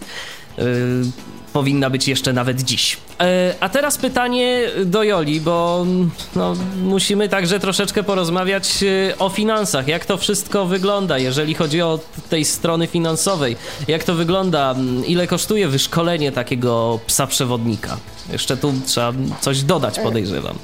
Powinna być jeszcze nawet dziś. E, a teraz pytanie do Joli, bo no, musimy także troszeczkę porozmawiać e, o finansach. Jak to wszystko wygląda, jeżeli chodzi o tej strony finansowej? Jak to wygląda? Ile kosztuje wyszkolenie takiego psa przewodnika? Jeszcze tu trzeba coś dodać, podejrzewam.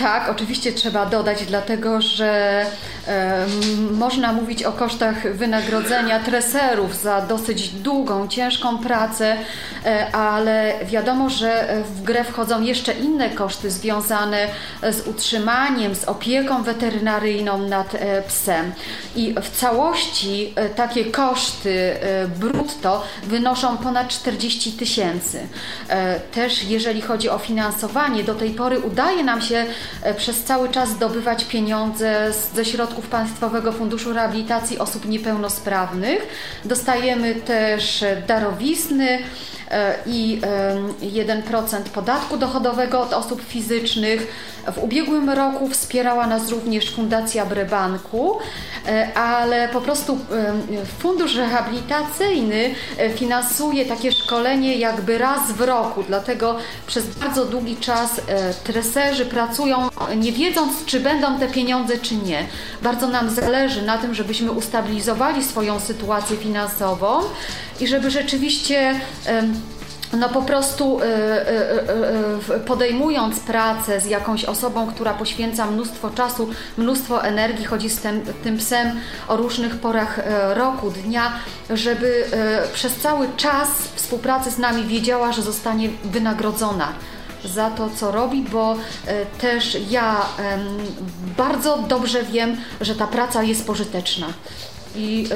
Tak, oczywiście trzeba dodać, dlatego że e, można mówić o kosztach wynagrodzenia treserów za dosyć długą, ciężką pracę, e, ale wiadomo, że w grę wchodzą jeszcze inne koszty związane z utrzymaniem, z opieką weterynaryjną nad e, psem. I w całości e, takie koszty e, brutto wynoszą ponad 40 tysięcy. E, też jeżeli chodzi o finansowanie, do tej pory udaje nam się przez cały czas zdobywać pieniądze ze środków Państwowego Funduszu Rehabilitacji Osób Niepełnosprawnych. Dostajemy też darowizny e, i 1% podatku dochodowego od osób fizycznych. W ubiegłym roku wspierała nas również Fundacja Brebanku, e, ale po prostu fundusz rehabilitacyjny e, finansuje takie szkolenie jakby raz w roku, dlatego przez bardzo długi czas e, treserzy pracują nie wiedząc, czy będą te pieniądze, czy nie. Bardzo nam zależy na tym, żebyśmy ustabilizowali swoją sytuację finansową i żeby rzeczywiście no po prostu y, y, y, podejmując pracę z jakąś osobą, która poświęca mnóstwo czasu, mnóstwo energii, chodzi z tym, tym psem o różnych porach roku, dnia, żeby przez cały czas współpracy z nami wiedziała, że zostanie wynagrodzona za to, co robi, bo też ja bardzo dobrze wiem, że ta praca jest pożyteczna. I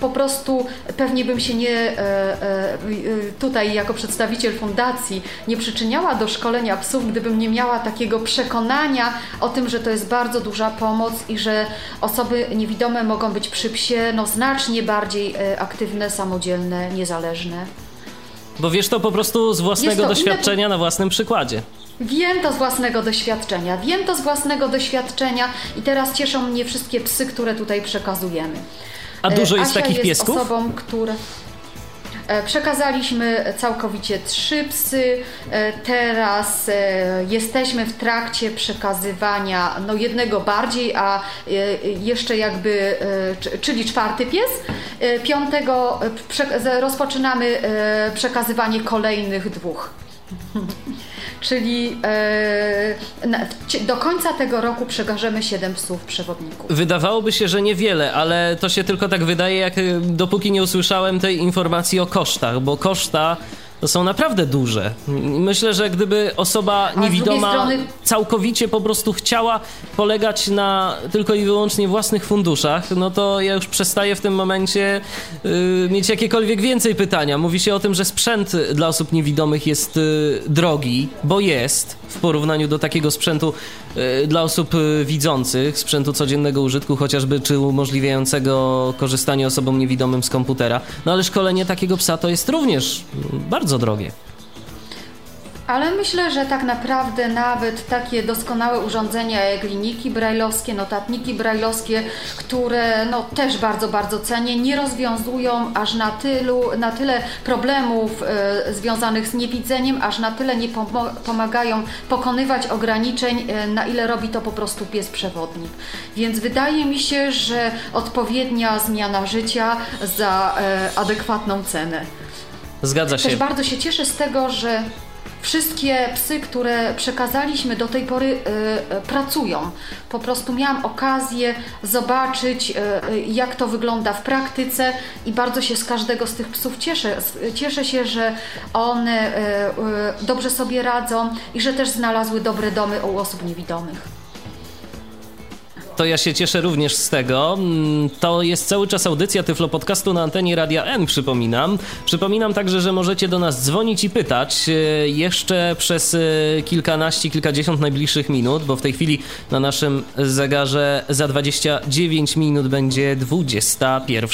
po prostu pewnie bym się nie e, e, tutaj jako przedstawiciel fundacji nie przyczyniała do szkolenia psów, gdybym nie miała takiego przekonania o tym, że to jest bardzo duża pomoc i że osoby niewidome mogą być przy psie no, znacznie bardziej e, aktywne, samodzielne, niezależne. Bo wiesz to po prostu z własnego doświadczenia inne... na własnym przykładzie. Wiem to z własnego doświadczenia, wiem to z własnego doświadczenia i teraz cieszą mnie wszystkie psy, które tutaj przekazujemy. A dużo jest Asia takich jest piesków? osobą, która... E, przekazaliśmy całkowicie trzy psy. E, teraz e, jesteśmy w trakcie przekazywania no jednego bardziej, a jeszcze jakby, czyli czwarty pies. Piątego rozpoczynamy przekazywanie kolejnych dwóch. czyli e, do końca tego roku przekażemy 7 psów przewodników. Wydawałoby się, że niewiele, ale to się tylko tak wydaje, jak e, dopóki nie usłyszałem tej informacji o kosztach, bo koszta to są naprawdę duże. Myślę, że gdyby osoba niewidoma strony... całkowicie po prostu chciała polegać na tylko i wyłącznie własnych funduszach, no to ja już przestaję w tym momencie yy, mieć jakiekolwiek więcej pytania. Mówi się o tym, że sprzęt dla osób niewidomych jest yy, drogi, bo jest w porównaniu do takiego sprzętu yy, dla osób y, widzących, sprzętu codziennego użytku chociażby, czy umożliwiającego korzystanie osobom niewidomym z komputera. No ale szkolenie takiego psa to jest również bardzo bardzo drogie. Ale myślę, że tak naprawdę nawet takie doskonałe urządzenia jak linijki brajlowskie, notatniki brajlowskie, które no, też bardzo, bardzo cenię, nie rozwiązują aż na, tylu, na tyle problemów e, związanych z niewidzeniem, aż na tyle nie pomagają pokonywać ograniczeń, e, na ile robi to po prostu pies przewodnik. Więc wydaje mi się, że odpowiednia zmiana życia za e, adekwatną cenę. Zgadza się. Też bardzo się cieszę z tego, że wszystkie psy, które przekazaliśmy do tej pory y, y, pracują. Po prostu miałam okazję zobaczyć, y, jak to wygląda w praktyce i bardzo się z każdego z tych psów cieszę. Cieszę się, że one dobrze sobie radzą i że też znalazły dobre domy u osób niewidomych to ja się cieszę również z tego. Mm, to jest cały czas audycja Tyflo Podcastu na antenie Radia N, przypominam. Przypominam także, że możecie do nas dzwonić i pytać e, jeszcze przez e, kilkanaście, kilkadziesiąt najbliższych minut, bo w tej chwili na naszym zegarze za 29 minut będzie 21.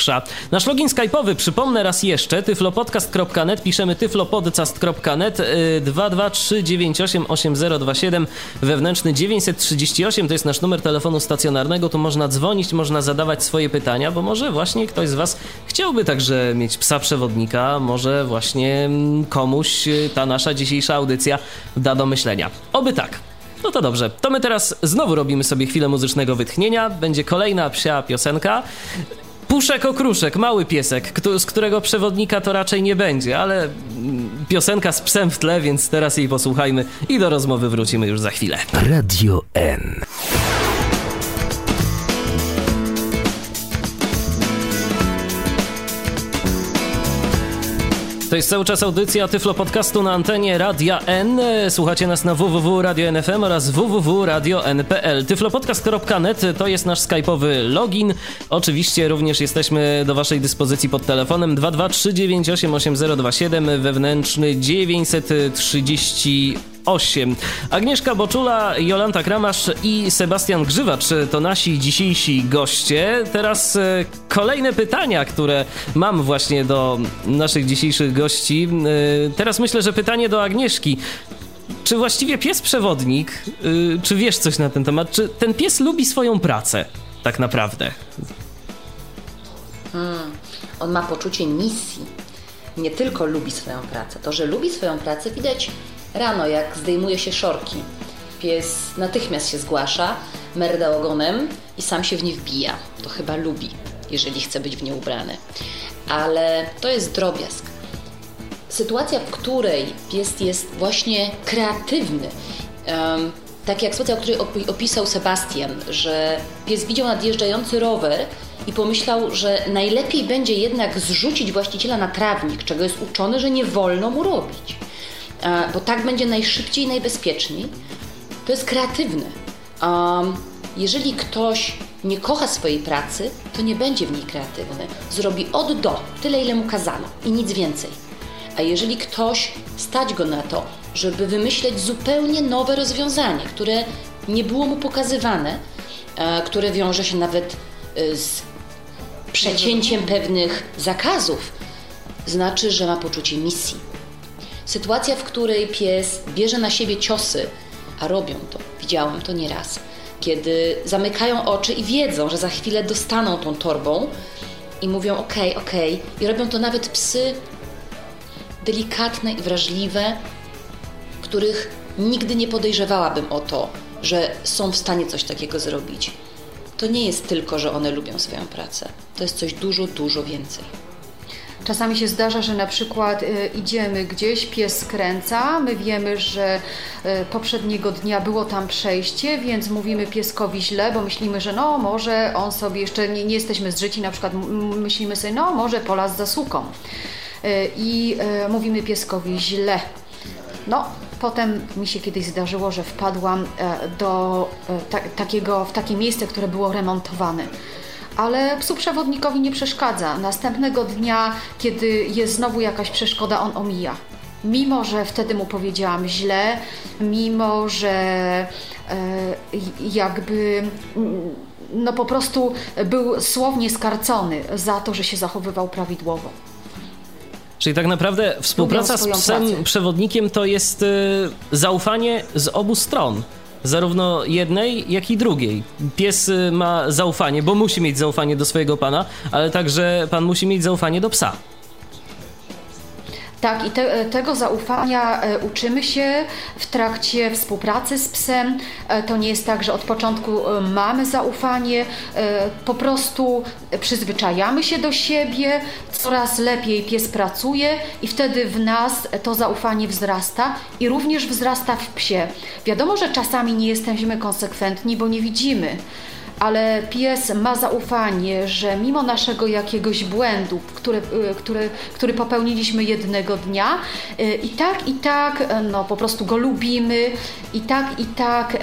Nasz login skype'owy, przypomnę raz jeszcze, tyflopodcast.net, piszemy tyflopodcast.net 223988027, wewnętrzny 938, to jest nasz numer telefonu stacjonarnego stacjonarnego, tu można dzwonić, można zadawać swoje pytania, bo może właśnie ktoś z Was chciałby także mieć psa przewodnika, może właśnie mm, komuś y, ta nasza dzisiejsza audycja da do myślenia. Oby tak. No to dobrze, to my teraz znowu robimy sobie chwilę muzycznego wytchnienia. Będzie kolejna psia piosenka. Puszek okruszek, mały piesek, z którego przewodnika to raczej nie będzie, ale mm, piosenka z psem w tle, więc teraz jej posłuchajmy i do rozmowy wrócimy już za chwilę. Radio N. To jest cały czas audycja Tyflo Podcastu na antenie Radia N. Słuchacie nas na www.radio.nfm oraz www.radio.n.pl. Tyflopodcast.net to jest nasz skype'owy login. Oczywiście również jesteśmy do waszej dyspozycji pod telefonem 223988027 wewnętrzny 930 8. Agnieszka Boczula, Jolanta Kramasz i Sebastian Grzywacz to nasi dzisiejsi goście. Teraz e, kolejne pytania, które mam właśnie do naszych dzisiejszych gości. E, teraz myślę, że pytanie do Agnieszki. Czy właściwie pies przewodnik, e, czy wiesz coś na ten temat? Czy ten pies lubi swoją pracę tak naprawdę? Hmm. On ma poczucie misji. Nie tylko lubi swoją pracę. To, że lubi swoją pracę, widać Rano, jak zdejmuje się szorki, pies natychmiast się zgłasza, merda ogonem i sam się w nie wbija. To chyba lubi, jeżeli chce być w nie ubrany. Ale to jest drobiazg. Sytuacja, w której pies jest właśnie kreatywny, um, tak jak sytuacja, o której opisał Sebastian, że pies widział nadjeżdżający rower i pomyślał, że najlepiej będzie jednak zrzucić właściciela na trawnik, czego jest uczony, że nie wolno mu robić bo tak będzie najszybciej i najbezpieczniej, to jest kreatywne. jeżeli ktoś nie kocha swojej pracy, to nie będzie w niej kreatywny. Zrobi od do, tyle ile mu kazano i nic więcej. A jeżeli ktoś stać go na to, żeby wymyśleć zupełnie nowe rozwiązanie, które nie było mu pokazywane, które wiąże się nawet y, z przecięciem pewnych zakazów, znaczy, że ma poczucie misji Sytuacja, w której pies bierze na siebie ciosy, a robią to, widziałam to nieraz, kiedy zamykają oczy i wiedzą, że za chwilę dostaną tą torbą i mówią ok, ok, i robią to nawet psy delikatne i wrażliwe, których nigdy nie podejrzewałabym o to, że są w stanie coś takiego zrobić. To nie jest tylko, że one lubią swoją pracę. To jest coś dużo, dużo więcej. Czasami się zdarza, że na przykład y, idziemy gdzieś, pies skręca, my wiemy, że y, poprzedniego dnia było tam przejście, więc mówimy pieskowi źle, bo myślimy, że no może on sobie jeszcze nie, nie jesteśmy zżyci, na przykład myślimy sobie, no może pola z zasłuką. Y, I mówimy pieskowi źle. No, potem mi się kiedyś zdarzyło, że wpadłam do ta, takiego, w takie miejsce, które było remontowane ale psu przewodnikowi nie przeszkadza. Następnego dnia, kiedy jest znowu jakaś przeszkoda, on omija. Mimo, że wtedy mu powiedziałam źle, mimo, że e, jakby no po prostu był słownie skarcony za to, że się zachowywał prawidłowo. Czyli tak naprawdę współpraca z psem pracę. przewodnikiem to jest y, zaufanie z obu stron zarówno jednej, jak i drugiej. Pies y, ma zaufanie, bo musi mieć zaufanie do swojego pana, ale także pan musi mieć zaufanie do psa. Tak, i te, tego zaufania e, uczymy się w trakcie współpracy z psem. E, to nie jest tak, że od początku e, mamy zaufanie, po prostu przyzwyczajamy się do siebie, coraz lepiej pies pracuje i wtedy w nas to zaufanie wzrasta i również wzrasta w psie. Wiadomo, że czasami nie jesteśmy konsekwentni, bo nie widzimy ale pies ma zaufanie, że mimo naszego jakiegoś błędu, który, y, który, który popełniliśmy jednego dnia, y, i tak, i tak, e, no po prostu go lubimy, i tak, i tak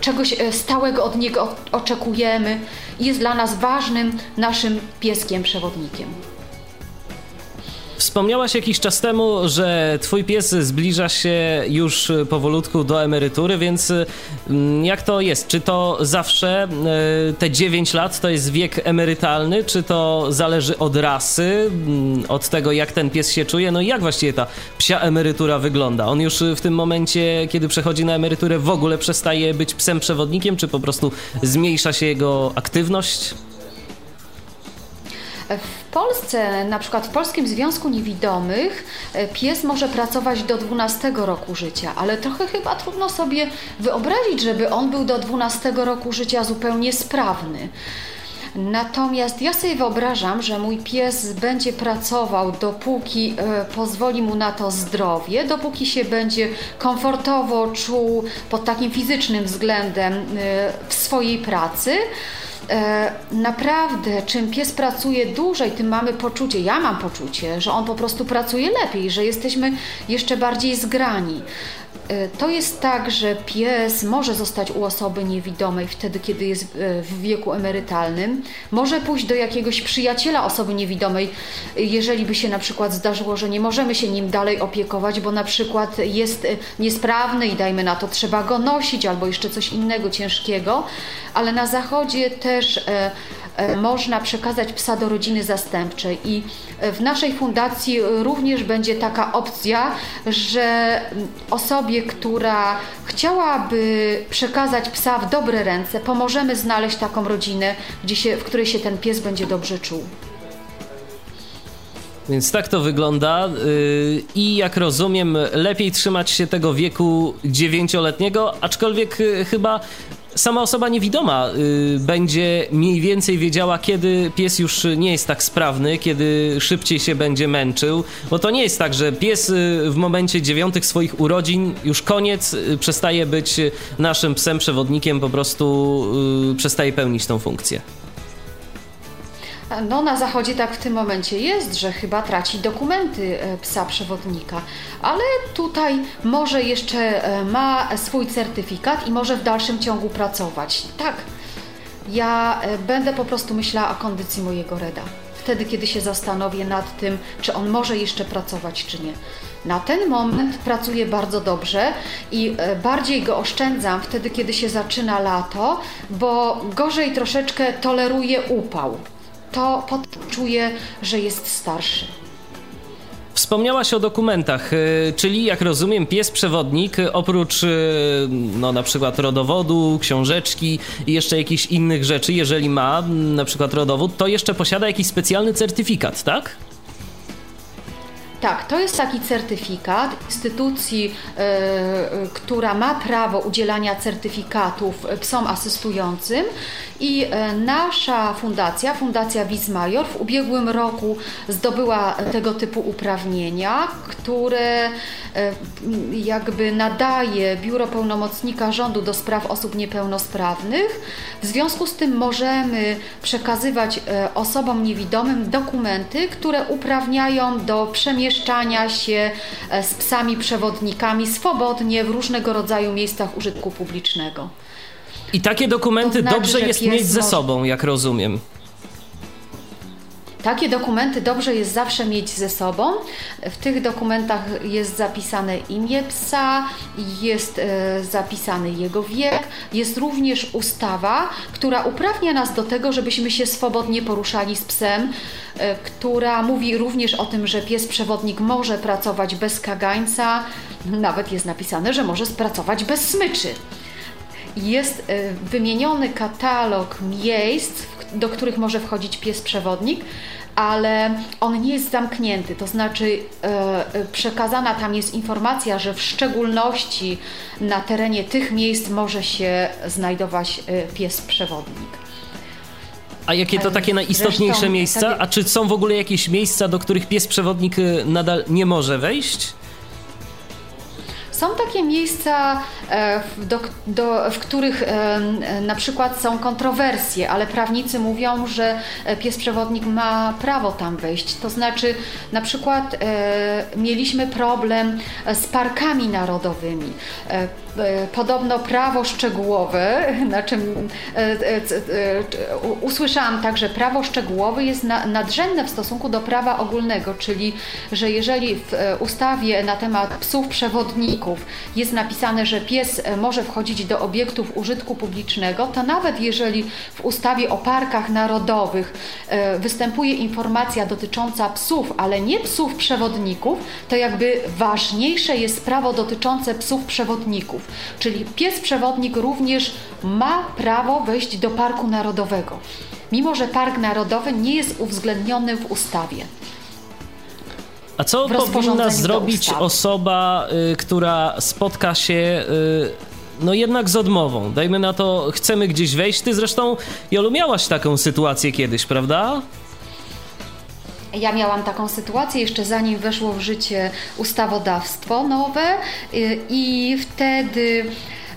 czegoś e, stałego od niego oczekujemy jest dla nas ważnym naszym pieskiem przewodnikiem. Wspomniałaś jakiś czas temu, że twój pies zbliża się już powolutku do emerytury, więc mm, jak to jest? Czy to zawsze e, te 9 lat to jest wiek emerytalny, czy to zależy od rasy, mm, od tego jak ten pies się czuje? No i jak właściwie ta psia emerytura wygląda? On już w tym momencie, kiedy przechodzi na emeryturę w ogóle przestaje być psem przewodnikiem, czy po prostu zmniejsza się jego aktywność? Polsce, na przykład w Polskim Związku Niewidomych, e, pies może pracować do 12 roku życia, ale trochę chyba trudno sobie wyobrazić, żeby on był do 12 roku życia zupełnie sprawny. Natomiast ja sobie wyobrażam, że mój pies będzie pracował dopóki e, pozwoli mu na to zdrowie, dopóki się będzie komfortowo czuł pod takim fizycznym względem e, w swojej pracy. E, naprawdę, czym pies pracuje dłużej, tym mamy poczucie, ja mam poczucie, że on po prostu pracuje lepiej, że jesteśmy jeszcze bardziej zgrani. E, to jest tak, że pies może zostać u osoby niewidomej wtedy, kiedy jest e, w wieku emerytalnym. Może pójść do jakiegoś przyjaciela osoby niewidomej, jeżeli by się na przykład zdarzyło, że nie możemy się nim dalej opiekować, bo na przykład jest niesprawny i dajmy na to, trzeba go nosić albo jeszcze coś innego ciężkiego. Ale na zachodzie też można przekazać psa do rodziny zastępczej. I w naszej fundacji również będzie taka opcja, że osobie, która chciałaby przekazać psa w dobre ręce, pomożemy znaleźć taką rodzinę, gdzie się, w której się ten pies będzie dobrze czuł. Więc tak to wygląda y, i jak rozumiem, lepiej trzymać się tego wieku dziewięcioletniego, aczkolwiek y, chyba sama osoba niewidoma y, będzie mniej więcej wiedziała, kiedy pies już nie jest tak sprawny, kiedy szybciej się będzie męczył. Bo to nie jest tak, że pies y, w momencie dziewiątych swoich urodzin już koniec, y, przestaje być naszym psem przewodnikiem, po prostu y, przestaje pełnić tą funkcję. No, na zachodzie tak w tym momencie jest, że chyba traci dokumenty e, psa przewodnika, ale tutaj może jeszcze e, ma swój certyfikat i może w dalszym ciągu pracować. Tak, ja e, będę po prostu myślała o kondycji mojego Reda. Wtedy, kiedy się zastanowię nad tym, czy on może jeszcze pracować, czy nie. Na ten moment pracuje bardzo dobrze i bardziej go oszczędzam wtedy, kiedy się zaczyna lato, bo gorzej troszeczkę toleruje upał to czuje, że jest starszy. Wspomniałaś o dokumentach, y, czyli jak rozumiem, pies przewodnik y, oprócz y, no, na przykład rodowodu, książeczki i jeszcze jakichś innych rzeczy, jeżeli ma na przykład rodowód, to jeszcze posiada jakiś specjalny certyfikat, tak? Tak, to jest taki certyfikat instytucji, y, która ma prawo udzielania certyfikatów psom asystującym. I y, nasza fundacja, Fundacja Wismajor w ubiegłym roku zdobyła tego typu uprawnienia, które jakby nadaje Biuro Pełnomocnika Rządu do spraw osób niepełnosprawnych. W związku z tym możemy przekazywać osobom niewidomym dokumenty, które uprawniają do przemieszczania przemieszczania się e, z psami przewodnikami swobodnie w różnego rodzaju miejscach użytku publicznego. I takie dokumenty to znaczy, dobrze jest mieć ze sobą, jak rozumiem. Takie dokumenty dobrze jest zawsze mieć ze sobą. W tych dokumentach jest zapisane imię psa, jest e, zapisany jego wiek, jest również ustawa, która uprawnia nas do tego, żebyśmy się swobodnie poruszali z psem, e, która mówi również o tym, że pies przewodnik może pracować bez kagańca, nawet jest napisane, że może pracować bez smyczy jest e, wymieniony katalog miejsc, do których może wchodzić pies przewodnik, ale on nie jest zamknięty, to znaczy e, e, przekazana tam jest informacja, że w szczególności na terenie tych miejsc może się znajdować pies przewodnik. A jakie to takie najistotniejsze Zresztą, miejsca? A czy są w ogóle jakieś miejsca, do których pies przewodnik nadal nie może wejść? Są takie miejsca, e, do, do, w których e, na przykład są kontrowersje, ale prawnicy mówią, że pies przewodnik ma prawo tam wejść. To znaczy, na przykład mieliśmy problem z parkami narodowymi. Podobno prawo szczegółowe, na czym usłyszałam także, prawo szczegółowe jest nadrzędne w stosunku do prawa ogólnego, czyli że jeżeli w ustawie na temat psów przewodników jest napisane, że pies e, może wchodzić do obiektów użytku publicznego, to nawet jeżeli w ustawie o parkach narodowych e, występuje informacja dotycząca psów, ale nie psów przewodników, to jakby ważniejsze jest prawo dotyczące psów przewodników. Czyli pies przewodnik również ma prawo wejść do parku narodowego, mimo że park narodowy nie jest uwzględniony w ustawie. A co powinna zrobić osoba, y, która spotka się y, no jednak z odmową? Dajmy na to, chcemy gdzieś wejść. Ty zresztą, Jolu, miałaś taką sytuację kiedyś, prawda? Ja miałam taką sytuację jeszcze zanim weszło w życie ustawodawstwo nowe y, i wtedy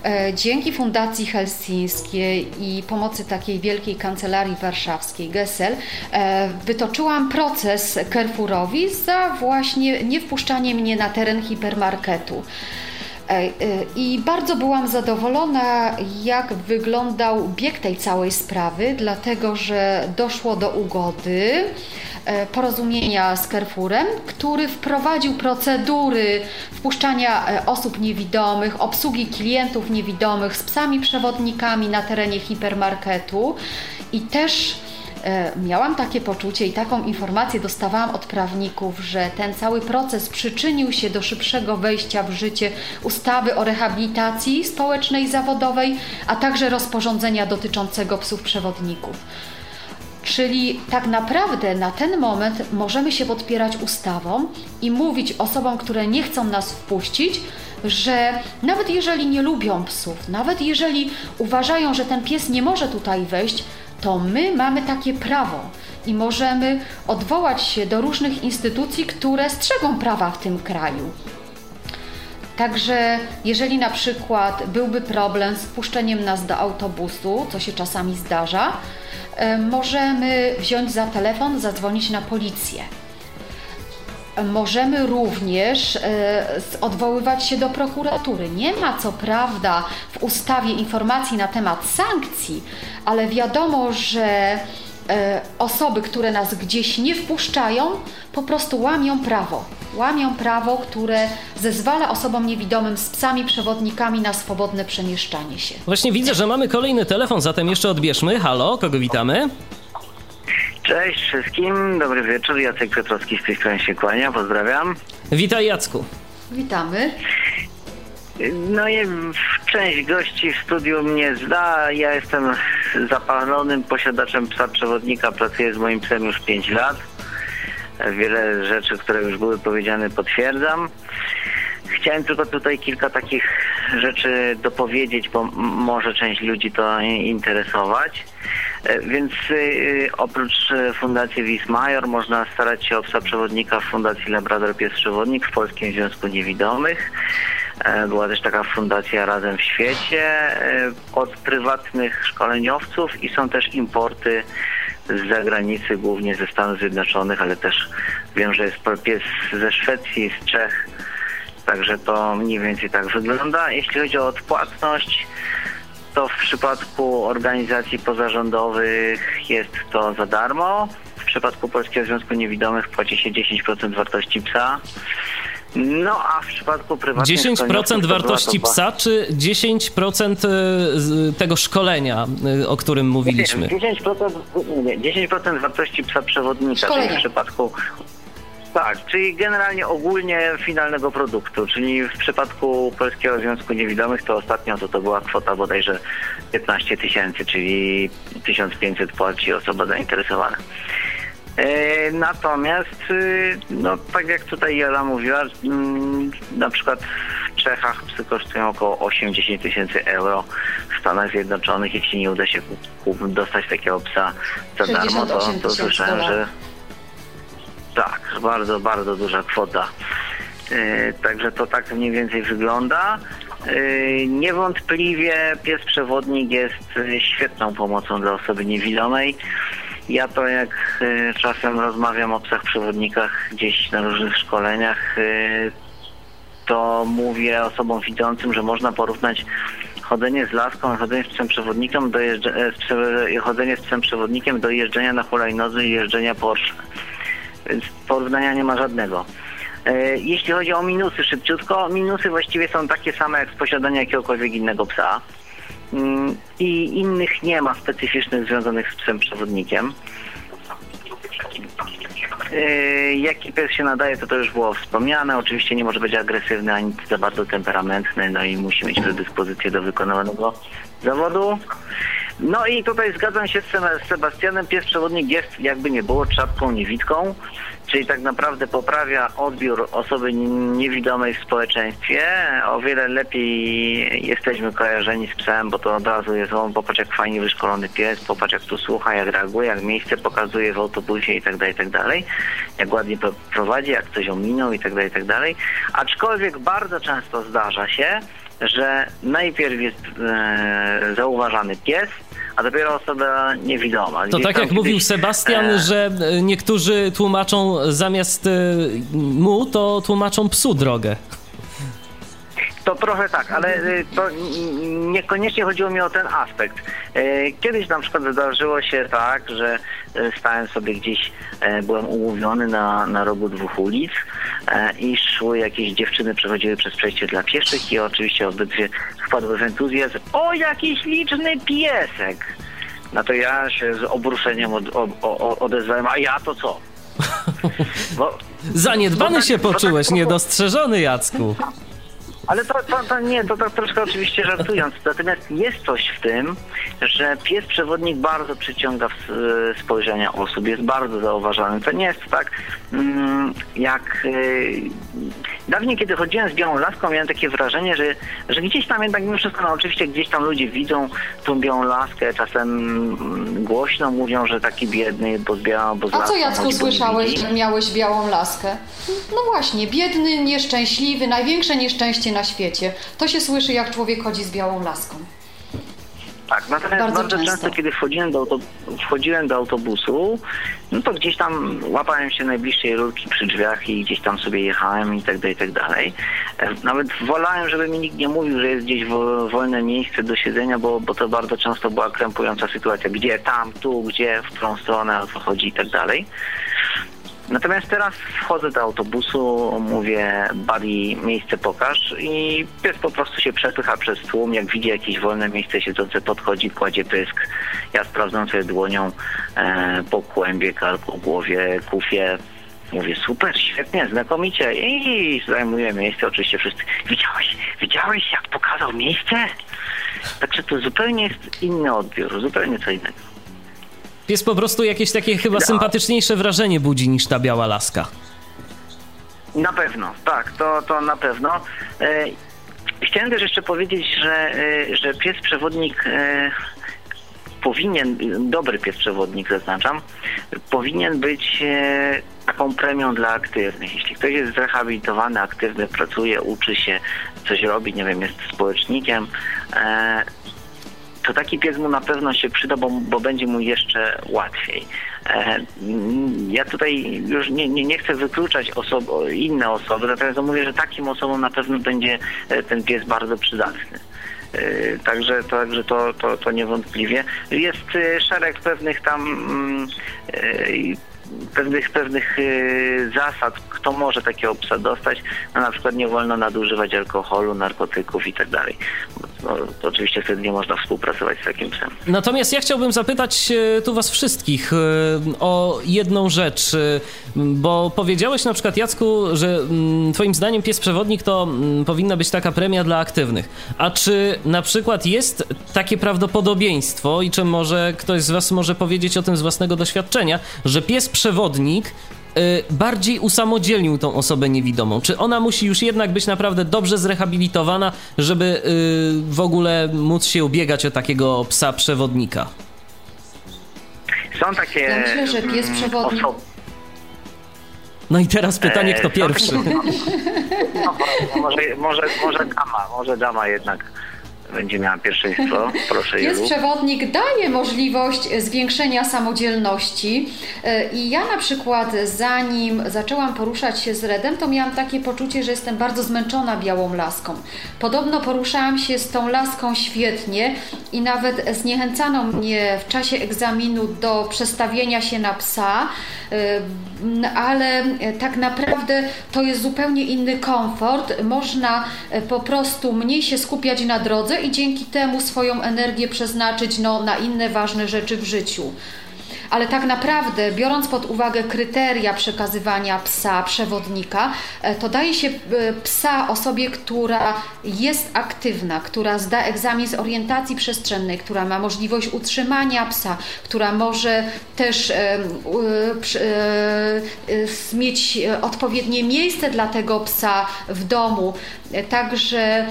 E, dzięki Fundacji Helsińskiej i pomocy takiej wielkiej kancelarii warszawskiej Gessel e, wytoczyłam proces Carrefourowi za właśnie niewpuszczanie mnie na teren hipermarketu. E, I bardzo byłam zadowolona, jak wyglądał bieg tej całej sprawy, dlatego że doszło do ugody. E, porozumienia z Carrefourem, który wprowadził procedury wpuszczania e, osób niewidomych, obsługi klientów niewidomych z psami przewodnikami na terenie hipermarketu i też miałam takie poczucie i taką informację dostawałam od prawników, że ten cały proces przyczynił się do szybszego wejścia w życie ustawy o rehabilitacji społecznej i zawodowej, a także rozporządzenia dotyczącego psów przewodników. Czyli tak naprawdę na ten moment możemy się podpierać ustawą i mówić osobom, które nie chcą nas wpuścić, że nawet jeżeli nie lubią psów, nawet jeżeli uważają, że ten pies nie może tutaj wejść, to my mamy takie prawo i możemy odwołać się do różnych instytucji, które strzegą prawa w tym kraju. Także jeżeli na przykład byłby problem z wpuszczeniem nas do autobusu, co się czasami zdarza, E, możemy wziąć za telefon, zadzwonić na policję. Możemy również e, odwoływać się do prokuratury. Nie ma co prawda w ustawie informacji na temat sankcji, ale wiadomo, że E, osoby, które nas gdzieś nie wpuszczają, po prostu łamią prawo. Łamią prawo, które zezwala osobom niewidomym z psami przewodnikami na swobodne przemieszczanie się. Właśnie widzę, że mamy kolejny telefon, zatem jeszcze odbierzmy. Halo, kogo witamy? Cześć wszystkim, dobry wieczór. Jacek Piotrowski z tej strony się kłania, pozdrawiam. Witaj Jacku. Witamy. No i część gości w studiu mnie zna. Ja jestem zapalonym posiadaczem psa przewodnika. Pracuję z moim psem już 5 lat. Wiele rzeczy, które już były powiedziane, potwierdzam. Chciałem tylko tutaj kilka takich rzeczy dopowiedzieć, bo może część ludzi to interesować. E, więc y, oprócz e, Fundacji Wismajor można starać się o psa przewodnika w Fundacji Labrador Pies Przewodnik w Polskim Związku Niewidomych. E, była też taka fundacja Razem w Świecie e, od prywatnych szkoleniowców i są też importy z zagranicy, głównie ze Stanów Zjednoczonych, ale też wiem, że jest pies ze Szwecji, z Czech. Także to mniej więcej tak wygląda. Jeśli chodzi o odpłatność, to w przypadku organizacji pozarządowych jest to za darmo. W przypadku Polskiego Związku Niewidomych płaci się 10% wartości psa. No a w przypadku prywatnych 10% wartości psa, czy 10% e, tego szkolenia, e, o którym mówiliśmy? 10%, nie, 10% wartości psa przewodnika, w przypadku tak, czyli generalnie ogólnie finalnego produktu, czyli w przypadku Polskiego Związku Niewidomych to ostatnio to, to była kwota bodajże 15 tysięcy, czyli 1500 płaci osoba zainteresowana. E, natomiast, y, no tak jak tutaj Jela mówiła, mm, na przykład w Czechach psy kosztują około 80 tysięcy euro, w Stanach Zjednoczonych, jeśli nie uda się dostać takiego psa za darmo, to, to słyszałem, że tak, bardzo, bardzo duża kwota. Także to tak mniej więcej wygląda. Niewątpliwie pies przewodnik jest świetną pomocą dla osoby niewidomej. Ja to jak czasem rozmawiam o psach przewodnikach gdzieś na różnych szkoleniach, to mówię osobom widzącym, że można porównać chodzenie z laską, chodzenie z psem przewodnikiem do chodzenie z psem przewodnikiem do jeżdżenia na hulajnodze i jeżdżenia Porsche. Więc porównania nie ma żadnego. E, jeśli chodzi o minusy szybciutko, minusy właściwie są takie same jak z posiadania jakiegokolwiek innego psa. Mm, I innych nie ma specyficznych związanych z psem przewodnikiem. E, jaki pies się nadaje, to to już było wspomniane. Oczywiście nie może być agresywny ani za bardzo temperamentny, no i musi mieć predyspozycję do wykonywanego zawodu. No i tutaj zgadzam się z Sebastianem. Pies przewodnik jest jakby nie było czapką niewidką, czyli tak naprawdę poprawia odbiór osoby niewidomej w społeczeństwie. O wiele lepiej jesteśmy kojarzeni z psem, bo to od razu jest on, popatrz jak fajnie wyszkolony pies, popatrz jak tu słucha, jak reaguje, jak miejsce pokazuje w autobusie i tak dalej, i tak. Jak ładnie prowadzi, jak coś ominął i tak dalej, i dalej. Aczkolwiek bardzo często zdarza się, że najpierw jest e, zauważany pies, a dopiero osoba niewidoma. To tak jak kiedyś, mówił Sebastian, e... że e, niektórzy tłumaczą zamiast e, mu, to tłumaczą psu drogę. To trochę tak, ale y, to niekoniecznie chodziło mi o ten aspekt. Y, kiedyś na przykład zdarzyło się tak, że y, stałem sobie gdzieś, byłem umówiony na, na rogu dwóch ulic i szły jakieś dziewczyny, przechodziły przez przejście dla pieszych i oczywiście obydwie wpadły w entuzjazm. O, jakiś liczny piesek! No to ja się z obruszeniem od, odezwałem, a ja to co? Bo, Zaniedbany tak, się poczułeś, tak, niedostrzeżony Jacku. Ale to, to, to nie, to, to troszkę oczywiście żartując. Natomiast jest coś w tym, że pies przewodnik bardzo przyciąga spojrzenia osób, jest bardzo zauważalny. To nie jest tak, mm, jak y, dawniej, kiedy chodziłem z białą laską, miałem takie wrażenie, że, że gdzieś tam jednak mimo wszystko, no oczywiście gdzieś tam ludzie widzą tą białą laskę, czasem mm, głośno mówią, że taki biedny, bo z białą, bo z A co Jacku słyszałeś, że miałeś białą laskę? No właśnie, biedny, nieszczęśliwy, największe nieszczęście na świecie. To się słyszy, jak człowiek chodzi z białą laską. Tak, natomiast bardzo, bardzo często. często, kiedy wchodziłem do, wchodziłem do autobusu, no to gdzieś tam łapałem się najbliższej rurki przy drzwiach i gdzieś tam sobie jechałem i tak dalej, i tak dalej. E, nawet wolałem, żeby mi nikt nie mówił, że jest gdzieś wolne miejsce do siedzenia, bo, bo to bardzo często była krępująca sytuacja. Gdzie, tam, tu, gdzie, w którą stronę, o co chodzi i tak dalej. Natomiast teraz wchodzę do autobusu, mówię Buddy, miejsce pokaż i pies po prostu się przepycha przez tłum, jak widzi jakieś wolne miejsce siedzące, podchodzi, kładzie pysk. Ja sprawdzam sobie dłonią e, po kłębie, karku, głowie, kufie. Mówię, super, świetnie, znakomicie i zajmuję miejsce, oczywiście wszyscy. Widziałeś, widziałeś jak pokazał miejsce? Także to zupełnie jest inny odbiór, zupełnie co innego. Pies po prostu jakieś takie chyba sympatyczniejsze wrażenie budzi niż ta biała laska. Na pewno, tak, to, to na pewno. E, chciałem też jeszcze powiedzieć, że, e, że pies przewodnik e, powinien, dobry pies przewodnik zaznaczam, powinien być taką premią dla aktywnych. Jeśli ktoś jest zrehabilitowany, aktywny, pracuje, uczy się, coś robi, nie wiem, jest społecznikiem, to taki pies mu na pewno się przyda, bo, bo będzie mu jeszcze łatwiej. E, ja tutaj już nie, nie, nie chcę wykluczać osob, inne osoby, natomiast mówię, że takim osobom na pewno będzie e, ten pies bardzo przydatny. E, także, także to, to, to niewątpliwie. Jest szereg pewnych tam mm, pewnych, pewnych zasad, kto może takiego psa dostać. No, na przykład nie wolno nadużywać alkoholu, narkotyków i tak dalej no, oczywiście wtedy nie można współpracować z takim psem. Natomiast ja chciałbym zapytać e, tu was wszystkich e, o jedną rzecz, bo powiedziałeś na przykład Jacku, że mm, twoim zdaniem pies przewodnik to mm, powinna być taka premia dla aktywnych. A czy na przykład jest takie prawdopodobieństwo i czy może ktoś z was może powiedzieć o tym z własnego doświadczenia, że pies przewodnik Y, bardziej usamodzielnił tą osobę niewidomą? Czy ona musi już jednak być naprawdę dobrze zrehabilitowana, żeby y, w ogóle móc się ubiegać o takiego psa przewodnika? Są takie. Ja myślę, że pies mm, przewodnik. No i teraz pytanie, kto pierwszy? No, może, może, może dama, może dama jednak będzie miała pierwszeństwo. Proszę Pies Julu. przewodnik daje możliwość zwiększenia samodzielności E, i ja na przykład zanim zaczęłam poruszać się z Redem, to miałam takie poczucie, że jestem bardzo zmęczona białą laską. Podobno poruszałam się z tą laską świetnie i nawet zniechęcano mnie w czasie egzaminu do przestawienia się na psa, e, ale tak naprawdę to jest zupełnie inny komfort. Można e, po prostu mniej się skupiać na drodze i dzięki temu swoją energię przeznaczyć no, na inne ważne rzeczy w życiu. Ale tak naprawdę, biorąc pod uwagę kryteria przekazywania psa, przewodnika, e, to daje się e, psa osobie, która jest aktywna, która zda egzamin z orientacji przestrzennej, która ma możliwość utrzymania psa, która może też e, mieć odpowiednie miejsce dla tego psa w domu. Także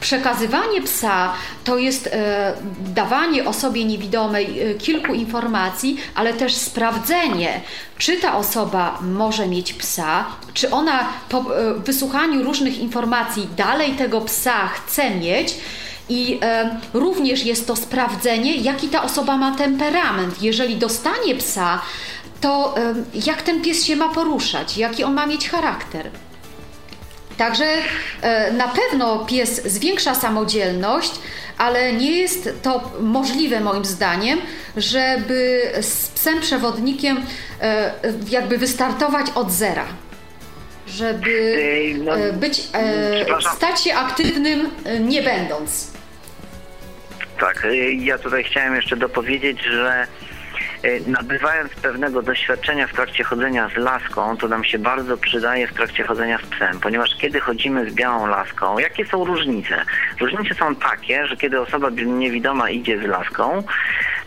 Przekazywanie psa to jest e, dawanie osobie niewidomej e, kilku informacji, ale też sprawdzenie, czy ta osoba może mieć psa, czy ona po e, wysłuchaniu różnych informacji dalej tego psa chce mieć. I e, również jest to sprawdzenie, jaki ta osoba ma temperament. Jeżeli dostanie psa, to e, jak ten pies się ma poruszać, jaki on ma mieć charakter. Także e, na pewno pies zwiększa samodzielność, ale nie jest to możliwe moim zdaniem, żeby z psem przewodnikiem e, jakby wystartować od zera. Żeby no, e, być, stać się aktywnym nie będąc. Tak, ja tutaj chciałem jeszcze dopowiedzieć, że nabywając pewnego doświadczenia w trakcie chodzenia z laską, to nam się bardzo przydaje w trakcie chodzenia z psem, ponieważ kiedy chodzimy z białą laską, jakie są różnice? Różnice są takie, że kiedy osoba niewidoma idzie z laską,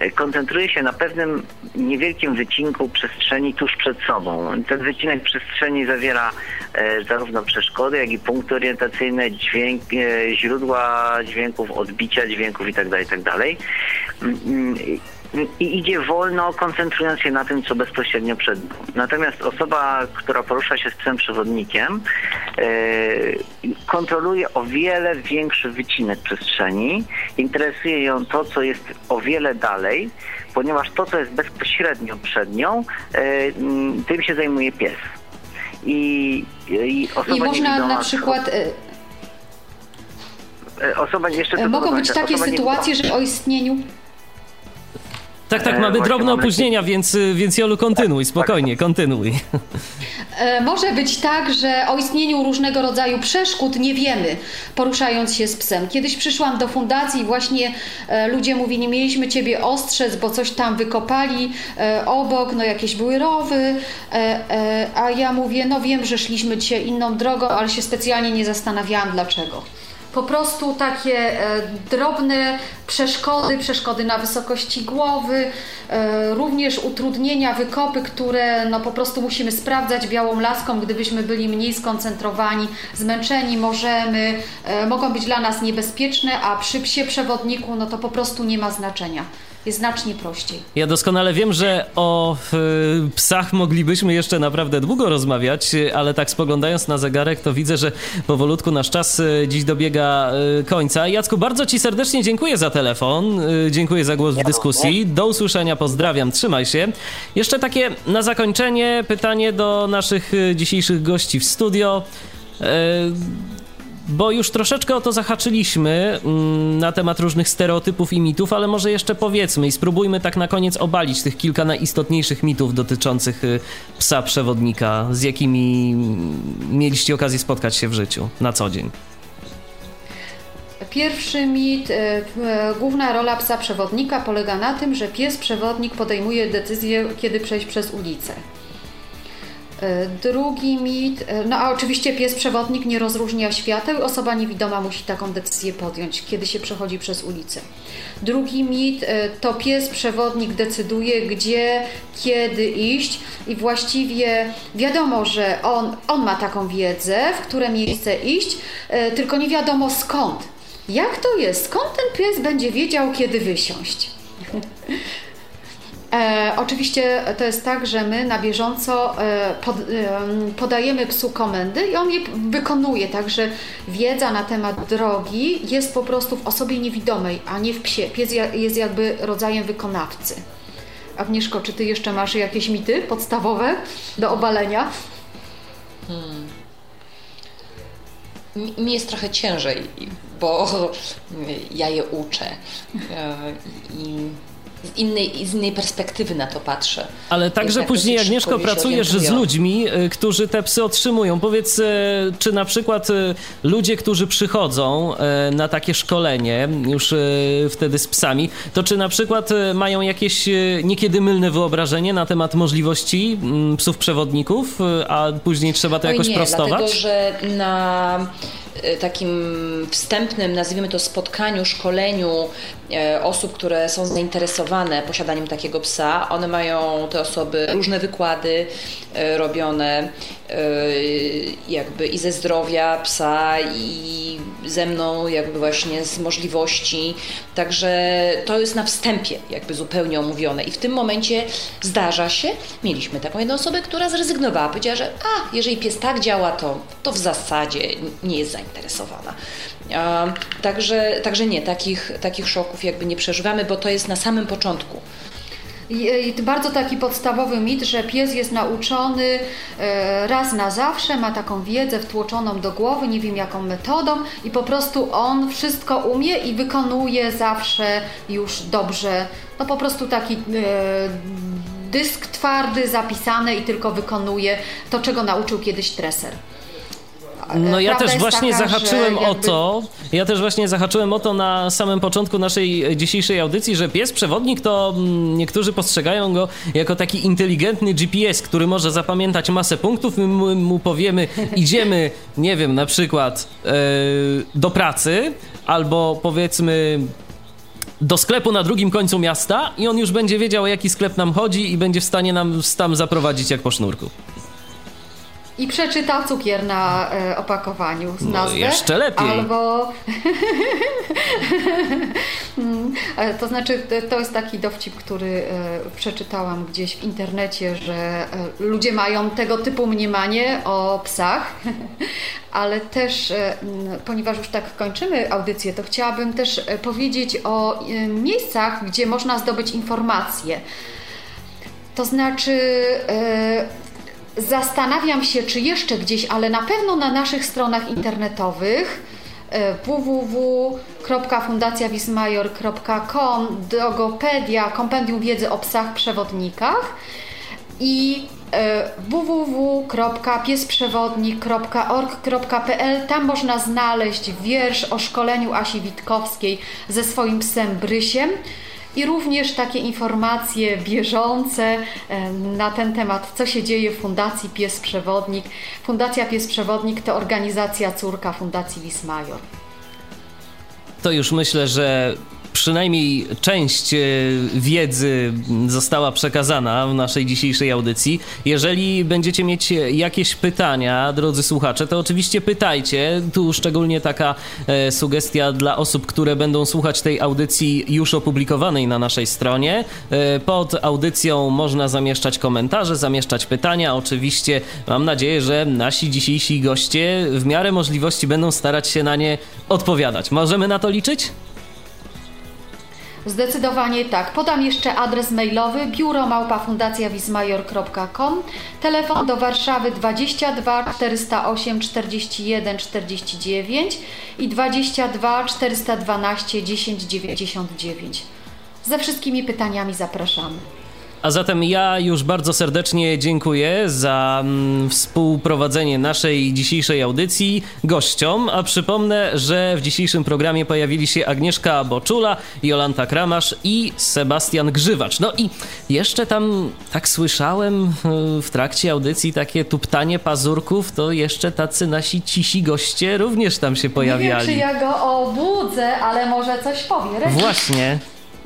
y, koncentruje się na pewnym niewielkim wycinku przestrzeni tuż przed sobą. Ten wycinek przestrzeni zawiera e, zarówno przeszkody, jak i punkty orientacyjne, dźwięk, e, źródła dźwięków, odbicia dźwięków itd. itd. I idzie wolno, koncentrując się na tym, co bezpośrednio przed nim. Natomiast osoba, która porusza się z psem przewodnikiem, e, kontroluje o wiele większy wycinek przestrzeni. Interesuje ją to, co jest o wiele dalej, ponieważ to, co jest bezpośrednio przed nią, e, tym się zajmuje pies. I, i osoba I można na przykład. e, Osoba jeszcze Mogą być dokończę. takie sytuacje, że o istnieniu Tak, tak, E, mamy drobne mamy- opóźnienia, więc, y, więc Jolu, kontynuuj, spokojnie, kontynuuj. E, Może być tak, że o istnieniu różnego rodzaju przeszkód nie wiemy, poruszając się z psem. Kiedyś przyszłam do fundacji i właśnie e, ludzie mówili, mieliśmy ciebie ostrzec, bo coś tam wykopali e, obok, no jakieś były rowy, e, e, a ja mówię, no wiem, że szliśmy dzisiaj inną drogą, ale się specjalnie nie zastanawiałam dlaczego. Po prostu takie e, drobne przeszkody, przeszkody na wysokości głowy, e, również utrudnienia, wykopy, które no po prostu musimy sprawdzać białą laską, gdybyśmy byli mniej skoncentrowani, zmęczeni, możemy, e, mogą być dla nas niebezpieczne, a przy psie przewodniku no to po prostu nie ma znaczenia. Jest znacznie prościej. Ja doskonale wiem, że o y, psach moglibyśmy jeszcze naprawdę długo rozmawiać, ale tak spoglądając na zegarek, to widzę, że powolutku nasz czas y, dziś dobiega y, końca. Jacku, bardzo Ci serdecznie dziękuję za telefon, y, dziękuję za głos w dyskusji. Do usłyszenia, pozdrawiam, trzymaj się. Jeszcze takie na zakończenie pytanie do naszych y, dzisiejszych gości w studio. Y, bo już troszeczkę o to zahaczyliśmy mm, na temat różnych stereotypów i mitów, ale może jeszcze powiedzmy i spróbujmy tak na koniec obalić tych kilka najistotniejszych mitów dotyczących y, psa przewodnika, z jakimi mm, mieliście okazję spotkać się w życiu na co dzień. Pierwszy mit, e, e, główna rola psa przewodnika polega na tym, że pies przewodnik podejmuje decyzję, kiedy przejść przez ulicę. E, Drugi mit, e, no a oczywiście pies przewodnik nie rozróżnia świateł osoba niewidoma musi taką decyzję podjąć, kiedy się przechodzi przez ulicę. Drugi mit e, to pies przewodnik decyduje, gdzie, kiedy iść i właściwie wiadomo, że on, on ma taką wiedzę, w które miejsce iść, tylko nie wiadomo skąd. Jak to jest? Skąd ten pies będzie wiedział, kiedy wysiąść? E, oczywiście to jest tak, że my na bieżąco e, pod, e, podajemy psu komendy i on je wykonuje, także wiedza na temat drogi jest po prostu w osobie niewidomej, a nie w psie. Pies jest jakby rodzajem wykonawcy. Agnieszko, czy ty jeszcze masz jakieś mity podstawowe do obalenia? Hmm. Mi jest trochę ciężej, bo ja je uczę. E, I z innej, z innej perspektywy na to patrzę. Ale także tak później, Agnieszko, pracujesz z ludźmi, y, którzy te psy otrzymują. Powiedz, y, czy na przykład y, ludzie, którzy przychodzą na takie szkolenie, już wtedy z psami, to czy na przykład mają jakieś niekiedy mylne wyobrażenie na temat możliwości mm, psów przewodników, a później trzeba to Oj jakoś nie, prostować? Dlatego, że na takim wstępnym, nazwijmy to spotkaniu, szkoleniu e, osób, które są zainteresowane posiadaniem takiego psa. One mają, te osoby, różne wykłady e, robione jakby i ze zdrowia psa i ze mną jakby właśnie z możliwości. Także to jest na wstępie jakby zupełnie omówione i w tym momencie zdarza się, mieliśmy taką jedną osobę, która zrezygnowała, powiedziała, że a, jeżeli pies tak działa, to, to w zasadzie nie jest zainteresowany zainteresowana. Także, także nie, takich, takich szoków jakby nie przeżywamy, bo to jest na samym początku. I bardzo taki podstawowy mit, że pies jest nauczony e, raz na zawsze, ma taką wiedzę wtłoczoną do głowy, nie wiem jaką metodą, i po prostu on wszystko umie i wykonuje zawsze już dobrze. No po prostu taki e, dysk twardy, zapisany i tylko wykonuje to, czego nauczył kiedyś treser. No ja też właśnie taka, zahaczyłem jakby... o to, ja też właśnie zahaczyłem o to na samym początku naszej dzisiejszej audycji, że pies przewodnik to mm, niektórzy postrzegają go jako taki inteligentny GPS, który może zapamiętać masę punktów, my mu powiemy idziemy, nie wiem, na przykład yy, do pracy albo powiedzmy do sklepu na drugim końcu miasta i on już będzie wiedział o jaki sklep nam chodzi i będzie w stanie nam tam zaprowadzić jak po sznurku. I przeczyta cukier na e, opakowaniu z nazwy. No, jeszcze lepiej. Albo. E, to znaczy, to jest taki dowcip, który e, przeczytałam gdzieś w internecie, że e, ludzie mają tego typu mniemanie o psach, ale też, e, ponieważ już tak kończymy audycję, to chciałabym też e, powiedzieć o miejscach, gdzie można zdobyć informacje. To znaczy, Zastanawiam się, czy jeszcze gdzieś, ale na pewno na naszych stronach internetowych e, www.fundacjawismajor.com, Dogopedia, Kompendium Wiedzy o Psach Przewodnikach i e, www.piesprzewodnik.org.pl Tam można znaleźć wiersz o szkoleniu Asi Witkowskiej ze swoim psem Brysiem i również takie informacje bieżące na ten temat, co się dzieje w Fundacji Pies Przewodnik. Fundacja Pies Przewodnik to organizacja córka Fundacji Wismajor. To już myślę, że przynajmniej część e, wiedzy została przekazana w naszej dzisiejszej audycji. Jeżeli będziecie mieć jakieś pytania, drodzy słuchacze, to oczywiście pytajcie. Tu szczególnie taka e, sugestia dla osób, które będą słuchać tej audycji już opublikowanej na naszej stronie. E, pod audycją można zamieszczać komentarze, zamieszczać pytania. Oczywiście mam nadzieję, że nasi dzisiejsi goście w miarę możliwości będą starać się na nie odpowiadać. Możemy na to liczyć? Zdecydowanie tak. Podam jeszcze adres mailowy biuromałpafundacjawizmajor.com Telefon do Warszawy 22 408 41 49 i 22 412 10 99. Ze wszystkimi pytaniami zapraszamy. A zatem ja już bardzo serdecznie dziękuję za mm, współprowadzenie naszej dzisiejszej audycji gościom, a przypomnę, że w dzisiejszym programie pojawili się Agnieszka Boczula, Jolanta Kramasz i Sebastian Grzywacz. No i jeszcze tam tak słyszałem e, w trakcie audycji takie tuptanie pazurków, to jeszcze tacy nasi cisi goście również tam się pojawiali. Nie wiem, czy ja go obudzę, ale może coś powie. Właśnie.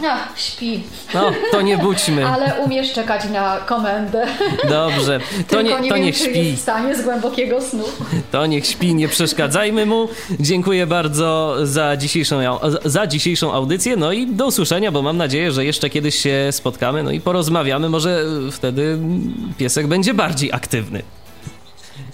Ach, śpi. No, to nie budźmy. Ale umiesz czekać na komendę. Dobrze, to, nie, nie to wiem, niech śpi. jest w stanie z głębokiego snu. To niech śpi, nie przeszkadzajmy mu. Dziękuję bardzo za dzisiejszą, za dzisiejszą audycję. No i do usłyszenia, bo mam nadzieję, że jeszcze kiedyś się spotkamy, no i porozmawiamy. Może wtedy piesek będzie bardziej aktywny.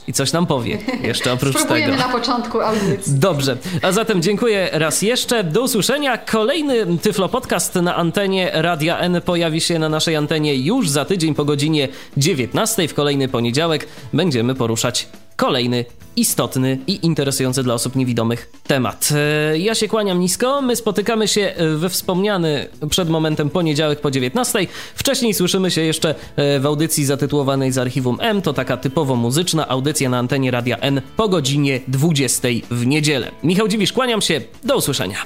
I coś nam powie jeszcze oprócz Spróbujemy tego. na początku audycji. Dobrze, a zatem dziękuję raz jeszcze. Do usłyszenia. Kolejny Tyflo Podcast na antenie Radia N pojawi się na naszej antenie już za tydzień po godzinie 19. W kolejny poniedziałek będziemy poruszać kolejny istotny i interesujący dla osób niewidomych temat. E, Ja się kłaniam nisko. My spotykamy się we wspomniany przed momentem poniedziałek po 19. Wcześniej słyszymy się jeszcze e, w audycji zatytułowanej z archiwum M. To taka typowo muzyczna audycja na antenie Radia N po godzinie 20 w niedzielę. Michał Dziwisz, kłaniam się. Do usłyszenia.